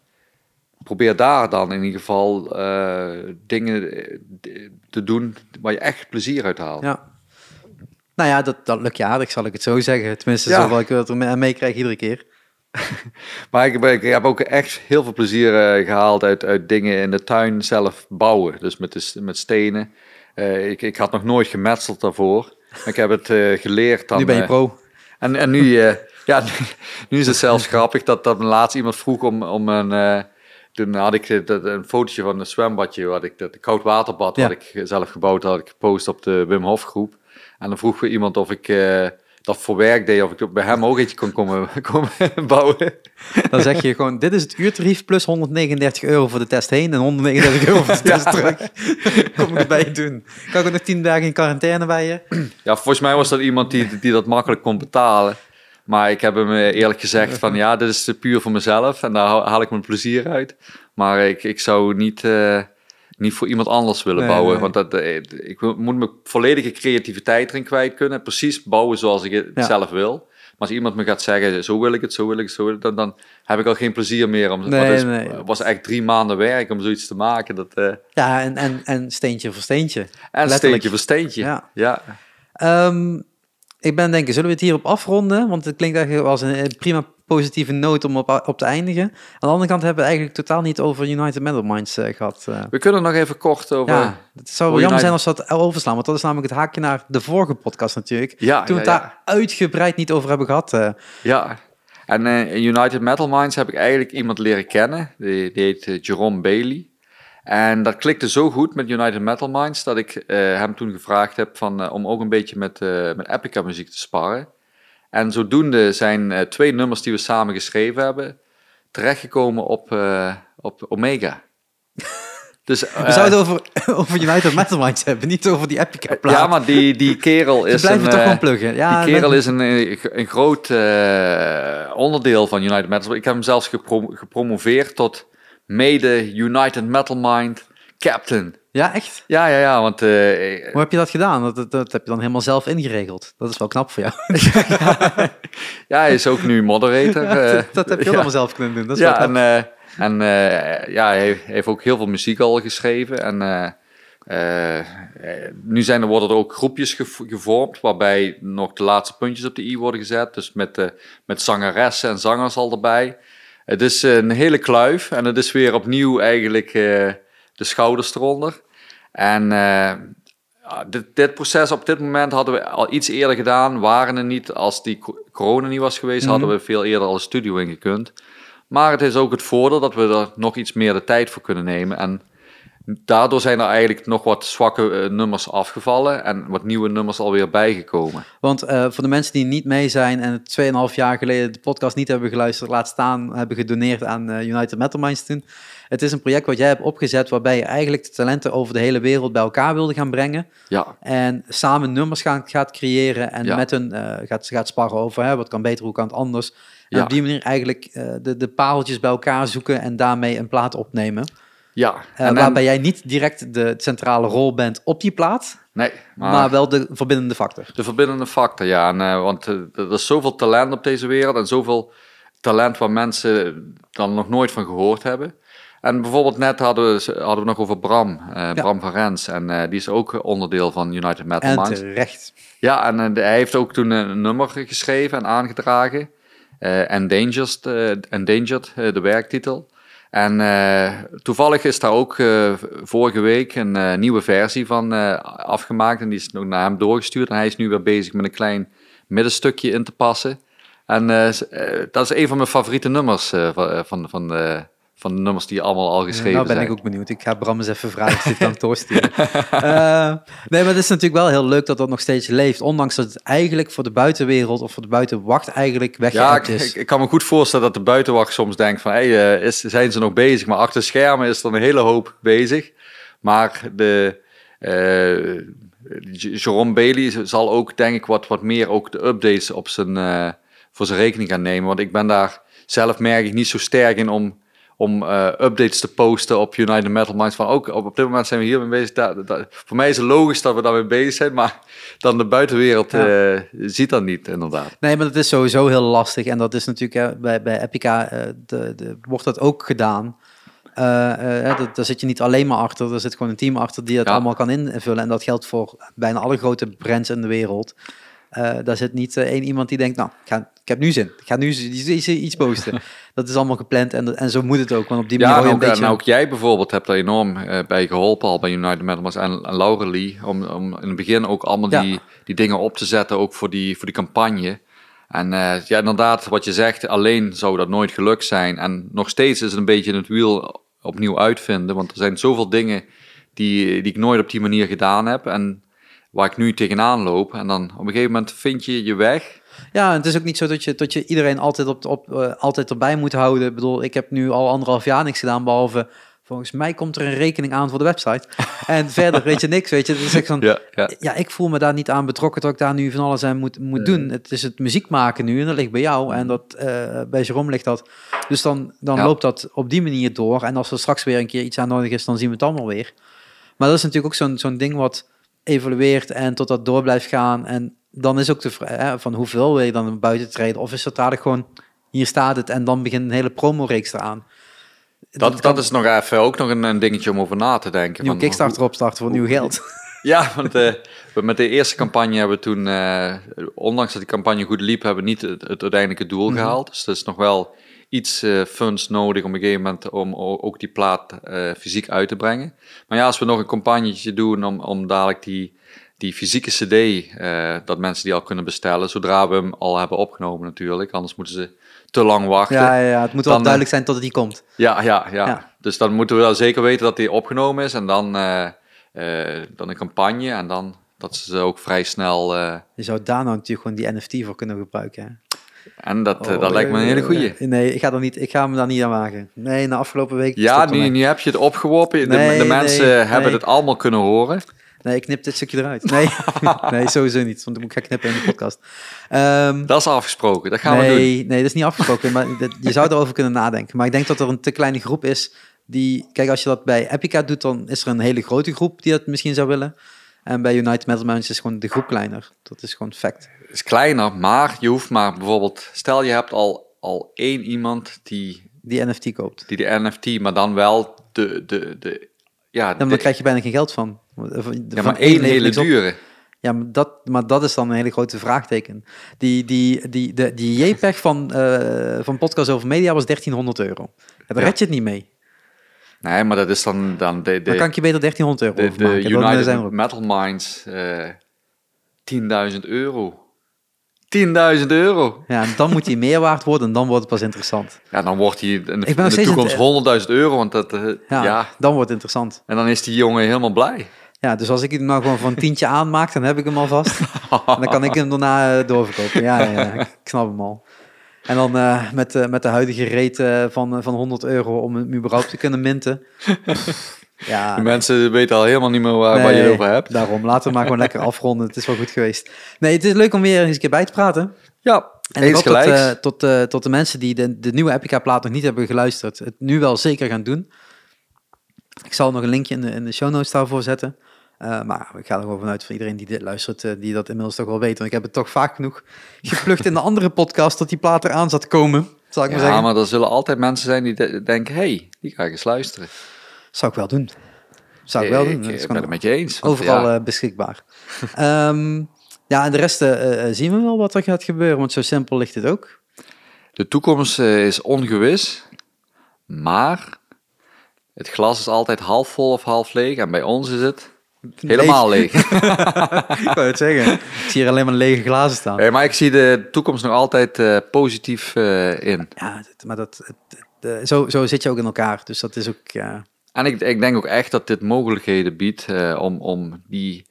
probeer daar dan in ieder geval eh, dingen eh, te doen waar je echt plezier uit haalt. Ja. Nou ja, dat, dat lukt je aardig, zal ik het zo zeggen. Tenminste, Ja. zo wat ik er mee- meekrijg iedere keer. *laughs* Maar ik, ik heb ook echt heel veel plezier eh, gehaald uit, uit dingen in de tuin zelf bouwen. Dus met, de, met stenen. Eh, ik, ik had nog nooit gemetseld daarvoor. Ik heb het eh, geleerd. Dan, nu ben je pro. En, en nu, *laughs* ja, nu, *laughs* nu is het zelfs grappig dat, dat laatst iemand vroeg om, om een... toen had ik dat, een fotootje van een zwembadje, wat ik, dat koud waterbad, Ja. wat ik zelf gebouwd had, had ik gepost op de Wim Hof groep. En dan vroeg we iemand of ik eh, dat voor werk deed, of ik bij hem ook eentje kon komen, *laughs* komen bouwen. Dan zeg je gewoon, dit is het uurtarief plus 139 euro voor de test heen en 139 euro voor de *laughs* test terug. *laughs* Kom ik erbij doen. Kan ik ook nog 10 dagen in quarantaine bij je? *clears throat* Ja, volgens mij was dat iemand die, die dat makkelijk kon betalen. Maar ik heb hem eh, eerlijk gezegd van ja, dit is puur voor mezelf en daar haal- haal ik mijn plezier uit. Maar ik, ik zou niet, eh, niet voor iemand anders willen Nee, bouwen. nee. Want dat, eh, ik moet mijn volledige creativiteit erin kwijt kunnen. Precies bouwen zoals ik het Ja. zelf wil. Maar als iemand me gaat zeggen, zo wil ik het, zo wil ik het, zo wil ik het, dan, dan heb ik al geen plezier meer. Om, Nee, het nee. Was echt drie maanden werk om zoiets te maken. Dat, eh, Ja, en, en, en steentje voor steentje. en Letterlijk. steentje voor steentje. Ja. ja. Ehm, ik ben denken, zullen we het hierop afronden? Want het klinkt eigenlijk als een, een prima positieve noot om op, op te eindigen. Aan de andere kant hebben we eigenlijk totaal niet over United Metal Minds eh, gehad. eh. We kunnen nog even kort over... ja, het zou United- jammer zijn als we dat overslaan, want dat is namelijk het haakje naar de vorige podcast natuurlijk. Ja, Toen we ja, het ja. daar uitgebreid niet over hebben gehad. eh. Ja, en in United Metal Minds heb ik eigenlijk iemand leren kennen. Die, die heet Jerome Bailey. En dat klikte zo goed met United Metal Minds dat ik hem toen gevraagd heb van, om ook een beetje met, eh, met Epica muziek te sparren. En zodoende zijn eh, twee nummers die we samen geschreven hebben terechtgekomen op, eh, op Omega. *laughs* Dus, we eh, zouden het over, *laughs* over United Metal Minds hebben, niet over die Epica plaat. ja, maar die, die *laughs* kerel is blijven een... toch eh, pluggen. Ja, die kerel met- is een, eh, een groot eh, onderdeel van United Metal. Ik heb hem zelfs gepro- gepromoveerd tot mede United Metal Mind Captain. Ja, echt? Ja, ja, ja, want eh, Hoe heb je dat gedaan? Dat, dat, dat heb je dan helemaal zelf ingeregeld. Dat is wel knap voor jou. *laughs* ja, hij is ook nu moderator. *laughs* eh, dat, dat heb je ja. allemaal zelf kunnen doen. Dat is wel ja, en, eh, en eh, ja, hij heeft, heeft ook heel veel muziek al geschreven. En eh, eh, eh, nu zijn er, worden er ook groepjes gev- gevormd, waarbij nog de laatste puntjes op de i worden gezet. Dus met, eh, met zangeressen en zangers al erbij. Het is een hele kluif en het is weer opnieuw eigenlijk eh, de schouders eronder. En eh, dit, dit proces op dit moment hadden we al iets eerder gedaan. Waren er niet, als die co- corona niet was geweest, hadden we veel eerder al een studio ingekund. Maar het is ook het voordeel dat we er nog iets meer de tijd voor kunnen nemen. En daardoor zijn er eigenlijk nog wat zwakke eh, nummers afgevallen en wat nieuwe nummers alweer bijgekomen. Want eh, voor de mensen die niet mee zijn en het 2,5 jaar geleden de podcast niet hebben geluisterd, laat staan hebben gedoneerd aan United Metal Minds toen. Het is een project wat jij hebt opgezet waarbij je eigenlijk de talenten over de hele wereld bij elkaar wilde gaan brengen. Ja, En samen nummers gaan, gaat creëren en Ja. met hun eh, gaat, gaat sparren over hè, wat kan beter, hoe kan het anders. En Ja. op die manier eigenlijk eh, de, de pareltjes bij elkaar zoeken en daarmee een plaat opnemen. ja. Eh, En- waarbij jij niet direct de centrale rol bent op die plaat, nee, maar, wel de verbindende factor. De verbindende factor, ja. En, want er is zoveel talent op deze wereld en zoveel talent waar mensen dan nog nooit van gehoord hebben. En bijvoorbeeld net hadden we, hadden we nog over Bram, uh, Bram van Rens. En uh, die is ook onderdeel van United Metal en Minds. terecht. Ja, en uh, hij heeft ook toen een nummer geschreven en aangedragen. Endangered, Endangered de werktitel. En toevallig is daar ook vorige week een nieuwe versie van afgemaakt. En die is nog naar hem doorgestuurd. En hij is nu weer bezig met een klein middenstukje in te passen. En dat is een van mijn favoriete nummers van, van, van van de nummers die allemaal al geschreven zijn. nou ben ik ook benieuwd. Ik ga Bram eens even vragen of kan doorsturen. uh, nee, maar het is natuurlijk wel heel leuk dat dat nog steeds leeft. Ondanks dat het eigenlijk voor de buitenwereld of voor de buitenwacht eigenlijk weggehaald ja, is. Ik, ik, kan me goed voorstellen dat de buitenwacht soms denkt van... Hey, uh, is, zijn ze nog bezig? Maar achter schermen is er een hele hoop bezig. Maar de... Uh, Jerome Bailey zal ook, denk ik, wat, wat meer ook de updates op zijn, voor zijn rekening gaan nemen. Want ik ben daar zelf merk ik niet zo sterk in om om uh, updates te posten op United Metal Minds. Van ook op, op dit moment zijn we hiermee bezig. Daar, daar, voor mij is het logisch dat we daarmee bezig zijn, maar dan de buitenwereld ja. uh, ziet dat niet, inderdaad. Nee, maar dat is sowieso heel lastig. En dat is natuurlijk uh, bij, bij Epica, de, de, wordt dat ook gedaan. daar zit je niet alleen maar achter, er zit gewoon een team achter die ja. allemaal kan invullen. En dat geldt voor bijna alle grote brands in de wereld. daar zit niet één iemand die denkt, nou, ik ga ik heb nu zin. Ik ga nu iets posten. *laughs* dat is allemaal gepland en, en zo moet het ook. Want op die manier ja, je en een ook, beetje... en ook jij bijvoorbeeld hebt daar enorm uh, bij geholpen al bij United Metal en, en Laura Lee. Om, om in het begin ook allemaal ja. die, die dingen op te zetten, ook voor die, voor die campagne. En uh, ja, inderdaad, wat je zegt, alleen zou dat nooit gelukt zijn. En nog steeds is het een beetje het wiel opnieuw uitvinden. Want er zijn zoveel dingen die, die ik nooit op die manier gedaan heb. En waar ik nu tegenaan loop. En dan op een gegeven moment vind je je weg. Ja, het is ook niet zo dat je, dat je iedereen altijd, op, op, uh, altijd erbij moet houden. Ik bedoel, ik heb nu al anderhalf jaar niks gedaan, behalve volgens mij komt er een rekening aan voor de website. *laughs* En verder weet je niks, weet je. Dus ik van, ja, ja. ja, ik voel me daar niet aan betrokken dat ik daar nu van alles aan moet, moet doen. Het is het muziek maken nu en dat ligt bij jou en dat, uh, bij Jerome ligt dat. Dus dan, dan ja. loopt dat op die manier door. En als er straks weer een keer iets aan nodig is, dan zien we het allemaal weer. Maar dat is natuurlijk ook zo'n zo'n ding wat evolueert en tot dat door blijft gaan. En dan is ook de vraag van hoeveel wil je dan buiten treden? Of is het dadelijk gewoon, hier staat het en dan begint een hele promo-reeks eraan. Dat, dat, dat, is nog even ook nog een, een, dingetje om over na te denken. Nieuw Kickstarter hoe, opstarten voor hoe, nieuw geld. *laughs* Ja, want uh, met de eerste campagne hebben we toen, uh, ondanks dat die campagne goed liep, hebben we niet het, het uiteindelijke doel mm -hmm. gehaald. Dus er is nog wel iets uh, funds nodig op een gegeven moment om ook die plaat fysiek uit te brengen. Maar ja, als we nog een campagnetje doen om, om dadelijk die die fysieke CD, uh, dat mensen die al kunnen bestellen, zodra we hem al hebben opgenomen natuurlijk. Anders moeten ze te lang wachten. Ja, ja, ja. het moet wel dan, duidelijk zijn tot het die komt. Ja, ja, ja, ja, Dus dan moeten we wel zeker weten dat die opgenomen is en dan, uh, uh, dan een campagne en dan dat ze ook vrij snel... Je zou daar nou natuurlijk gewoon die NFT voor kunnen gebruiken. Hè? En dat, oh, dat lijkt me een hele goeie. Nee, ik ga, er niet, ik ga me daar niet aan wagen. Nee, na afgelopen week... Ja, nu, nu heb je het opgeworpen. Nee, de, de mensen nee, hebben nee. het allemaal kunnen horen. Nee, ik knip dit stukje eruit. Nee, *laughs* nee sowieso niet, want dan moet ik gaan knippen in de podcast. Um, dat is afgesproken, dat gaan nee, we doen. Nee, dat is niet afgesproken, maar dat, *laughs* je zou erover kunnen nadenken. Maar ik denk dat er een te kleine groep is die... Kijk, als je dat bij Epica doet, dan is er een hele grote groep die dat misschien zou willen. En bij United Metal Minds is gewoon de groep kleiner. Dat is gewoon fact. Het is kleiner, maar je hoeft maar bijvoorbeeld... Stel, je hebt al, al één iemand die... Die NFT koopt. Die de NFT, maar dan wel de... de, de ja, maar dan krijg je bijna geen geld van. Van ja, maar één hele dure. Ja, maar dat, maar dat is dan een hele grote vraagteken. Die, die, die, de, die JPEG van, uh, van Podcast Over Media was 1300 euro. Daar ja. red je het niet mee. Nee, maar dat is dan... Dan, de, de, dan kan ik je beter 1300 euro de, de maken. United zijn we Metal Minds, uh, 10.000 euro. 10.000 euro. Ja, dan moet hij meer waard worden en dan wordt het pas interessant. Ja, dan wordt hij in de, in de toekomst 100.000 euro, want dat... Uh, ja, ja, dan wordt het interessant. En dan is die jongen helemaal blij. Ja, dus als ik hem nou gewoon voor een tientje aanmaak, dan heb ik hem al vast. en dan kan ik hem daarna uh, doorverkopen. Ja, ja, ja, ik snap hem al. En dan uh, met, uh, met de huidige rate van, van 100 euro om hem überhaupt te kunnen minten. *laughs* Ja, de mensen weten al helemaal niet meer waar, nee, waar je het over hebt. Daarom, laten we maar gewoon lekker afronden. Het is wel goed geweest. Nee, het is leuk om weer eens een keer bij te praten. Ja, en uh, tot, uh, tot de mensen die de, de nieuwe Epica-plaat nog niet hebben geluisterd, het nu wel zeker gaan doen. Ik zal nog een linkje in de, in de show notes daarvoor zetten. Uh, maar ik ga er gewoon vanuit van iedereen die dit luistert, die dat inmiddels toch wel weet. Want ik heb het toch vaak genoeg geplukt in de andere podcast dat die plaat eraan zat te komen. zal ik maar Ja, zeggen. maar er zullen altijd mensen zijn die de- denken, hey, die ga ik eens luisteren. Zou ik wel doen. Zou ik wel doen. Ik, ben het met je eens. overal ja, eh, beschikbaar. *laughs* Ehm, ja, en de rest eh, eh, zien we wel wat er gaat gebeuren, want zo simpel ligt het ook. de toekomst eh, is ongewis, maar het glas is altijd half vol of half leeg. En bij ons is het helemaal leeg. *laughs* ik wou het zeggen. Ik zie hier alleen maar lege glazen staan. Hey, maar ik zie de toekomst nog altijd eh, positief eh, in. Ja, maar dat, het- het, eh, zo, zo zit je ook in elkaar. Dus dat is ook... En ik, ik denk ook echt dat dit mogelijkheden biedt om, om die,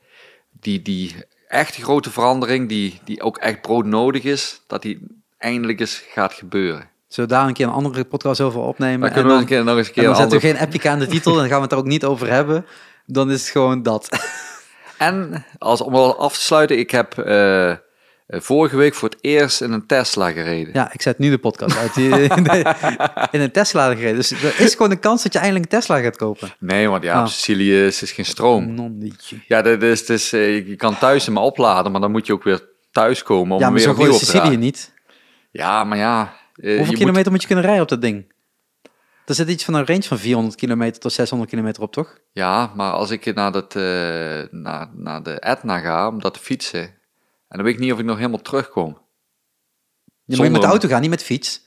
die, die echt grote verandering, die, die ook echt broodnodig is, dat die eindelijk eens gaat gebeuren. Zullen we daar een keer een andere podcast over opnemen? Dan en kunnen we dan, nog, een keer, nog eens een en keer dan een zetten we andere- geen epic aan de titel en dan gaan we het er ook niet over hebben. Dan is het gewoon dat. En als, om wel af te sluiten, ik heb eh, vorige week voor het eerst in een Tesla gereden. Ja, ik zet nu de podcast uit. Die- In, een Tesla gereden. Dus er is gewoon een kans dat je eindelijk een Tesla gaat kopen. Nee, want ja, Ah. op Sicilië is, is geen stroom. Nondietje. Ja, dat is, eh, je kan thuis hem opladen, maar dan moet je ook weer thuis komen om Ja, maar weer opnieuw op te Sicilië niet. Ja, maar ja. je Hoeveel moet- kilometer moet je kunnen rijden op dat ding? Er zit iets van een range van 400 kilometer tot 600 kilometer op, toch? Ja, maar als ik naar, dat, eh, naar, naar de Etna ga om dat te fietsen, en dan weet ik niet of ik nog helemaal terugkom. Je moet met de auto gaan, niet met fiets.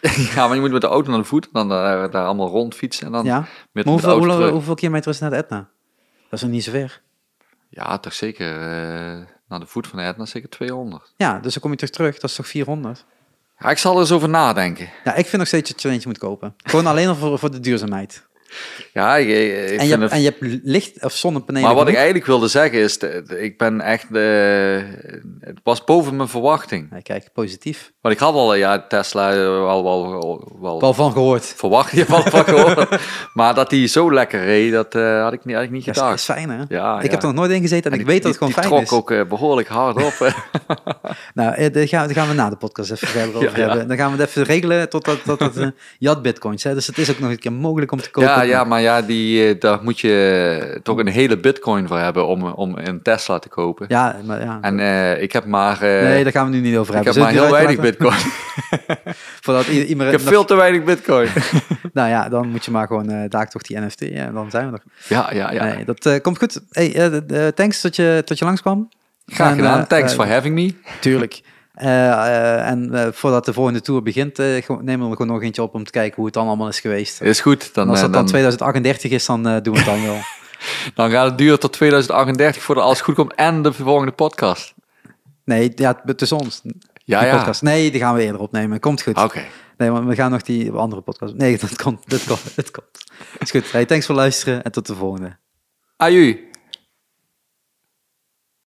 *laughs* ja, maar je moet met de auto naar de voet, dan daar, daar allemaal rond fietsen en dan Ja. met, Maar met de hoeveel, hoe- terug. hoeveel kilometer is het naar de Etna? Dat is nog niet zo ver. Ja, toch zeker eh, naar de voet van de Etna zeker 200. Ja, dus dan kom je toch terug. Dat is toch 400? Ja, ik zal er eens over nadenken. Ja, ik vind nog steeds dat je er eentje moet kopen. Gewoon alleen al voor, voor de duurzaamheid. Ja, ik, ik ik En vind je, hebt, het... en je hebt licht of zonnepanelen. Maar wat ik eigenlijk wilde zeggen is, ik ben echt, eh, het was boven mijn verwachting. Ja, kijk, positief. Want ik had al, eh, ja, Tesla eh, wel, wel, wel, wel Wel van gehoord. verwacht, *laughs* je van van gehoord. maar dat die zo lekker reed, dat eh, had ik niet, had ik niet gedacht. is fijn, hè? Ja, ik ja. heb er nog nooit in gezeten en, ik die- weet dat het die- gewoon die fijn trok is. ook eh, behoorlijk hard op. *laughs* Nou, daar gaan, gaan we na de podcast even verder *laughs* over Ja, ja. hebben. Dan gaan we het even regelen totdat dat, dat, eh, je had bitcoins. Hè? Dus het is ook nog een keer mogelijk om te kopen. ja, ja, maar ja, die, daar moet je toch een hele bitcoin voor hebben om, om een Tesla te kopen. Ja, maar ja. En ik heb maar, nee, daar gaan we nu niet over ik hebben. heb maar heel weinig eruit bitcoin. *laughs* Voordat i- iemand, ik heb veel te weinig bitcoin. *laughs* Nou ja, dan moet je maar gewoon eh daar toch die NFT en dan zijn we er. ja, ja, ja. Nee, dat eh, komt goed. Hey, eh, eh, thanks dat je, dat je langskwam. Graag En, gedaan. eh, Thanks eh, for having me. Tuurlijk. Eh, eh, en eh, voordat de volgende tour begint, eh, nemen we gewoon nog eentje op om te kijken hoe het dan allemaal is geweest. Is goed. Dan, En als eh, dat dan dan, 2038 is, dan eh, doen we het dan wel. *laughs* dan gaat het duren tot 2038 voordat alles goed komt en de volgende podcast. Nee, ja, tussen ons. Ja, die ja. podcast. Nee, die gaan we eerder opnemen. Komt goed. Oké. Nee, want we gaan nog die andere podcast. Nee, dat komt. Dat komt. Dat komt. Is goed. Hey, thanks voor luisteren en tot de volgende. Aju.